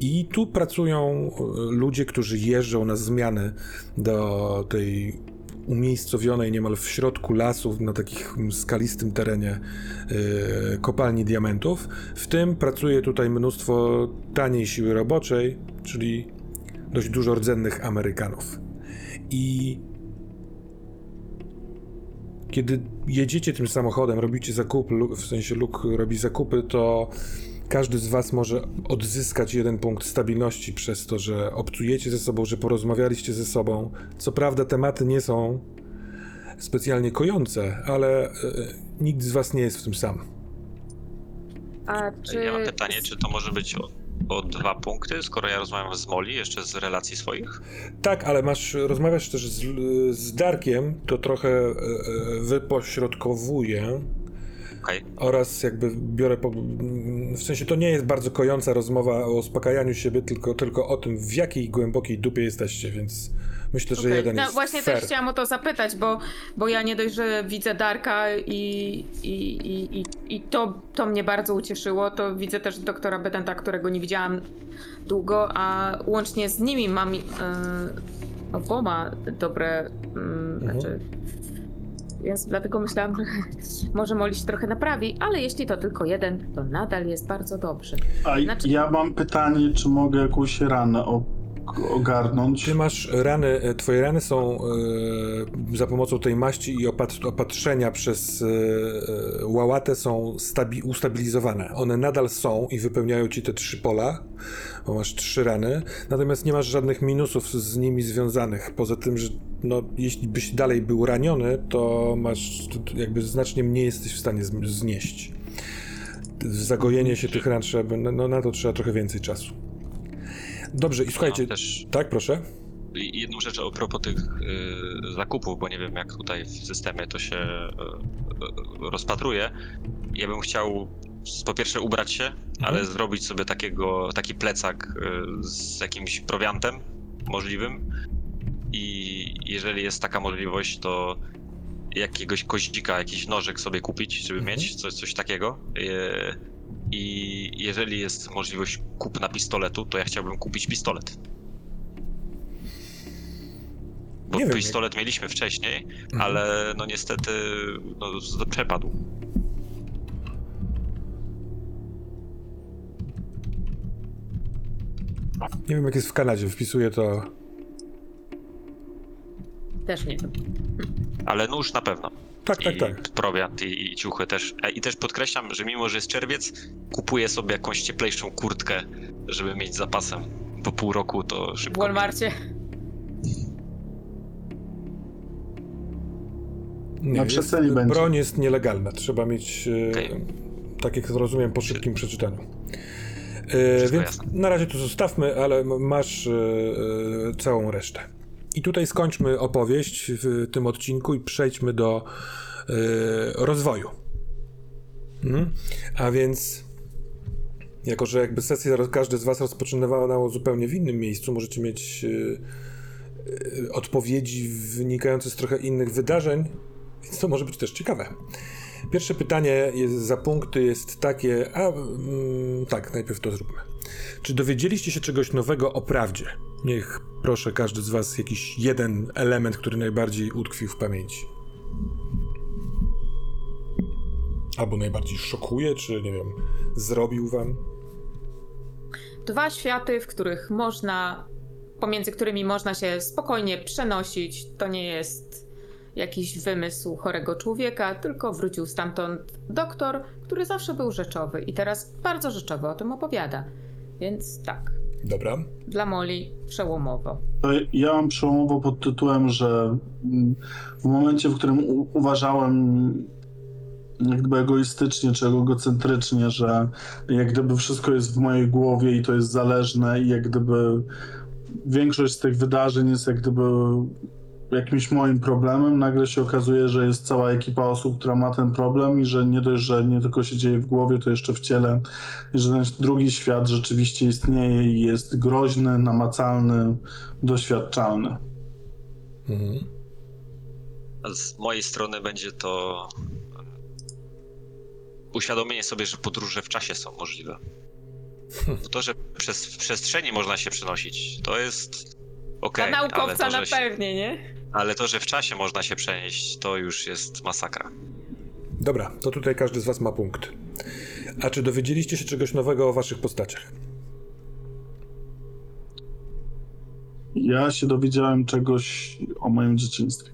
I tu pracują ludzie, którzy jeżdżą na zmiany do tej umiejscowionej niemal w środku lasu, na takich skalistym terenie e, kopalni diamentów. W tym pracuje tutaj mnóstwo taniej siły roboczej, czyli dość dużo rdzennych Amerykanów. I kiedy jedziecie tym samochodem, robicie zakupy, w sensie Luke robi zakupy, to każdy z was może odzyskać jeden punkt stabilności przez to, że obcujecie ze sobą, że porozmawialiście ze sobą. Co prawda tematy nie są specjalnie kojące, ale e, nikt z was nie jest w tym sam. A czy... Ja mam pytanie, czy to może być o, o dwa punkty, skoro ja rozmawiam z Moli, jeszcze z relacji swoich? Tak, ale masz, rozmawiasz też z, z Darkiem, to trochę e, e, wypośrodkowuje Okej, oraz jakby biorę, po, w sensie to nie jest bardzo kojąca rozmowa o uspokajaniu siebie, tylko, tylko o tym, w jakiej głębokiej dupie jesteście, więc myślę, że Okej. jeden no, jest Właśnie fair. też chciałam o to zapytać, bo, bo ja nie dość, że widzę Darka i, i, i, i, i to, to mnie bardzo ucieszyło, to widzę też doktora Bedenta, którego nie widziałam długo, a łącznie z nimi mam e, oboma dobre, mm, Mhm. znaczy, więc dlatego myślałam, że może Molly się trochę naprawi, ale jeśli to tylko jeden, to nadal jest bardzo dobrze. A Znaczy- ja mam pytanie, czy mogę jakąś ranę ogarnąć? Ty masz rany, e, twoje rany są e, za pomocą tej maści i opat, opatrzenia przez e, e, łałatę są stabi, ustabilizowane. One nadal są i wypełniają ci te trzy pola, bo masz trzy rany, natomiast nie masz żadnych minusów z nimi związanych. Poza tym, że no, jeśli byś dalej był raniony, to masz jakby znacznie mniej jesteś w stanie znieść. Zagojenie się tych ran trzeba, no, no na to trzeba trochę więcej czasu. Dobrze, i słuchajcie, Mam też tak proszę. jedną rzecz a propos tych y, zakupów, bo nie wiem jak tutaj w systemie to się y, y, rozpatruje. Ja bym chciał po pierwsze ubrać się, ale zrobić sobie takiego, taki plecak y, z jakimś prowiantem możliwym i jeżeli jest taka możliwość, to jakiegoś koździka, jakiś nożek sobie kupić, żeby Mhm. mieć coś, coś takiego. I jeżeli jest możliwość kupna pistoletu, to ja chciałbym kupić pistolet. Bo Nie wiem, pistolet mieliśmy wcześniej, Mhm. ale no niestety no, z- przepadł. Nie wiem jak jest w Kanadzie, wpisuję to. Też nie wiem. Ale nóż na pewno. Tak, tak, I tak. prowiant i, i ciuchy też. E, I też podkreślam, że mimo, że jest czerwiec, kupuję sobie jakąś cieplejszą kurtkę, żeby mieć zapasem. Po pół roku to W szybko. Walmarcie. Nie, Na przecenie będzie. Broń jest nielegalna, trzeba mieć, e, Okej. tak jak rozumiem, po szybkim przeczytaniu. E, Wszystko więc jasne. na razie to zostawmy, ale masz e, e, całą resztę. I tutaj skończmy opowieść w tym odcinku i przejdźmy do e, rozwoju. Mhm. A więc, jako że jakby sesja roz- każdy z Was rozpoczynała zupełnie w innym miejscu, możecie mieć e, e, odpowiedzi wynikające z trochę innych wydarzeń, więc to może być też ciekawe. Pierwsze pytanie jest, za punkty jest takie, a mm, tak, najpierw to zróbmy. Czy dowiedzieliście się czegoś nowego o prawdzie? Niech proszę każdy z Was jakiś jeden element, który najbardziej utkwił w pamięci. Albo najbardziej szokuje, czy nie wiem, zrobił Wam? Dwa światy, w których można, pomiędzy którymi można się spokojnie przenosić. To nie jest jakiś wymysł chorego człowieka, tylko wrócił stamtąd doktor, który zawsze był rzeczowy i teraz bardzo rzeczowo o tym opowiada. Więc tak, Dobra. dla Moli przełomowo. To ja mam przełomowo pod tytułem, że mm, w momencie, w którym u- uważałem jak gdyby egoistycznie czy egocentrycznie, że jak gdyby wszystko jest w mojej głowie i to jest zależne i jak gdyby większość z tych wydarzeń jest jak gdyby jakimś moim problemem, nagle się okazuje, że jest cała ekipa osób, która ma ten problem i że nie dość, że nie tylko się dzieje w głowie, to jeszcze w ciele i że ten drugi świat rzeczywiście istnieje i jest groźny, namacalny, doświadczalny. Mhm. Z mojej strony będzie to uświadomienie sobie, że podróże w czasie są możliwe. Bo To, że przez w przestrzeni można się przenosić, to jest okej, Dla ale, naukowca to, na że się, pewnie, nie? Ale to, że w czasie można się przenieść, to już jest masakra. Dobra, to tutaj każdy z Was ma punkt. A czy dowiedzieliście się czegoś nowego o Waszych postaciach? Ja się dowiedziałem czegoś o moim dzieciństwie.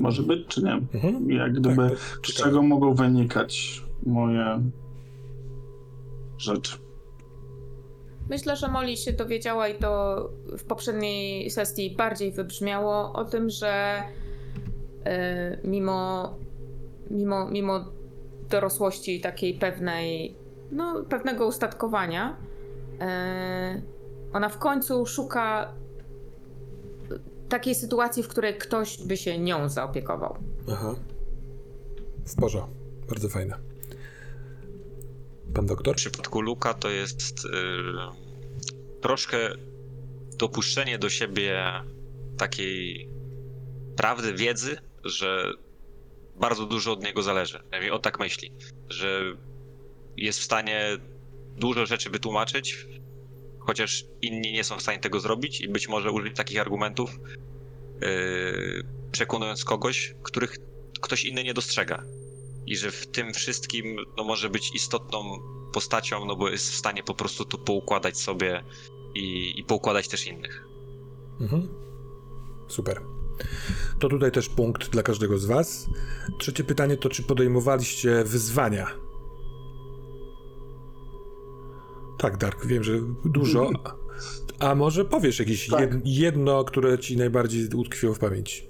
Może być, czy nie? Mhm. Jak gdyby, Tak, z czego mogą wynikać moje rzeczy. Myślę, że Molly się dowiedziała i to w poprzedniej sesji bardziej wybrzmiało o tym, że e, mimo, mimo, mimo dorosłości takiej pewnej, no, pewnego ustatkowania, e, ona w końcu szuka takiej sytuacji, w której ktoś by się nią zaopiekował. Aha. W porządku. Bardzo fajne. Pan doktor? W przypadku Luka to jest y, troszkę dopuszczenie do siebie takiej prawdy, wiedzy, że bardzo dużo od niego zależy. Przynajmniej on tak myśli, że jest w stanie dużo rzeczy wytłumaczyć, chociaż inni nie są w stanie tego zrobić i być może użyć takich argumentów, yy, przekonując kogoś, których ktoś inny nie dostrzega. I że w tym wszystkim no, może być istotną postacią, no bo jest w stanie po prostu to poukładać sobie i, i poukładać też innych. Mhm. Super. To tutaj też punkt dla każdego z Was. Trzecie pytanie to, czy podejmowaliście wyzwania? Tak, Dark, wiem, że dużo. A może powiesz jakieś Tak. jed, jedno, które ci najbardziej utkwiło w pamięci?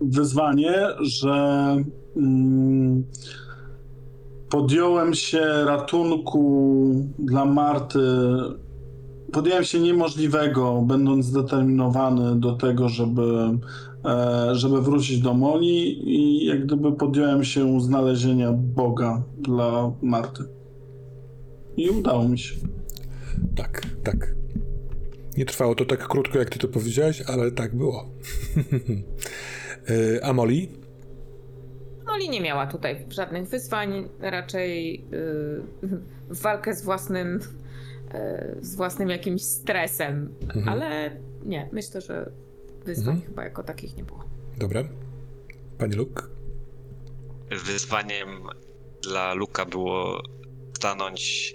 Wyzwanie, że mm, podjąłem się ratunku dla Marty. Podjąłem się niemożliwego, będąc zdeterminowany do tego, żeby, e, żeby wrócić do Moli i jak gdyby podjąłem się znalezienia Boga dla Marty. I udało mi się. Tak, tak. Nie trwało to tak krótko, jak ty to powiedziałeś, ale tak było. Y, A Molly? Molly nie miała tutaj żadnych wyzwań, raczej yy, walkę z własnym, yy, z własnym jakimś stresem, Mhm. ale nie, myślę, że wyzwań Mhm. chyba jako takich nie było. Dobra. Panie Luke? Wyzwaniem dla Luka było stanąć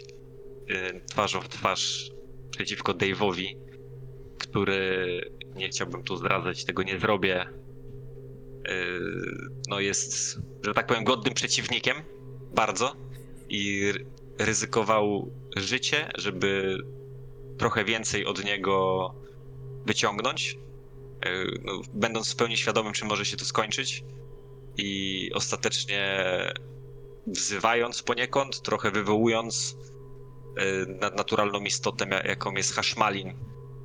y, twarzą w twarz przeciwko Dave'owi, który, nie chciałbym tu zdradzać, tego nie zrobię, y, no jest, że tak powiem, godnym przeciwnikiem, bardzo, i ry- ryzykował życie, żeby trochę więcej od niego wyciągnąć, y, no, będąc w pełni świadomym, czym może się to skończyć i ostatecznie wzywając poniekąd, trochę wywołując y, nadnaturalną istotę, ja- jaką jest Hashmalin,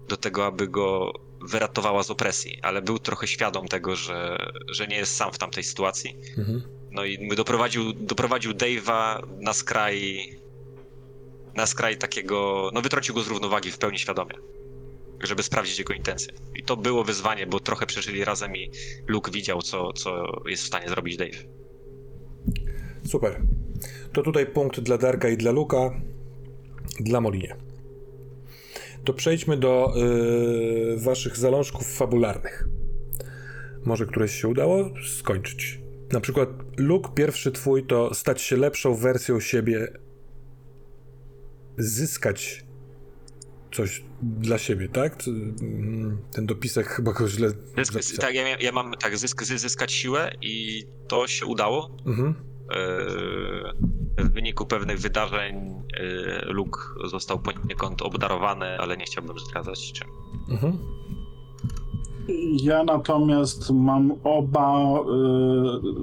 do tego, aby go wyratowała z opresji, ale był trochę świadom tego, że, że nie jest sam w tamtej sytuacji. Mhm. No i doprowadził, doprowadził Dave'a na skraj na skraj takiego, no wytrącił go z równowagi w pełni świadomie, żeby sprawdzić jego intencje. I to było wyzwanie, bo trochę przeżyli razem i Luke widział, co, co jest w stanie zrobić Dave. Super. To tutaj punkt dla Darka i dla Luka, dla Molinie. To przejdźmy do y, waszych zalążków fabularnych. Może któreś się udało skończyć. Na przykład Luke, pierwszy twój to stać się lepszą wersją siebie, zyskać coś dla siebie, tak? Mm, Ten dopisek chyba go źle Zysk, tak, ja, ja mam tak, zysk, zy- zyskać siłę i to się udało. Mhm. Yy, W wyniku pewnych wydarzeń yy, Luke został poniekąd obdarowany, ale nie chciałbym zdradzać czym. Mhm. Ja natomiast mam oba y,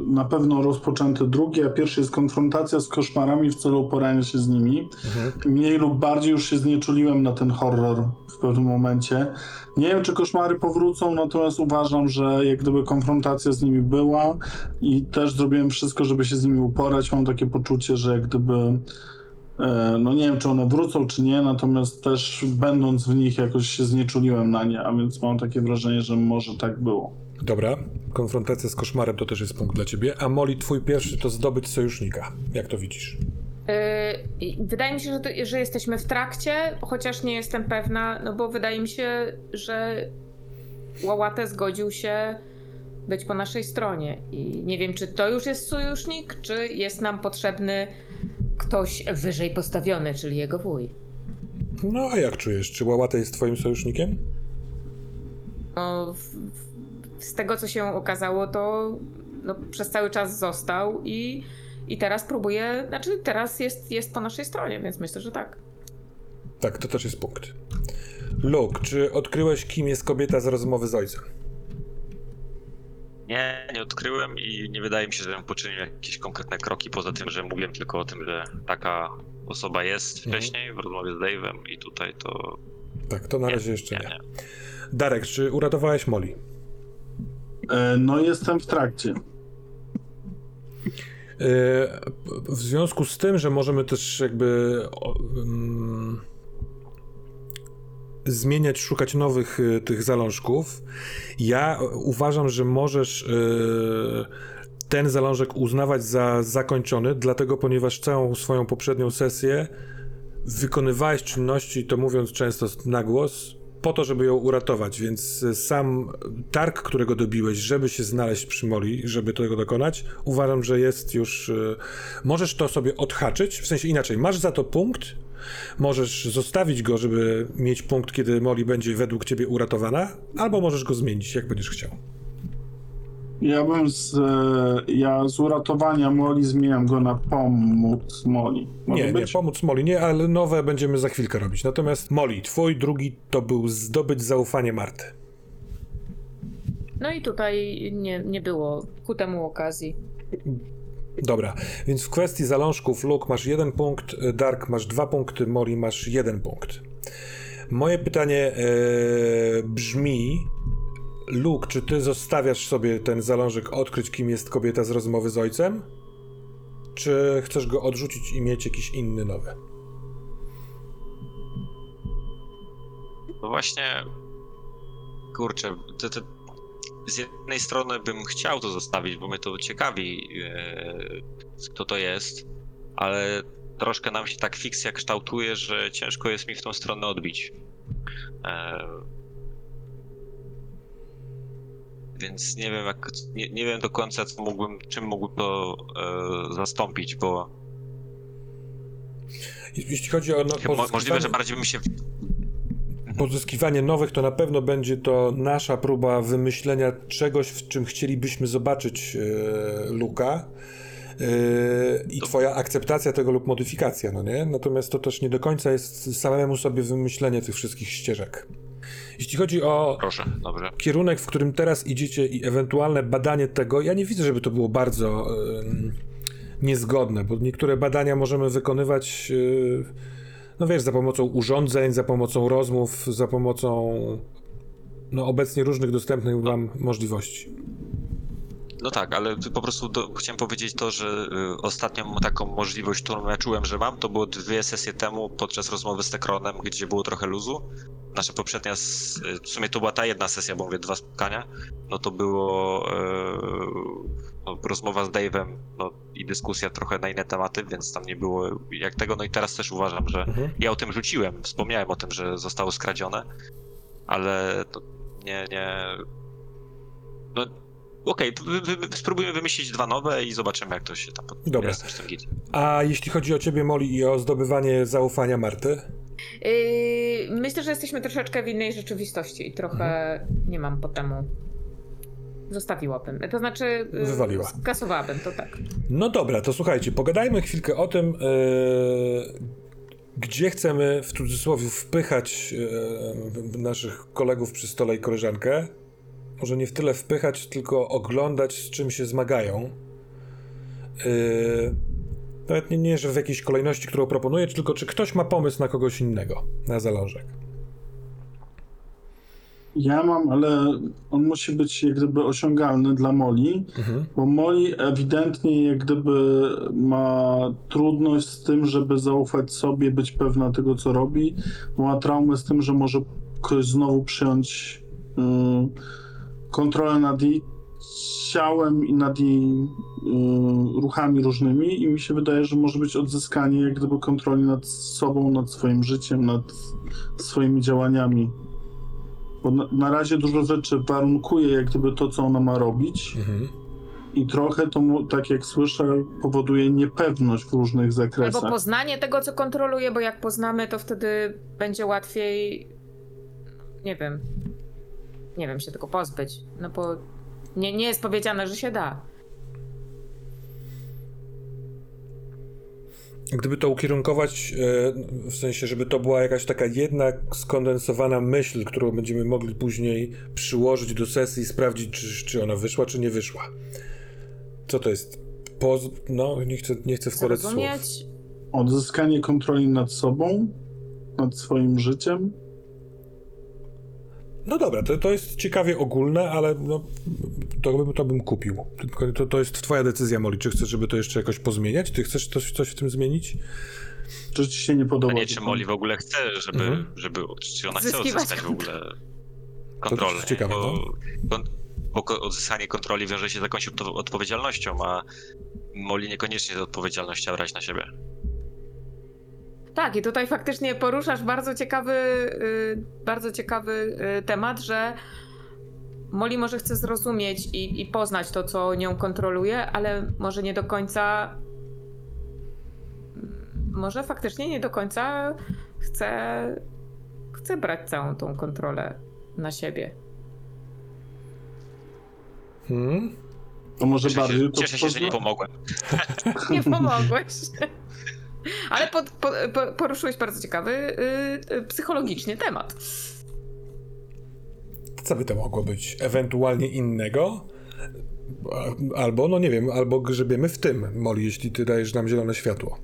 na pewno rozpoczęte drugie, a pierwszy jest konfrontacja z koszmarami w celu uporania się z nimi. Mhm. Mniej lub bardziej już się znieczuliłem na ten horror w pewnym momencie. Nie wiem, czy koszmary powrócą, natomiast uważam, że jak gdyby konfrontacja z nimi była i też zrobiłem wszystko, żeby się z nimi uporać. Mam takie poczucie, że jak gdyby no nie wiem, czy one wrócą, czy nie, natomiast też będąc w nich jakoś się znieczuliłem na nie, a więc mam takie wrażenie, że może tak było. Dobra, konfrontacja z koszmarem to też jest punkt dla ciebie. A Moli, twój pierwszy to zdobyć sojusznika. Jak to widzisz? Yy, i Wydaje mi się, że, to, że jesteśmy w trakcie, chociaż nie jestem pewna, no bo wydaje mi się, że Łałatę zgodził się być po naszej stronie. I nie wiem, czy to już jest sojusznik, czy jest nam potrzebny ktoś wyżej postawiony, czyli jego wuj. No a jak czujesz? Czy Łałata jest twoim sojusznikiem? No, w, w, z tego, co się okazało, to no, przez cały czas został i, i teraz próbuje, znaczy teraz jest, jest po naszej stronie, więc myślę, że tak. Tak, to też jest punkt. Luke, czy odkryłeś, kim jest kobieta z rozmowy z ojcem? Nie, nie odkryłem i nie wydaje mi się, żebym poczynił jakieś konkretne kroki, poza tym, że mówiłem tylko o tym, że taka osoba jest Mhm. wcześniej w rozmowie z Dave'em i tutaj to... Tak, to na Nie, razie jeszcze nie, nie. nie. Darek, czy uratowałeś Molly? E, no jestem w trakcie. Yy, W związku z tym, że możemy też jakby o, mm, zmieniać, szukać nowych y, tych zalążków, ja uważam, że możesz y, ten zalążek uznawać za zakończony, dlatego ponieważ całą swoją poprzednią sesję wykonywałeś czynności, to mówiąc często na głos, po to, żeby ją uratować, więc sam targ, którego dobiłeś, żeby się znaleźć przy Moli, żeby tego dokonać, uważam, że jest już... Możesz to sobie odhaczyć, w sensie inaczej, masz za to punkt, możesz zostawić go, żeby mieć punkt, kiedy Moli będzie według ciebie uratowana, albo możesz go zmienić, jak będziesz chciał. Ja bym z, e, ja z uratowania Moli zmieniam go na pomóc Moli. Może Nie, nie, być? pomóc Moli nie, ale nowe będziemy za chwilkę robić. Natomiast Moli, twój drugi to był zdobyć zaufanie Marty. No i tutaj nie, nie było ku temu okazji. Dobra, więc w kwestii zalążków Luke masz jeden punkt, Dark masz dwa punkty, Mori masz jeden punkt. Moje pytanie e, brzmi, Luke, czy ty zostawiasz sobie ten zalążek odkryć, kim jest kobieta z rozmowy z ojcem? Czy chcesz go odrzucić i mieć jakiś inny nowy? No właśnie, kurczę, to, to z jednej strony bym chciał to zostawić, bo mnie to ciekawi, e, kto to jest, ale troszkę nam się tak fikcja kształtuje, że ciężko jest mi w tą stronę odbić. E, więc nie wiem, jak, nie, nie wiem do końca, co mógłbym, czym mógłbym to e, zastąpić, bo Jeśli chodzi o no, mo, możliwe, że bardziej bym się pozyskiwanie nowych, to na pewno będzie to nasza próba wymyślenia czegoś, w czym chcielibyśmy zobaczyć e, Luka. e, I twoja akceptacja tego lub modyfikacja, no nie? Natomiast to też nie do końca jest samemu sobie wymyślenie tych wszystkich ścieżek. Jeśli chodzi o Proszę, kierunek, w którym teraz idziecie i ewentualne badanie tego, ja nie widzę, żeby to było bardzo em, niezgodne, bo niektóre badania możemy wykonywać, e, no wiesz, za pomocą urządzeń, za pomocą rozmów, za pomocą no obecnie różnych dostępnych wam możliwości. No tak, ale po prostu do, chciałem powiedzieć to, że y, ostatnią taką możliwość, którą ja czułem, że mam, to było dwie sesje temu podczas rozmowy z Tekronem, gdzie było trochę luzu. Nasza poprzednia, s- y, w sumie to była ta jedna sesja, bo mówię dwa spotkania, no to było e, no, rozmowa z Dave'em no, i dyskusja trochę na inne tematy, więc tam nie było jak tego. No i teraz też uważam, że Mhm. ja o tym rzuciłem, wspomniałem o tym, że zostało skradzione, ale to nie, nie... No okej, wy, wy, spróbujmy wymyślić dwa nowe i zobaczymy jak to się tam... pod- Dobra. A jeśli chodzi o ciebie, Moli, i o zdobywanie zaufania Marty? Yy, myślę, że jesteśmy troszeczkę w innej rzeczywistości i trochę nie mam po temu. Zostawiłabym. To znaczy. yy, Wywaliła. Skasowałabym to tak. No dobra, to słuchajcie, pogadajmy chwilkę o tym, e, gdzie chcemy w cudzysłowie wpychać e, naszych kolegów przy stole i koleżankę. Może nie w tyle wpychać, tylko oglądać, z czym się zmagają. E, nawet nie, nie, że w jakiejś kolejności, którą proponuję, tylko czy ktoś ma pomysł na kogoś innego, na zalążek. Ja mam, ale on musi być jak gdyby osiągalny dla Moli, Mhm. bo Moli ewidentnie jak gdyby ma trudność z tym, żeby zaufać sobie, być pewna tego, co robi. Ma traumę z tym, że może ktoś znowu przyjąć y, kontrolę nad jej ciałem i nad jej y, ruchami różnymi i mi się wydaje, że może być odzyskanie jak gdyby kontroli nad sobą, nad swoim życiem, nad swoimi działaniami. Bo na, na razie dużo rzeczy warunkuje jak gdyby to, co ona ma robić Mhm. i trochę to, tak jak słyszę, powoduje niepewność w różnych Albo zakresach. poznanie tego, co kontroluje, bo jak poznamy, to wtedy będzie łatwiej. Nie wiem. Nie wiem, się tego pozbyć. No bo nie, nie jest powiedziane, że się da. gdyby to ukierunkować, e, w sensie, żeby to była jakaś taka jedna skondensowana myśl, którą będziemy mogli później przyłożyć do sesji i sprawdzić, czy, czy ona wyszła, czy nie wyszła. Co to jest? Poz... No, nie chcę, nie chcę wkładać słów. Odzyskanie kontroli nad sobą, nad swoim życiem. No dobra, to, to jest ciekawie ogólne, ale no, to, bym- to bym kupił. Tylko to, to jest twoja decyzja, Molly. Czy chcesz, żeby to jeszcze jakoś pozmieniać? Ty chcesz coś, coś w tym zmienić? Czy ci się nie podoba? Pytanie, czy Molly w ogóle chce, żeby, Mhm. żeby czy ona chce odzyskać w ogóle kontrolę. jest ciekawe, bo, no. bo odzyskanie kontroli wiąże się z jakąś odpo- odpowiedzialnością, a Molly niekoniecznie tę odpowiedzialność chciała brać na siebie. Tak, i tutaj faktycznie poruszasz bardzo ciekawy, y, bardzo ciekawy y, temat, że Molly może chce zrozumieć i, i poznać to, co nią kontroluje, ale może nie do końca. Może faktycznie nie do końca chce, chce brać całą tą kontrolę na siebie. Hmm? To może Cieszę bardziej się, to cieszę się że nie pomogłem. Nie pomogłeś. Ale po, po, po, poruszyłeś bardzo ciekawy y, y, psychologicznie temat. Co by to mogło być? Ewentualnie innego? Albo, no nie wiem, albo grzebiemy w tym, Molly, jeśli ty dajesz nam zielone światło.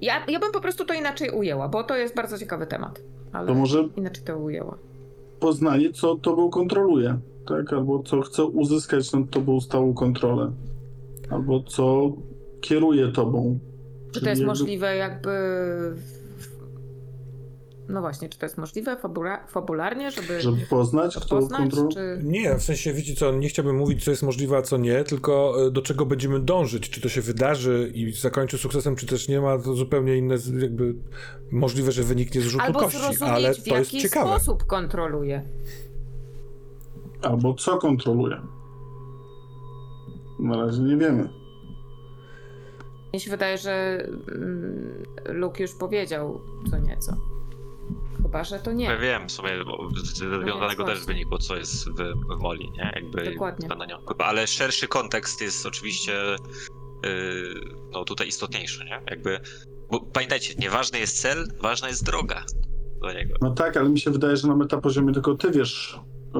Ja, ja bym po prostu to inaczej ujęła, bo to jest bardzo ciekawy temat. Ale To może inaczej to ujęła. poznanie, co tobą kontroluje, tak? Albo co chce uzyskać nad tobą stałą kontrolę. Albo co kieruje tobą. Czy to jest jakby- możliwe jakby... w- No właśnie, czy to jest możliwe fabula fabularnie, żeby, Żeby poznać, to kto poznać, kontroluje. czy... Nie, w sensie, wiecie co, nie chciałbym mówić, co jest możliwe, a co nie, tylko e, do czego będziemy dążyć. Czy to się wydarzy i zakończy sukcesem, czy też nie ma, to zupełnie inne, jakby możliwe, że wyniknie z rzutu Albo kości, zrozumieć, ale w to jest jaki ciekawe. sposób kontroluje. Albo co kontroluje. Na razie nie wiemy. Mnie się wydaje, że mm, Luke już powiedział co nieco. Chyba, że to nie. Ja wiem, w sumie bo z- z związanego też właśnie. wynikło, co jest w, w Moli, nie? Jakby Dokładnie. to na nią. Chyba, ale szerszy kontekst jest oczywiście yy, no tutaj istotniejszy, nie? Jakby, bo pamiętajcie, nieważny jest cel, ważna jest droga do niego. No tak, ale mi się wydaje, że na metapoziomie tylko ty wiesz e,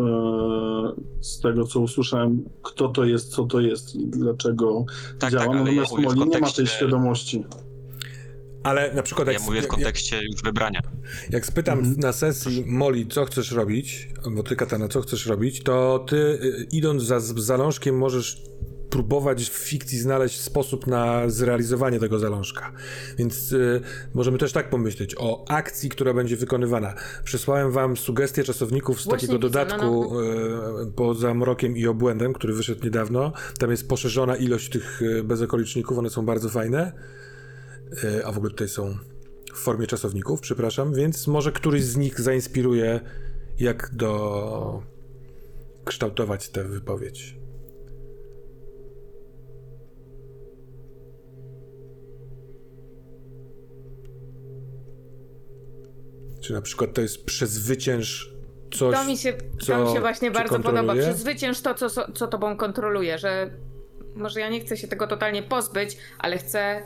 z tego, co usłyszałem, kto to jest, co to jest i dlaczego Tak, działa. tak, ale ja Natomiast mówię w Molly nie ma tej kontekście, świadomości. Ale na przykład jak, ja mówię w jak, kontekście już wybrania. jak spytam Mhm. na sesji Molly, co chcesz robić, bo ty Katana, co chcesz robić, to ty y, idąc za zalążkiem możesz próbować w fikcji znaleźć sposób na zrealizowanie tego zalążka. Więc y, możemy też tak pomyśleć o akcji, która będzie wykonywana. Przesłałem wam sugestie czasowników z Właśnie takiego widzę, no, dodatku y, poza mrokiem i obłędem, który wyszedł niedawno. Tam jest poszerzona ilość tych y, bezokoliczników, one są bardzo fajne. Y, a w ogóle tutaj są w formie czasowników, przepraszam, więc może któryś z nich zainspiruje, jak do kształtować tę wypowiedź. Czy na przykład to jest przezwycięż coś. To mi się, co to mi się właśnie bardzo podoba. Przezwycięż to, co, co, tobą kontroluje, że może ja nie chcę się tego totalnie pozbyć, ale chcę.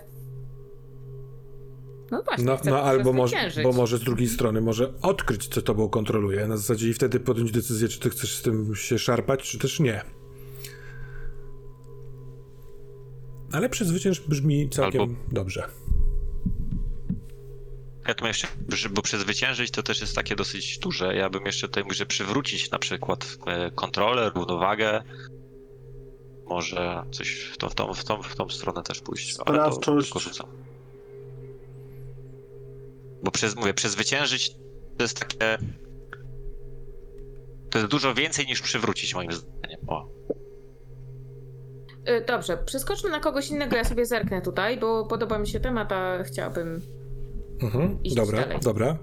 No właśnie, No, chcę no albo może, przezwyciężyć. bo może z drugiej strony może odkryć, co tobą kontroluje. Na zasadzie i wtedy podjąć decyzję, czy ty chcesz z tym się szarpać, czy też nie. Ale przezwycięż brzmi całkiem Albo- dobrze. Ja tu jeszcze, bo przezwyciężyć to też jest takie dosyć duże. Ja bym jeszcze tutaj mógł, że przywrócić na przykład e, kontrolę, równowagę. Może coś w tą, w tą, w tą, w tą stronę też pójść. Ale to Sprawczość. tylko rzucam. Bo przez, mówię, przezwyciężyć to jest takie. To jest dużo więcej niż przywrócić, moim zdaniem. O. Y, Dobrze, przeskoczmy na kogoś innego, ja sobie zerknę tutaj, bo podoba mi się temat, a chciałabym. Mhm, Iść dobra, dalej. dobra.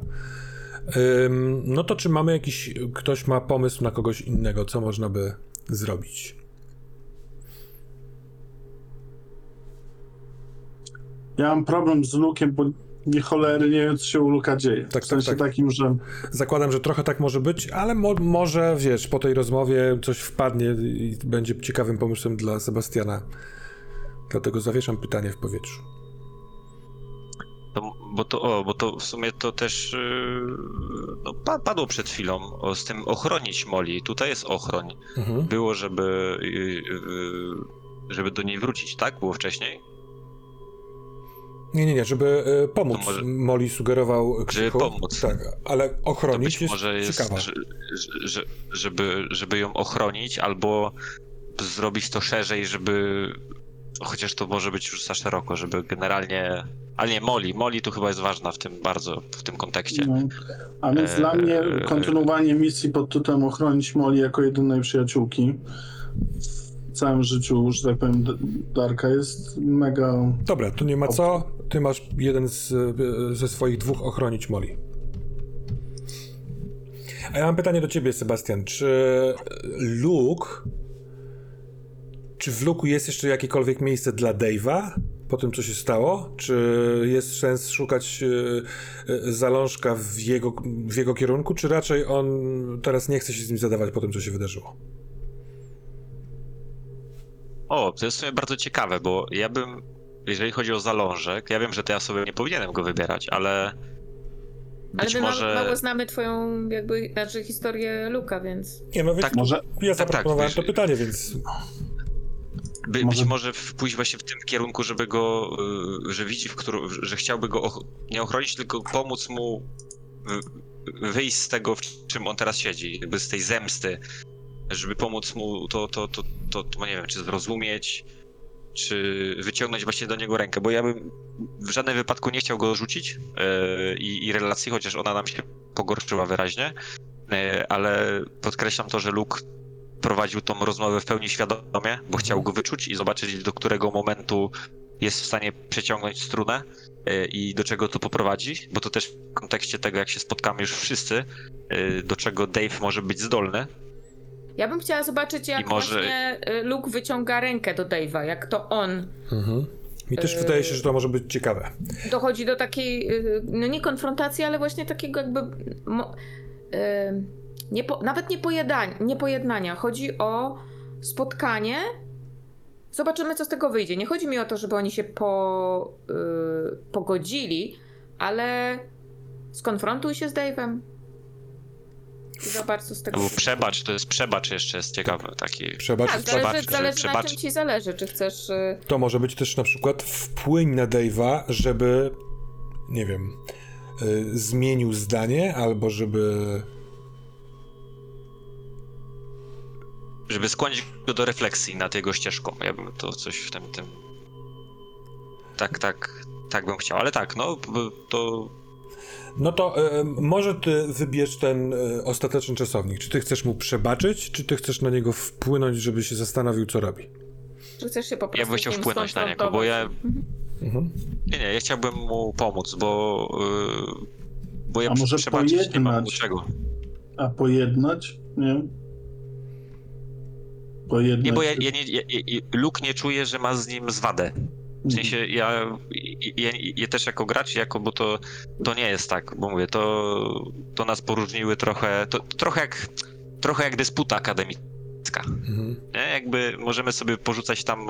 Ym, no to czy mamy jakiś, ktoś ma pomysł na kogoś innego, co można by zrobić? Ja mam problem z Lukiem, bo nie cholernie się u Luka dzieje. Tak, tak, w sensie tak. takim, że Zakładam, że trochę tak może być, ale mo może, wiesz, po tej rozmowie coś wpadnie i będzie ciekawym pomysłem dla Sebastiana. Dlatego zawieszam pytanie w powietrzu. To, bo, to, o, bo to w sumie to też yy, no, pa- padło przed chwilą o, z tym ochronić Moli. Tutaj jest ochroń. Mhm. Było, żeby, yy, yy, żeby do niej wrócić, tak? Było wcześniej? Nie, nie, nie, żeby pomóc. To może- Moli sugerował Krzychu. pomóc. Tak, ale To ochronić być jest może jest, ciekawa. że, że, żeby, żeby ją ochronić, albo zrobić to szerzej, żeby. Chociaż to może być już za szeroko, żeby generalnie. Ale nie, Moli. Moli tu chyba jest ważna w tym bardzo, w tym kontekście. No. A więc Eee, dla mnie kontynuowanie misji pod tytułem ochronić Molly jako jedynej przyjaciółki w całym życiu, że tak powiem, Darka jest mega... Dobra, to nie ma co. Ty masz jeden z, ze swoich dwóch ochronić Moli. A ja mam pytanie do ciebie, Sebastian. Czy Luke. Czy w Luku jest jeszcze jakiekolwiek miejsce dla Dave'a po tym, co się stało? Czy jest sens szukać e, e, zalążka w jego, w jego kierunku, czy raczej on teraz nie chce się z nim zadawać po tym, co się wydarzyło? O, to jest w sumie bardzo ciekawe, bo ja bym. Jeżeli chodzi o zalążek, ja wiem, że to ja sobie nie powinienem go wybierać, ale. Ale Być my może. mało, znamy twoją jakby, znaczy historię Luka, więc... Nie, no więc Tak, Może, ja tak, zaproponowałem wiesz- to pytanie, więc By, Może- Być może pójść właśnie w tym kierunku, żeby go, y, że widzi, w którą, że chciałby go och- nie ochronić, tylko pomóc mu y, wyjść z tego, w czym on teraz siedzi, jakby z tej zemsty, żeby pomóc mu to, to, to, to, to nie wiem, czy zrozumieć, czy wyciągnąć właśnie do niego rękę, bo ja bym w żadnym wypadku nie chciał go rzucić y, i, relacji, chociaż ona nam się pogorszyła wyraźnie, y, ale podkreślam to, że Luke prowadził tą rozmowę w pełni świadomie, bo chciał go wyczuć i zobaczyć, do którego momentu jest w stanie przeciągnąć strunę y, i do czego to poprowadzi, bo to też w kontekście tego, jak się spotkamy już wszyscy, y, do czego Dave może być zdolny. Ja bym chciała zobaczyć, jak I może- właśnie y, Luke wyciąga rękę do Dave'a, jak to on Mhm. Mi też wydaje się, że to może być ciekawe. dochodzi do takiej, no nie konfrontacji, ale właśnie takiego jakby, mo, y, nie po, nawet nie, pojedania, nie pojednania. Chodzi o spotkanie. Zobaczymy, co z tego wyjdzie. Nie chodzi mi o to, żeby oni się po, y, pogodzili, ale skonfrontuj się z Dave'em. I zobacz, co z tego Albo wyjdzie. przebacz, to jest przebacz jeszcze jest ciekawy taki. Przebacz, Tak, przebacz, zależy, że zależy na przebacz. czym ci zależy. Czy chcesz... y, to może być też na przykład wpłyń na Dave'a, żeby, nie wiem, y, zmienił zdanie, albo żeby... Żeby skłonić go do refleksji nad jego ścieżką. Ja bym to coś w tym, tym... Tak, tak, tak bym chciał. Ale tak, no, to No to y, może ty wybierz ten y, ostateczny czasownik. Czy ty chcesz mu przebaczyć, czy ty chcesz na niego wpłynąć, żeby się zastanowił, co robi? Czy chcesz się po prostu ja bym chciał wpłynąć na niego, bo ja Mhm. Nie, nie, ja chciałbym mu pomóc, bo. Yy, bo ja A może przebaczyć nie mam mu pojednać? czego. a pojednać? Nie? Pojednać? Nie, bo ja, ja nie. Ja, Luke nie czuje, że ma z nim zwadę. W sensie ja, ja, ja, ja też jako gracz, jako, bo to, to nie jest tak, bo mówię, to, to nas poróżniły trochę. To, trochę jak. Trochę jak dysputa akademicka. Mhm. Nie? Jakby możemy sobie porzucać tam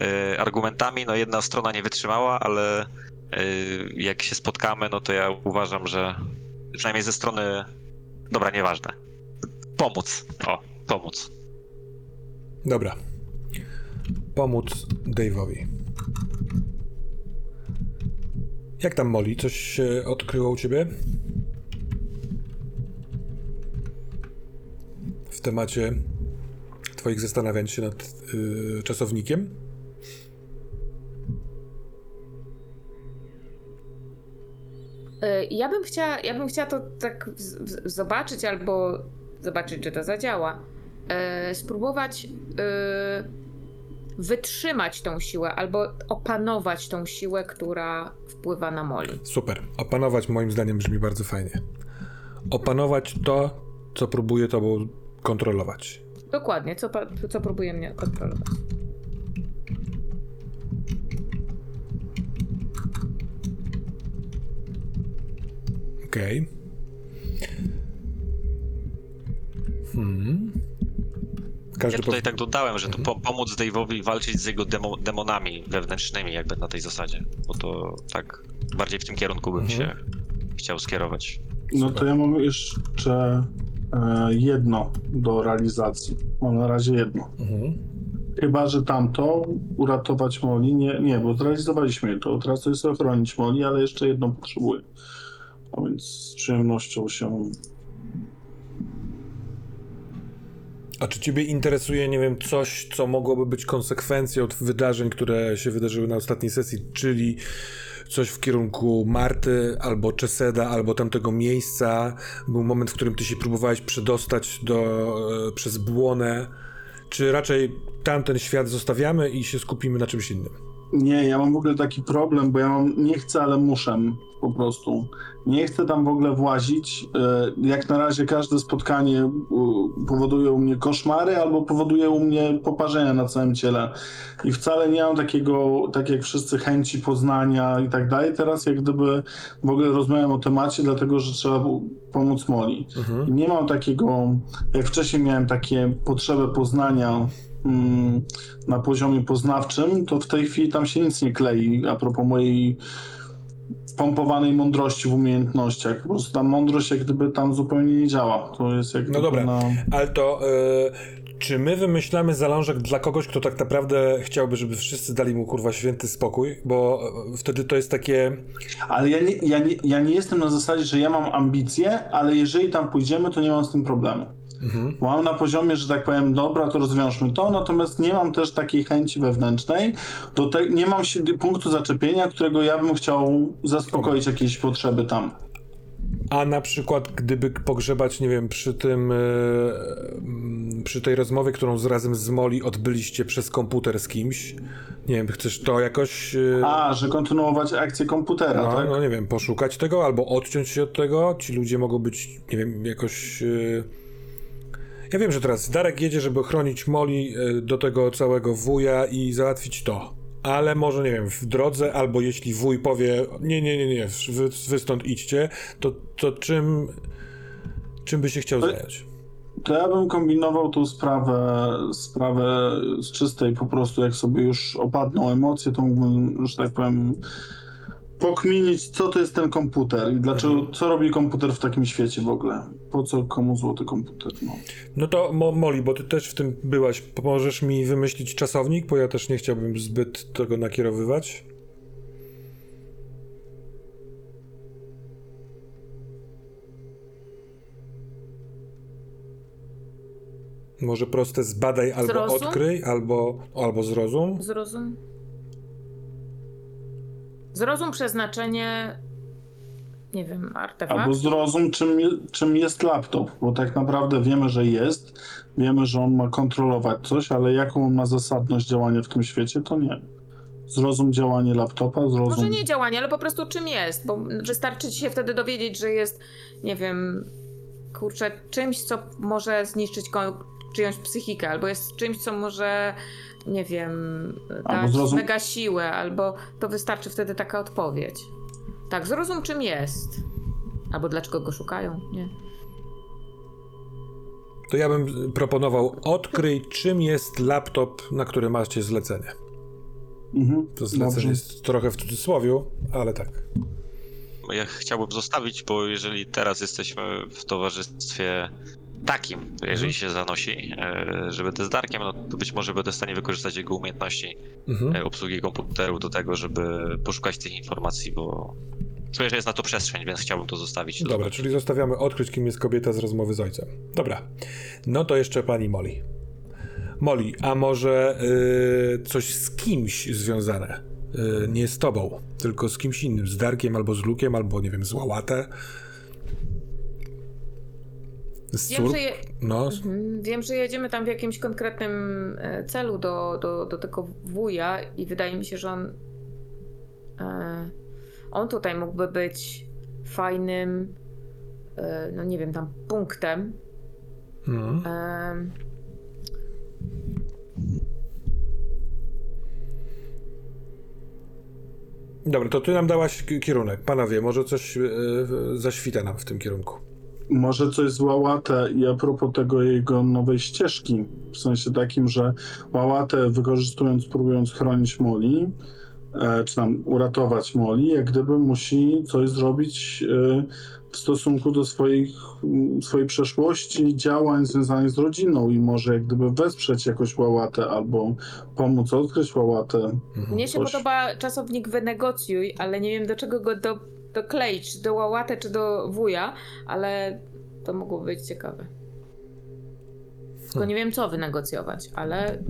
e, argumentami, no jedna strona nie wytrzymała, ale e, jak się spotkamy, no to ja uważam, że przynajmniej ze strony, dobra, nieważne, pomóc, o, pomóc. Dobra. Pomóc Dave'owi. Jak tam Molly? Coś się odkryło u ciebie? W temacie twoich zastanawiań się nad y, czasownikiem? Y, Ja bym chciała, ja bym chciała to tak z- w- zobaczyć albo zobaczyć, czy to zadziała. Y, Spróbować y, wytrzymać tą siłę albo opanować tą siłę, która wpływa na Moli. Super. Opanować moim zdaniem brzmi bardzo fajnie. Opanować to, co próbuje tobą kontrolować. Dokładnie, co, co próbuje mnie kontrolować. Okej. Hmm. Każdy Ja tutaj pow- tak dodałem, że to po, pomóc Dave'owi walczyć z jego demo, demonami wewnętrznymi jakby na tej zasadzie, bo to tak bardziej w tym kierunku bym Mhm. się chciał skierować. No to ja mam jeszcze e, jedno do realizacji. Mam na razie jedno. Mhm. Chyba, że tamto uratować Moli. Nie, nie, bo zrealizowaliśmy to. Teraz to jest ochronić Moli, ale jeszcze jedno potrzebuję. A więc z przyjemnością się. A czy ciebie interesuje, nie wiem, coś, co mogłoby być konsekwencją wydarzeń, które się wydarzyły na ostatniej sesji, czyli coś w kierunku Marty, albo Czeseda, albo tamtego miejsca? Był moment, w którym ty się próbowałeś przedostać do, e, przez błonę. Czy raczej tamten świat zostawiamy i się skupimy na czymś innym? Nie, ja mam w ogóle taki problem, bo ja mam, nie chcę, ale muszę po prostu. Nie chcę tam w ogóle włazić. E, Jak na razie każde spotkanie e, powoduje u mnie koszmary albo powoduje u mnie poparzenia na całym ciele. I wcale nie mam takiego, tak jak wszyscy, chęci poznania i tak dalej. Teraz jak gdyby w ogóle rozmawiam o temacie, dlatego że trzeba pomóc Moli. Mhm. Nie mam takiego, jak wcześniej miałem takie potrzebę poznania na poziomie poznawczym, to w tej chwili tam się nic nie klei a propos mojej pompowanej mądrości w umiejętnościach. Po prostu ta mądrość jak gdyby tam zupełnie nie działa. To jest jak No dobra. na... Ale to e, czy my wymyślamy zalążek dla kogoś, kto tak naprawdę chciałby, żeby wszyscy dali mu kurwa święty spokój? Bo e, wtedy to jest takie. Ale ja nie, ja, nie, ja nie jestem na zasadzie, że ja mam ambicje, ale jeżeli tam pójdziemy, to nie mam z tym problemu. Mhm. Mam na poziomie, że tak powiem, dobra, to rozwiążmy to, natomiast nie mam też takiej chęci wewnętrznej, do te, nie mam się, punktu zaczepienia, którego ja bym chciał zaspokoić jakieś potrzeby tam. A na przykład, gdyby pogrzebać, nie wiem, przy tym, mm, przy tej rozmowie, którą z, razem z Moli odbyliście przez komputer z kimś, nie wiem, chcesz to jakoś, e, A, że kontynuować akcję komputera, no, tak? no nie wiem, poszukać tego albo odciąć się od tego? Ci ludzie mogą być, nie wiem, jakoś... e, Ja wiem, że teraz Darek jedzie, żeby chronić Moli e, do tego całego wuja i załatwić to. Ale może, nie wiem, w drodze, albo jeśli wuj powie, nie, nie, nie, nie, wy, wy stąd idźcie, to, to czym, czym by się chciał zająć? To ja bym kombinował tą sprawę, sprawę z czystej po prostu, jak sobie już opadną emocje, to mógłbym, że tak powiem, pokminić, co to jest ten komputer i dlaczego, co robi komputer w takim świecie w ogóle. Po co komu złoty komputer? No. No to Mo, Moli, bo ty też w tym byłaś, pomożesz mi wymyślić czasownik, bo ja też nie chciałbym zbyt tego nakierowywać. Może proste zbadaj albo Zrozum? odkryj, albo, albo zrozum. Zrozum. Zrozum przeznaczenie, nie wiem, artefaktu. Albo zrozum, czym, czym jest laptop, bo tak naprawdę wiemy, że jest, wiemy, że on ma kontrolować coś, ale jaką on ma zasadność działania w tym świecie, to nie. Zrozum działanie laptopa, zrozum... Może nie działanie, ale po prostu czym jest, bo wystarczy ci się wtedy dowiedzieć, że jest, nie wiem, kurczę, czymś, co może zniszczyć czyjąś psychikę, albo jest czymś, co może, nie wiem, Albo dać zrozum- mega siłę, albo to wystarczy wtedy taka odpowiedź. Tak, zrozum czym jest. Albo dlaczego go szukają, nie? To ja bym proponował odkryj, czym jest laptop, na który macie zlecenie. Mhm, To zlecenie dobrze. jest trochę w cudzysłowie, ale tak. Ja chciałbym zostawić, bo jeżeli teraz jesteśmy w towarzystwie takim, jeżeli się zanosi, e, że będę z Darkiem, no to być może będę w stanie wykorzystać jego umiejętności Mhm. e, obsługi komputerów do tego, żeby poszukać tych informacji, bo czuję, że jest na to przestrzeń, więc chciałbym to zostawić. Dobra, czyli zostawiamy odkryć, kim jest kobieta z rozmowy z ojcem. Dobra. No to jeszcze pani Molly. Molly, a może y, coś z kimś związane? Y, nie z tobą, tylko z kimś innym, z Darkiem albo z Lukiem, albo nie wiem, z Łałatę? Wiem, że je... No, Mhm. Wiem, że jedziemy tam w jakimś konkretnym e, celu do, do, do tego wuja i wydaje mi się, że on e, on tutaj mógłby być fajnym e, no nie wiem, tam punktem. E, Dobra, to ty nam dałaś kierunek. Panowie, może coś zaświta nam w tym kierunku. Może coś z Łałatę i a propos tego jego nowej ścieżki, w sensie takim, że Łałatę wykorzystując, próbując chronić Moli, e, czy tam uratować Moli, jak gdyby musi coś zrobić e, w stosunku do swoich, m, swojej przeszłości, działań związanych z rodziną i może jak gdyby wesprzeć jakoś Łałatę albo pomóc odkryć Łałatę. Mhm. Mnie się Coś- podoba czasownik wynegocjuj, ale nie wiem do czego go do, dokleić, czy do łałatę, czy do wuja, ale to mogło być ciekawe. Tylko Hmm. nie wiem co wynegocjować, ale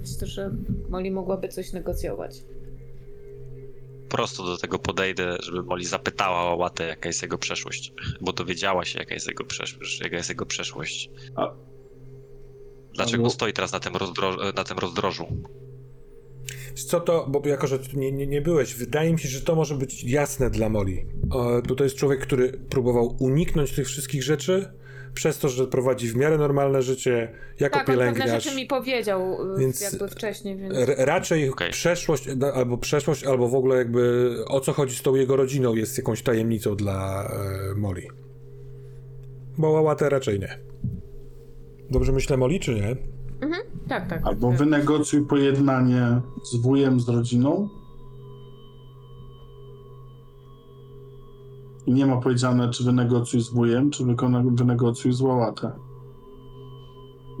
myślę, że Molly mogłaby coś negocjować. Prosto do tego podejdę, żeby Molly zapytała o Łatę, jaka jest jego przeszłość. Bo dowiedziała się, jaka jest jego przeszłość. Jaka jest jego przeszłość. A- No Dlaczego stoi teraz na tym, rozdro- na tym rozdrożu? Co to, bo jako, że nie, nie, nie byłeś, wydaje mi się, że to może być jasne dla Moli. O, to, jest człowiek, który próbował uniknąć tych wszystkich rzeczy, przez to, że prowadzi w miarę normalne życie jako Tak, pielęgniarz. rzeczy mi powiedział y, Więc- jakby wcześniej, więc... R- raczej Okej. przeszłość, da- albo przeszłość, albo w ogóle jakby o co chodzi z tą jego rodziną jest jakąś tajemnicą dla e, Moli. Bo Łałatę raczej nie. Dobrze myślę Moli, czy nie? Tak, tak. Albo tak. wynegocjuj pojednanie z wujem, z rodziną. I nie ma powiedziane, czy wynegocjuj z wujem, czy wynegocjuj z łałatę.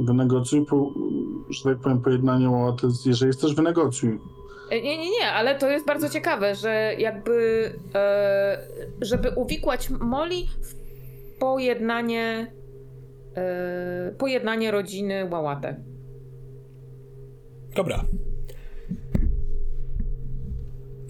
Wynegocjuj, po, że tak powiem, pojednanie łałatę, jeżeli chcesz, wynegocjuj. E, Nie, nie, nie, ale to jest bardzo ciekawe, że jakby, e, żeby uwikłać Molly w pojednanie, e, pojednanie rodziny Łałatę. Dobra.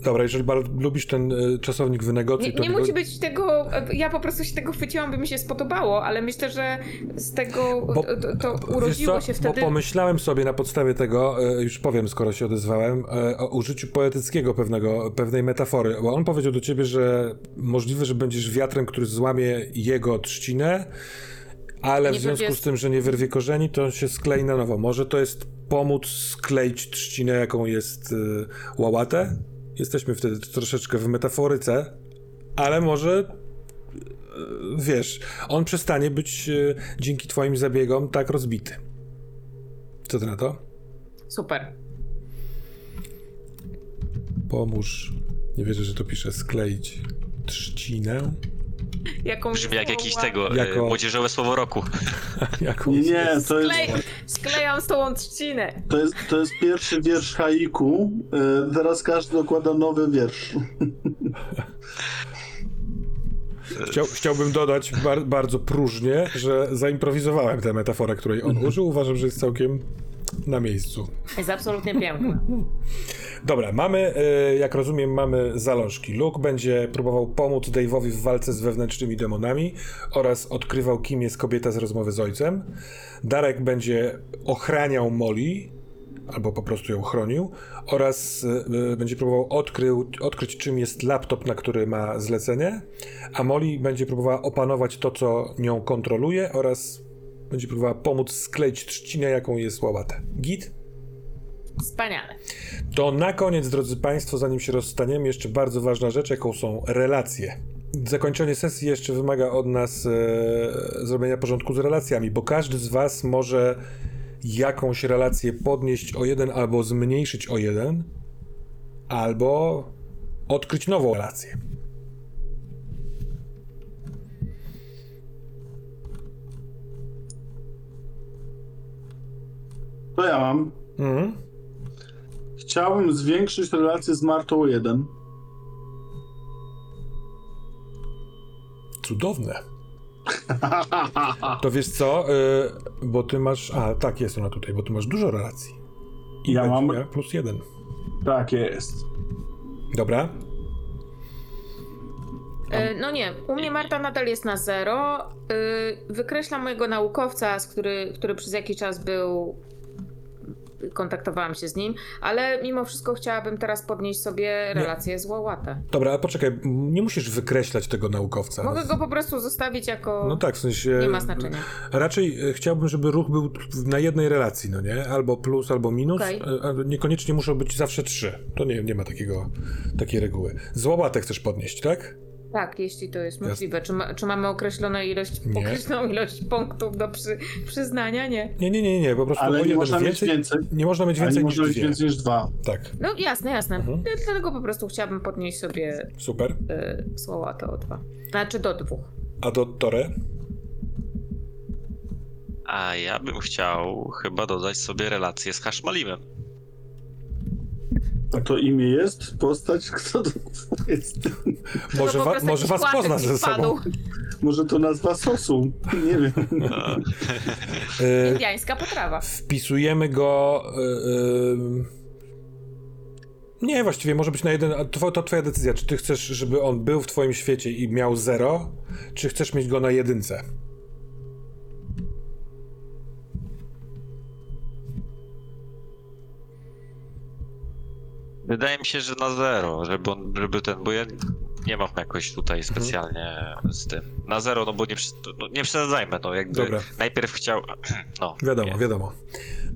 Dobra, jeżeli bardzo lubisz ten e, czasownik wynegocjuj, Nie, to nie musi być tego, e, ja po prostu się tego chwyciłam, by mi się spodobało, ale myślę, że z tego Bo- to, to Wiesz urodziło się wtedy... Bo pomyślałem sobie na podstawie tego, e, już powiem, skoro się odezwałem, e, o użyciu poetyckiego pewnego, pewnej metafory. Bo on powiedział do ciebie, że możliwe, że będziesz wiatrem, który złamie jego trzcinę, ale w związku z tym, że nie wyrwie korzeni, to on się sklei na nowo. Może to jest pomóc skleić trzcinę, jaką jest y, łałatę? Jesteśmy wtedy troszeczkę w metaforyce, ale może y, wiesz, on przestanie być y, dzięki twoim zabiegom tak rozbity. Co ty na to? Super. Pomóż. Nie wierzę, że to pisze skleić trzcinę. Jaką Brzmi jak jakiś tego, Jako- e, młodzieżowe słowo roku. Jaką Nie, nie, to jest, Sklej, sklejam z tą trzcinę. to jest, to jest pierwszy wiersz haiku. E, Teraz każdy dokłada nowy wiersz. Chciał, chciałbym dodać bar, bardzo próżnie, że zaimprowizowałem tę metaforę, której on użył. Uważam, że jest całkiem na miejscu. Jest absolutnie piękna. Dobra, mamy, e, jak rozumiem, mamy zalążki. Luke będzie próbował pomóc Dave'owi w walce z wewnętrznymi demonami oraz odkrywał, kim jest kobieta z rozmowy z ojcem. Darek będzie ochraniał Molly, albo po prostu ją chronił, oraz e, będzie próbował odkrył, odkryć, czym jest laptop, na który ma zlecenie, a Molly będzie próbowała opanować to, co nią kontroluje oraz będzie próbowała pomóc skleić trzcinę, jaką jest łałatę. Git? Wspaniale. To na koniec, drodzy Państwo, zanim się rozstaniemy, jeszcze bardzo ważna rzecz, jaką są relacje. Zakończenie sesji jeszcze wymaga od nas e, zrobienia porządku z relacjami, bo każdy z Was może jakąś relację podnieść o jeden albo zmniejszyć o jeden, albo odkryć nową relację. To ja mam. Mhm. Chciałbym zwiększyć relację z Martą o jeden. Cudowne. To wiesz co, e, bo ty masz... A, tak, jest ona tutaj, bo ty masz dużo relacji. I Ja mam- plus jeden. tak jest. Dobra? E, No nie, u mnie Marta nadal jest na zero. E, Wykreślam mojego naukowca, z który, który przez jakiś czas był kontaktowałam się z nim, ale mimo wszystko chciałabym teraz podnieść sobie relację z Łałatę. Dobra, ale poczekaj, nie musisz wykreślać tego naukowca. Mogę go po prostu zostawić jako... No tak, w sensie... Nie ma znaczenia. Raczej e, chciałbym, żeby ruch był na jednej relacji, no nie? Albo plus, albo minus. Okej. e, Niekoniecznie muszą być zawsze trzy. To nie, nie ma takiego, takiej reguły. Złowatę chcesz podnieść, tak? Tak, jeśli to jest możliwe. Czy, ma, czy mamy określoną ilość, Nie. określoną ilość punktów do przy, przyznania? Nie. Nie, nie, nie, nie, po prostu Ale nie można mieć więcej. więcej. Nie można mieć więcej nie niż dwie. więcej niż dwa. Tak, No jasne, jasne. Mhm. Dlatego po prostu chciałabym podnieść sobie super. y, Słowatę o dwa. Znaczy do dwóch. A do Tore? A ja bym chciał chyba dodać sobie relację z Haszmalimem. A to imię jest? Postać? Kto to jest? Może, wa- może was pozna ze sobą. Może to nazwa sosu? Nie wiem. E, Indiańska potrawa. wpisujemy go. e, e, nie, właściwie może być na jeden. To, to twoja decyzja. Czy ty chcesz, żeby on był w twoim świecie i miał zero, czy chcesz mieć go na jedynce? Wydaje mi się, że na zero, żeby, on, żeby ten, bo ja nie mam jakoś tutaj Mhm. specjalnie z tym. Na zero, no bo nie, no, nie przesadzajmy, no jakby Dobra. najpierw chciał, no. Wiadomo, nie. wiadomo.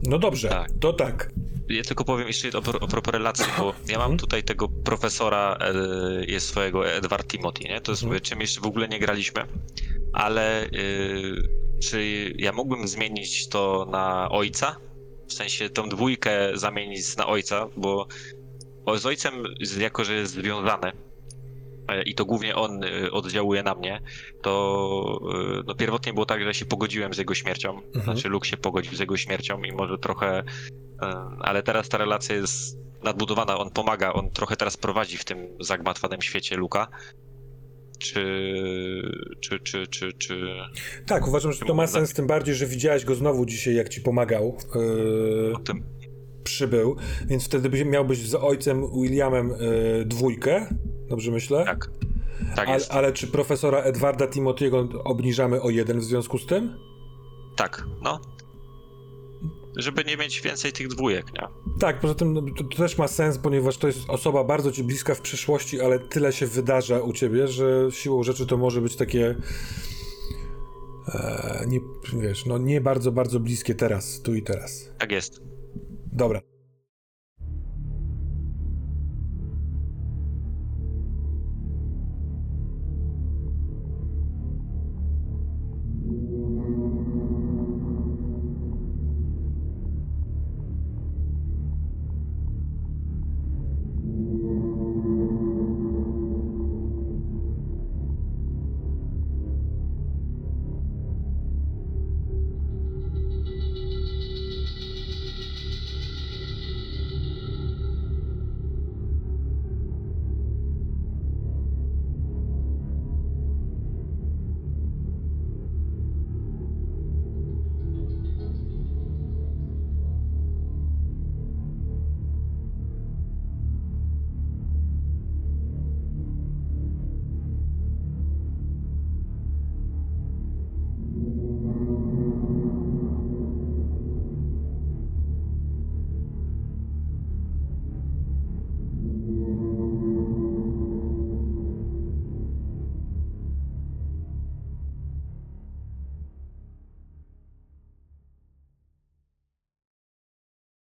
No dobrze, Tak. to tak. Ja tylko powiem jeszcze o, o propos relacji, bo ja Mhm. mam tutaj tego profesora, e, jest swojego Edward Timothy, nie? To jest Mhm. czym jeszcze w ogóle nie graliśmy, ale e, czy ja mógłbym zmienić to na ojca? W sensie tą dwójkę zamienić na ojca, bo o- z ojcem, jako że jest związany e, i to głównie on e, oddziałuje na mnie, to e, no, pierwotnie było tak, że się pogodziłem z jego śmiercią. Mhm. Znaczy Luke się pogodził z jego śmiercią i może trochę ale teraz ta relacja jest nadbudowana, on pomaga, on trochę teraz prowadzi w tym zagmatwanym świecie Luka. Czy, czy, czy, czy, czy... Tak, uważam, że to ma sens, tym bardziej, że widziałeś go znowu dzisiaj, jak ci pomagał. Yy, o tym, przybył, więc wtedy byś, miałbyś z ojcem Williamem yy, dwójkę. Dobrze myślę? tak, tak Ale, ale czy profesora Edwarda Timotiego obniżamy o jeden w związku z tym? tak, no. Żeby nie mieć więcej tych dwójek, nie? Tak, poza tym no, to, to też ma sens, ponieważ to jest osoba bardzo ci bliska w przyszłości, ale tyle się wydarza u ciebie, że siłą rzeczy to może być takie. E, nie, wiesz, no nie bardzo, bardzo bliskie teraz, tu i teraz. Tak jest. Dobra.